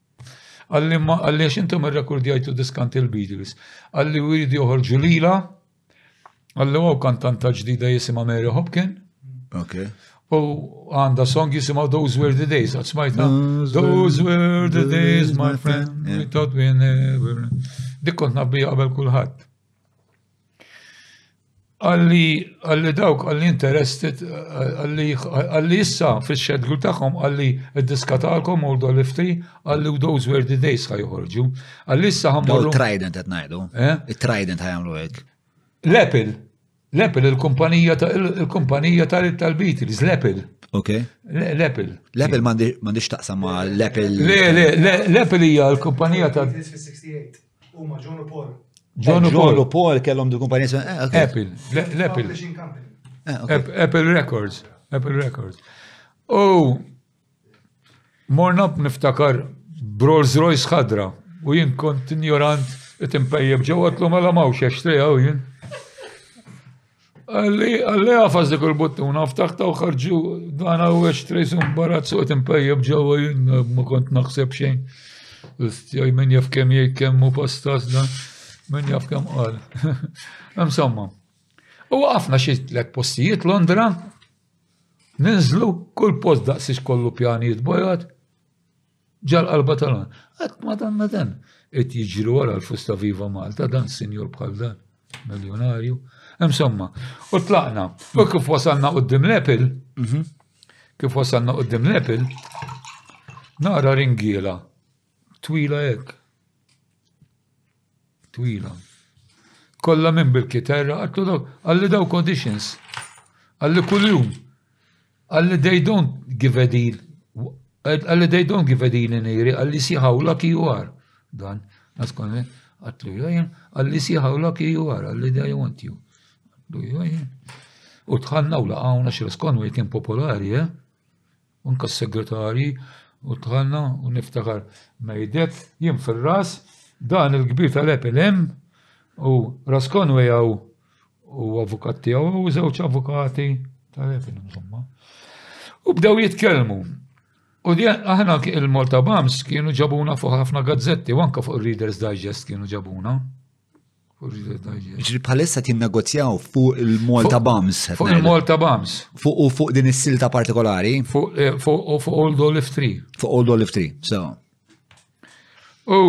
Għalli ma għalli għax intom irrekordjajtu diskant il-Beatles. Għalli wiridu joħorġu lila. Għalli għaw kantanta ġdida jisima Mary Hopkin. Ok. U għanda song jisima Those Were the Days, għad smajta? Those were the days, my friend, we thought we never. Dik kont nabbija qabel kullħat. Għalli għalli dawk għalli interested għalli għalli issa fix-xedlu tagħhom għalli id-diska tagħkom u l-dolifti għalli u those were the days ħaj joħorġu. Għalli issa ħammorru. Trident qed ngħidu. Eh? Trident ħajamlu hekk. L-Apple. L-Apple il-kumpanija ta' il-kumpanija tal-Beatles, l-Apple. Ok. L-Apple. L-Apple m'għandix taqsam ma' l-Apple. Le, le, l-Apple hija l-kumpanija ta' Huma John u Paul. John u Paul. Paul kellhom di kumpanija eh, Apple. L-Apple. Eh, Apple Records. Apple Records. U morna niftakar Rolls Royce ħadra u jien kont ignorant it-impejjeb ġewwa tlu mela mawx għax u jien. Għalli, għalli għafas dik il-buttuna, ftaħta u ħarġu dan għaw għax trejs imbarat suqt impejjeb ġewwa jien ma kont naħseb xejn. Jaj, min jaf kem jgħid kemm u pastas dan, min jaf kem qal. Insomma, u għafna xi tlet postijiet Londra, ninżlu kull post daqsix kollu pjanijiet bojat, Ġal-qalba tal-għan. Għat madanna dan. Et jiġri wara l-fusta viva Malta, dan sinjur bħal dan. Miljonarju. Insomma, u tlaqna. U kif wasalna qoddim l-epil, mhm. kif wasalna qoddim l-epil, nara ringiela. Twila hekk. twila. Kolla minn bil-kiterra, għattu daw, għalli daw conditions. Għalli kull-jum. Għalli they don't give a deal. Għalli they don't give a deal in iri, għalli siħaw la ki juar. Dan, għaskone, għattu jgħin, għalli siħaw la ki juar, għalli they want you. Għattu jgħin. U tħanna u laqawna xil-skon u jkien popolari, eh? Anke s-segretarji u dħalna u niftakar ngħidlek jien fir-ras dan il-kbir tal-EPLM u Ras Conway hawn u avukat tiegħu u żewġ avukati tal-EPLM insomma. U bdew jitkellmu. U di aħna il-Malta Bams kienu ġabuna fuq ħafna gazzetti u anke fuq Reader's Digest kienu ġabuna. Ġri bħalissa kien negozjaw fuq il-Malta Bams. Fuq il-Malta Bams. Fuq u fuq din is-silta partikolari. Fuq eh, Old Olive Tree. Fuq Old Olive Tree, so. U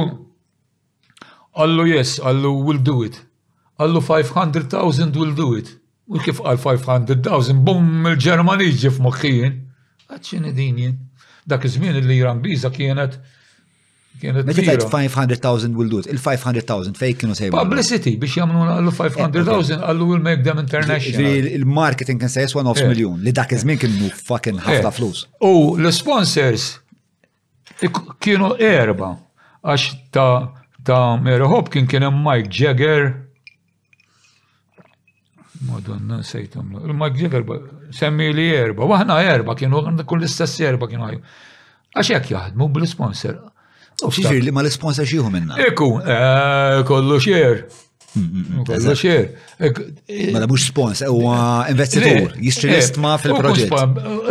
għallu yes, għallu will do it. Għallu 500,000 will do it. U kif qal 500,000 bumm il-Ġermaniż ġie f'moħħi jien. Għadxini din jien. Dak iż-żmien il-lira Ingliża kienet kienet. Meta tajt 500,000 wildut, il-500,000 fej kienu sejbu. Publicity biex jamlu għallu 500,000 għallu will make them international. Il-marketing kien sejs 1 of eh. million li dak iż-żmien kienu fucking ħafna eh. flus. U l-sponsors Kienu erba, għax ta' ta' Mary Hopkin kien hemm Mike Jagger. Madonna nsejthom. Il-Mike Jagger semmi li erba, waħna erba kienu kull l-istess erba kienu ħajju. Għax hekk jaħdmu bl-sponsor. Xiġri li ma l-sponsor xieħu minna. Iku, eh, kollu xier. Kollox xer. Mela mhux spons, huwa investitur, jixtri jistma fil-proġett.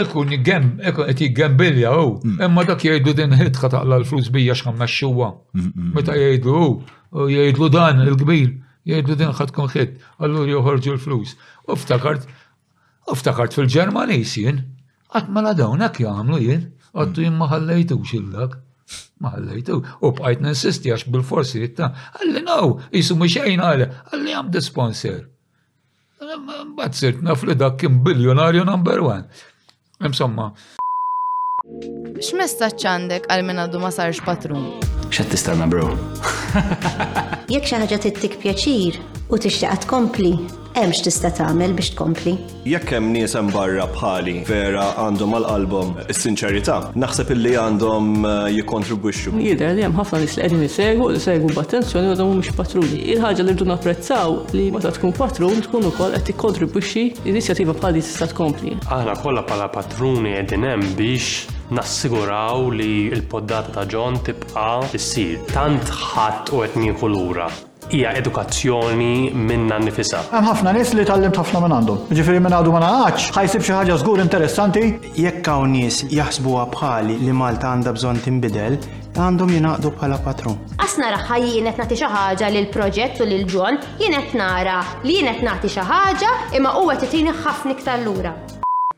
Ikun jgem, ikun qed jiggembilja hu, mm. imma dak jgħidu din ħidka taqla l-flus bija x'kam mexxuha. Mm, mm, Meta jgħidu hu, jgħidlu dan il-kbir, jgħidu din ħadd tkun ħid, allura joħorġu l-flus. U ftakart, u ftakart fil-Ġermaniż jien, Qatt ma la dawn hekk jagħmlu jien, għattu jien ma ħallejtux illak. Ma ħallejtu, u bqajt ninsisti għax bil-forsi jitta, għalli naw, jisu mhux xejn għal, għalli għam disponser. Bat sirt naf li dak kien biljonarju number one. Insomma. X'messaġġ ċandek għal minn għaddu ma sarx patrun? X'qed tistenna bro? Jekk xi ħaġa tittik pjaċir u tixtieq tkompli, hemm x'tista' tagħmel biex tkompli. Jekk hemm nies hemm barra bħali vera għandhom għal qalbhom is-sinċerità, naħseb illi għandhom jikkontribwixxu. Jidher li hemm ħafna nies li qegħdin isegwu, isegwu b'attenzjoni u dawn mhumiex patruni. Il-ħaġa li rridu napprezzaw li meta tkun patrun tkun ukoll qed tikkontribwixxi inizjattiva bħal din tista' tkompli. Aħna kollha bħala patruni qegħdin hemm biex nassiguraw li l-poddata ta' John tibqa' issir. Tant ħadt u qed nieħu lura. hija edukazzjoni minnha nnifisha. Hemm ħafna nies li tgħallimt ħafna minn għandhom. Jiġifieri min għadu ma naqgħadx, ħa jsib xi ħaġa żgur interessanti. Jekk hawn nies jaħsbuha bħali li Malta għandha bżonn tinbidel, għandhom jingħaqdu bħala patrun. Għas naraha jien qed nagħti xi ħaġa lil proġett u lil John, jien qed nara li jien qed nagħti xi ħaġa imma huwa qed itini ħafna iktar lura.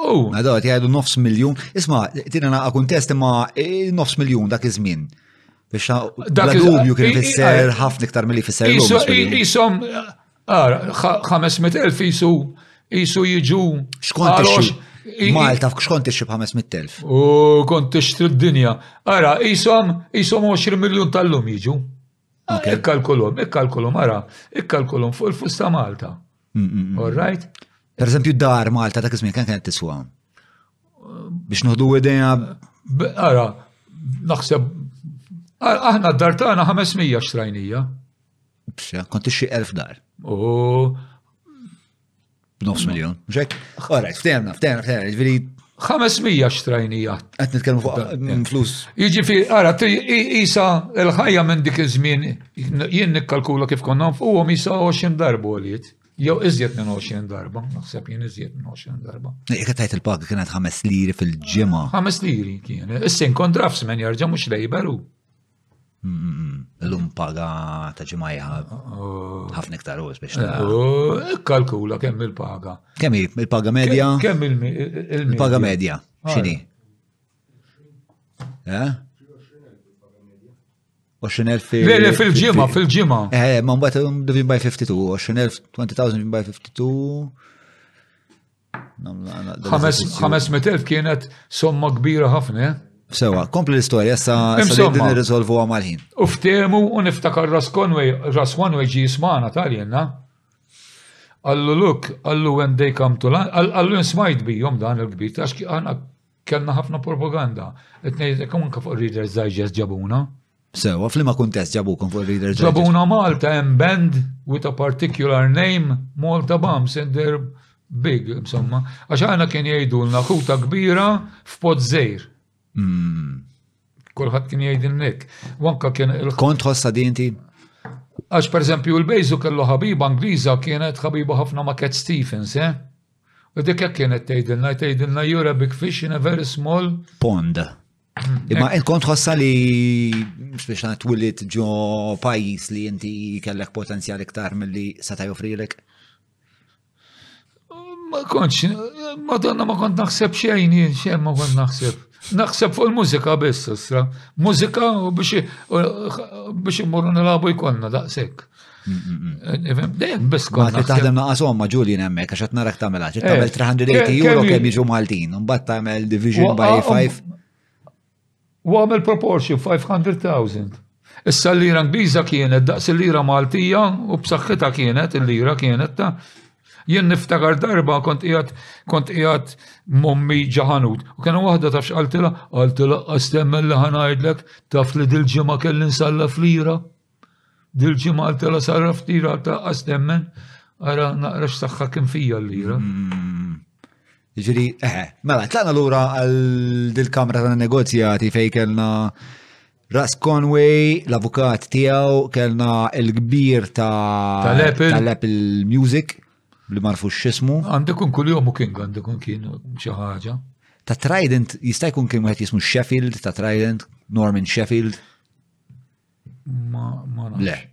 U. Għadu għati għadu nofs miljon, isma, tina naqa kuntest imma eh, nofs miljon dak iż-żmien. Biex dak dubju kien fisser ħafna iktar mill-li fisser. Isom, 500.000 jisu jisu jiġu. Xkont Malta xkont ixib 500.000. U kont ixtri d-dinja. Ara, jisom jisom 20 miljon tal-lum jiġu. Ah, okay. Ikkalkulhom, ikkalkulhom, ara, ikkalkulhom fuq il-flus ta' Malta. Mm, mm, mm. All right? Per eżempju, dar Malta ta' kismin kan kienet tiswa. Biex noħdu idea. Ara, naħseb, aħna d-dar tagħna 500 xtrajnija. Bxa, konti xi elf dar. U B'nofs miljon. Mxek? Alright, ftemna, ftemna, ftemna. Ġviri. 500 xtrajnija. Għet nitkellmu fuq mm, flus. Iġifi, għara, jisa l-ħajja minn dik iż-żmien, jien nikkalkula kif konna fuqhom jisa 20 darba għoliet. Jew iżjed minn 20 darba, naħseb jien iżjed minn 20 darba. Jek tajt il-pag kienet 5 liri fil-ġimgħa. 5 liri kien. Issin kont draftsman jarġa' mhux lejberu. L-lum paga ta' ġimajja. Oh. Ħafna iktar uż biex ta' oh, Kalkula kemm il-paga. Kemm il-paga medja? Kemm il-paga medja? Xini? Eh? 20.000 fil Le, fil-ġimma, fil-ġimma. Eh, ma' mbagħad divin by 52, 20.000, 20,000 by 52. 500.000 kienet somma kbira ħafna, eh? Sewa, kompli l-istoria, sa din irrisolvu għamalħin. Uftemu u niftakar Ras Conway, Ras Conway ġi jismana tal-jenna. Allu look, allu when they come to land, allu smajt bijom dan il-kbir, għax għana Kellna ħafna propaganda. Qed ngħidlek hawn anke fuq Reader's Digest ġabuna. Sewa, f'liema kuntest ġabukom fuq Reader's Digest? Ġabuna Malta hemm band with a particular name Malta Bams and they're big, insomma. Għax għana kien jgħidulna kuta kbira f'pod żejr. Hmm. Kulħadd kien jgħidilnek. Wanka kien il- Kont ħossa dinti? Għax per eżempju il-bejzu kellu ħabiba Angliża kienet ħabiba ħafna ma' Cat Stephens, eh? U dik hekk kienet tgħidilna, tgħidilna you're a big fish in a very small pond. Imma il-kont ħossa li biex għat willit ġo pajis li inti kellek potenzjal iktar mill-li seta joffrilek? Ma kontx, madonna ma kont naħseb xejn, xejn ma kont naħseb. Naħseb fuq il-mużika biss, sra. Mużika biex imorru nilabu jkollna daqshekk. Dejjem biss kont. Għati taħdem naqas omma Julian hemmhekk għax qed narak tagħmel għax tagħmel 380 euro kemm jiġu Maltin, mbagħad tagħmel division by 5. U għamel proportion 500,000. Issa l-lira Ingliża kienet daqs il-lira Maltija u b'saħħitha kienet il-lira kienet ta' jien niftakar darba kont qiegħed kont qiegħed mommi ġaħanut. U kena waħda tafx qaltilha, qaltilha qastemmen li ħanajdlek taf li dil-ġimgħa kelli nsallef lira. Dil-ġimgħa għal tela sarra ftira ta' qas temmen, ara naqra x'saħħa kien fija l-lira. Mm. Ġiri, eħe, mela, tlaqna lura għal dil-kamra ta' negozjati fej kellna Ras Conway, l-avukat tiegħu, kellna il-kbir ta' tal-Apple Music li marfu x'ismu. Għandu kun kuljom u kien għandu kun kien xi ħaġa. Ta' Trident jista' jkun kien wieħed jismu Sheffield ta' Trident, Norman Sheffield. Ma, ma nafx. Le.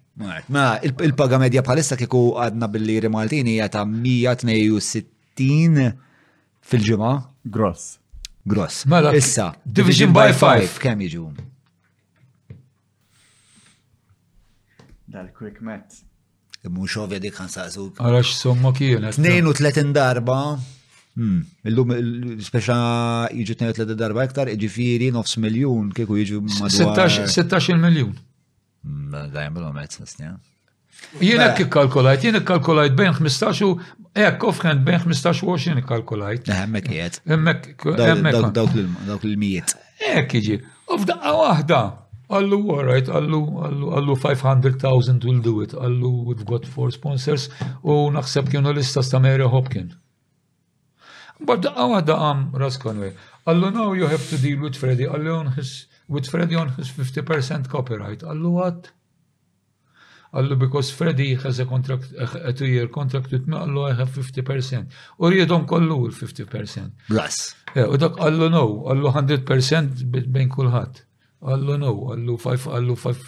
Ma, il-paga medja bħalissa kiku għadna billi rimaltin hija ta' 162 fil-ġimgħa. Gross. Gross. Mela, issa. Division by 5. Kemm jiġu? Dal-quick maths. Mhux ovvja dik ħansaqsuk. Ara x'somma kienet. 32 darba hmm, Illum, speċa jiġu 32 darba iktar, ġifiri nofs miljon kieku jiġu madwar. 16 miljon. Hmm, da jemlu mezz nisnja. Jien hekk mela. ikkalkolajt, jien ikkalkolajt bejn 15 u hekk offhand bejn 15 u 20 ikkalkolajt. Hemmek qiegħed. Hemmek dawk l-mijiet. Hekk jiġi. U f'daqqa waħda, għallu warajt, għallu għallu 500,000 will do it, għallu we've got four sponsors u naħseb kienu l-istas ta' Mary Hopkin. Bad daqqa waħda għam Ras Conway, għallu now you have to deal with Freddy, għallu on his, with Freddy on his 50% copyright, għallu għad. Qallu because Freddie has a contract, a two-year contract with me, qallu I have 50%. U riedhom kollu l-50%. Plus. Eh, u dak qallu no, qallu 100% bejn kulħadd. Qallu no, qallu 5, qallu 5,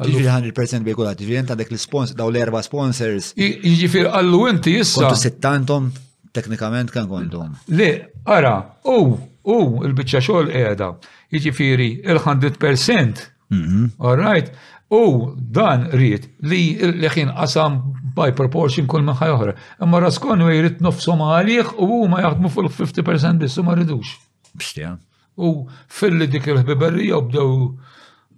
qallu 100% bejn kulħadd, ġifieri int għandek l-sponsor, daw l-erba' sponsors. Ġifieri qallu inti issa. Kontu sittantom, teknikament kan kontom. Le, ara, u, u, il-bicċa xogħol qiegħda. Jiġifieri il-100% Mhm. All right? U dan rrit li l-leħin qasam by proportion kull maħħa oħra. Imma raskonu jrid nofsom għalih u huma jaħdmu fuq 50% biss u ma rridux. Bxtija. U filli dik il-ħbiberija bdew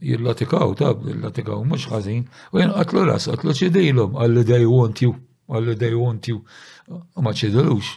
jillatikaw, ta' jillatikaw, mux ħazin, u jenqatlu ras, qatlu ċidilom, għalli they want you, għalli they want you, ma ċidilux.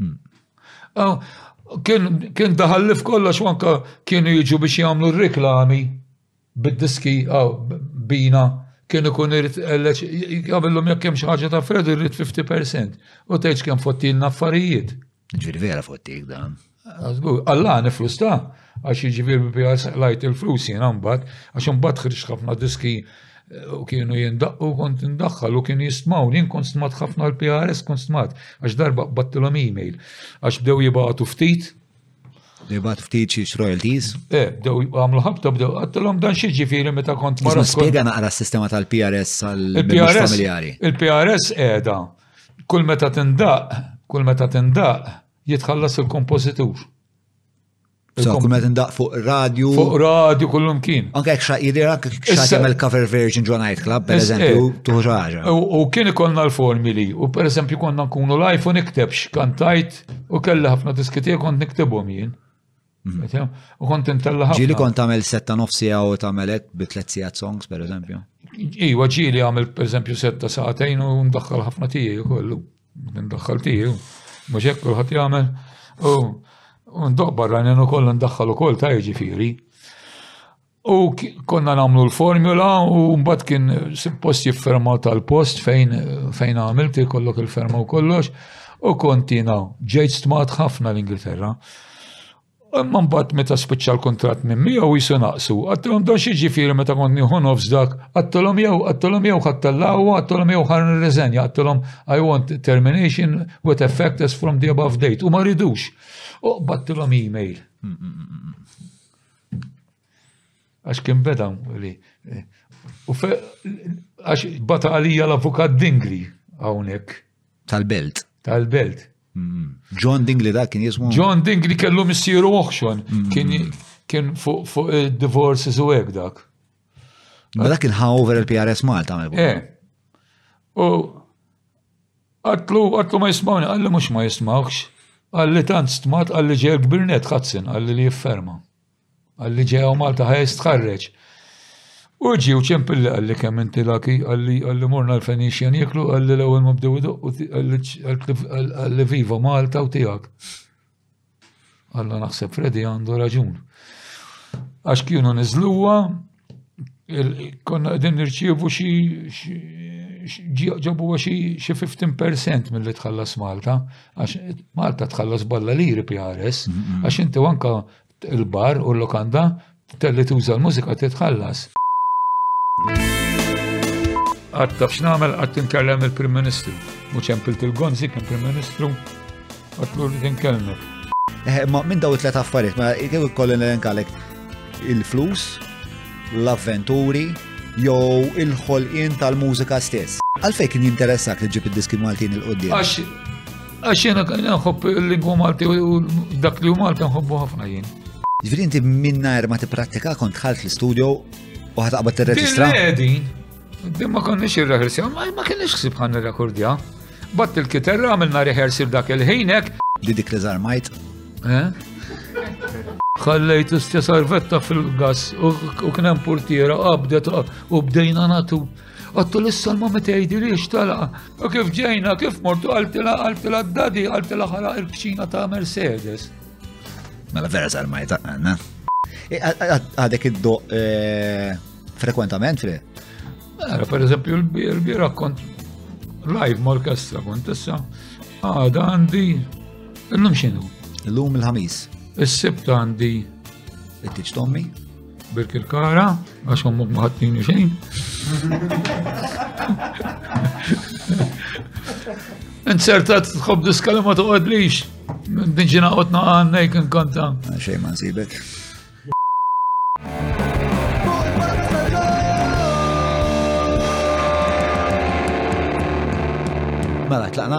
Hmm. Ah, kien, kien daħalli f'kollox anka kienu jiġu biex jagħmlu r-reklami bid-diski ah, bina kien ikun irid jagħmilhom jekk hemm xi ħaġa ta' Fred irid 50% u tgħidx kemm fottilna affarijiet. Ġifieri vera fottik dan. Għallan flus ta' Għax jiġifieri biha seqlajt il-flus jiena mbagħad, għax imbagħad ħriġt ħafna diski eh, u kienu jindaqqu kont indaħħal u kien jistmaw, jien kont stmat ħafna l-PRS kont stmat, għax darba battilhom e-mail, għax bdew jibgħatu ftit, Debat ftit xiex royalties? Eh, bdew għamlu ħabta bdew għattilom dan xi ġifieri meta kont mara. Spiega naqra s-sistema tal-PRS għal-familjari. Il-PRS qiegħda kull meta tindaq, kull meta tindaq jitħallas il-kompożitur. So, kun għed ndaq fuq radio. Fuq radio kullum kien. Anke jek xa jidira xa jemel cover version ġo nightclub, per eżempju, eh, tuħraġa. U kien ikonna l-formili, u per eżempju konna nkunu live u niktebx, kantajt u kelli ħafna diskitija kont niktebhom jien. Mm. U kont intella ħafna. Ġili kont għamil setta nofsi għaw tamelek bi tlet sijat songs, per eżempju. Iwa ġili għamil, per eżempju, setta saħatajn u ndaħħal ħafna tijie kollu. Ndaħħal tiju, mhux hekk kulħadd jagħmel. U ndoq barranin ukoll ndaħħal ukoll ta' jiġifieri. U konna nagħmlu l-formula u mbagħad kien suppost jifferma tal-post fejn fejn għamilt kollok il-ferma u kollox. U kontina ġejt stmat ħafna l-Ingilterra. Imma mbagħad meta spiċċa l-kuntratt minn miegħu jisu naqsu. Għattilhom dan xi ġifieri meta kont nieħu nofs dak, għattilhom jew għattilhom jew ħadd tal-laqwa, għattilhom jew ħa nirriżenja, għattilhom I want termination with effect as from the above date u ma ridux. U battilhom email. Għax kien beda li. Eh, u fe, għax bata għalija l-avukat Dingli hawnhekk. Tal-belt. Tal-belt. John Dingli dak kien jismu? John Dingli kellu missieru oħxon. Mm. Kien fuq il-divorce eh, u hekk dak. Ma dak kien over il-PRS Malta għamil. Eh. U għatlu, għatlu ma jismawni, għalli mux ma jismawx. Għalli tant stmat, għalli ġer kbirnet ħadsin, għalli li jifferma. Għalli ġeja Malta ħajs tħarreġ. U ġi u ċempilli għalli kemm inti laki, għalli għalli morna l-Fenixjan jiklu, għalli l-ewwel ma bdew idoqqu għalli viva Malta u tiegħek. Alla naħseb Fredi għandu raġun. Għax kienu niżluwa, konna qegħdin nirċievu xi ġabu xi 15% mill-li tħallas Malta, għax Malta tħallas balla liri PRS, għax inti anka il-bar u l-lokanda telli tuża l-mużika titħallas. Għad taf x'namel għad tinkellem il-Prim Ministru. Mhux hemm il-Gonzi kien Prim Ministru. Għad lur tinkellmek. Eh, ma minn daw it-tlet affarijiet, ma kif ikolli l-enkalek il-flus, l-avventuri, jew il-ħolqien tal-mużika stess. Għalfejn kien jinteressak li ġib id-diski Maltin il-qoddim? Għax jena nħobb il-lingwa Malti u dak li u Malta nħobbu ħafna jien. Ġviri inti minna ma t-prattika kont ħalt fl-studio u ħataqbad t-reġistra? Din, din ma konniex il-rehearsal, ma kienx xsib ħan il-rekordja. Batt il-kiterra għamilna rehearsal dak il-ħinek. Li dik li zarmajt? Ħallejt istess arvetta fil-gas u kien hemm portiera qabdet u bdejna natu Għattu l-salma ma tgħidilix tala. U kif ġejna, kif mortu għaltila għaltila d-dadi, għaltila ħala il-kċina ta' Mercedes. Mela vera salma jtaqqanna. E, għadek id-do e, frekwentament fri? Għara, per eżempju, l-bira kont live mal-kassa kont issa. Għada għandi, l-lum xinu? L-lum il-ħamis. Is-sibt għandi. It-tiċ tommi? Birk il-kara, għax ommok maħattini xejn. Insertat tħob diska li ma toqodlix. Dinġina qotna għanna jkun konta. Xej ma nsibek. Mela, tlaqna.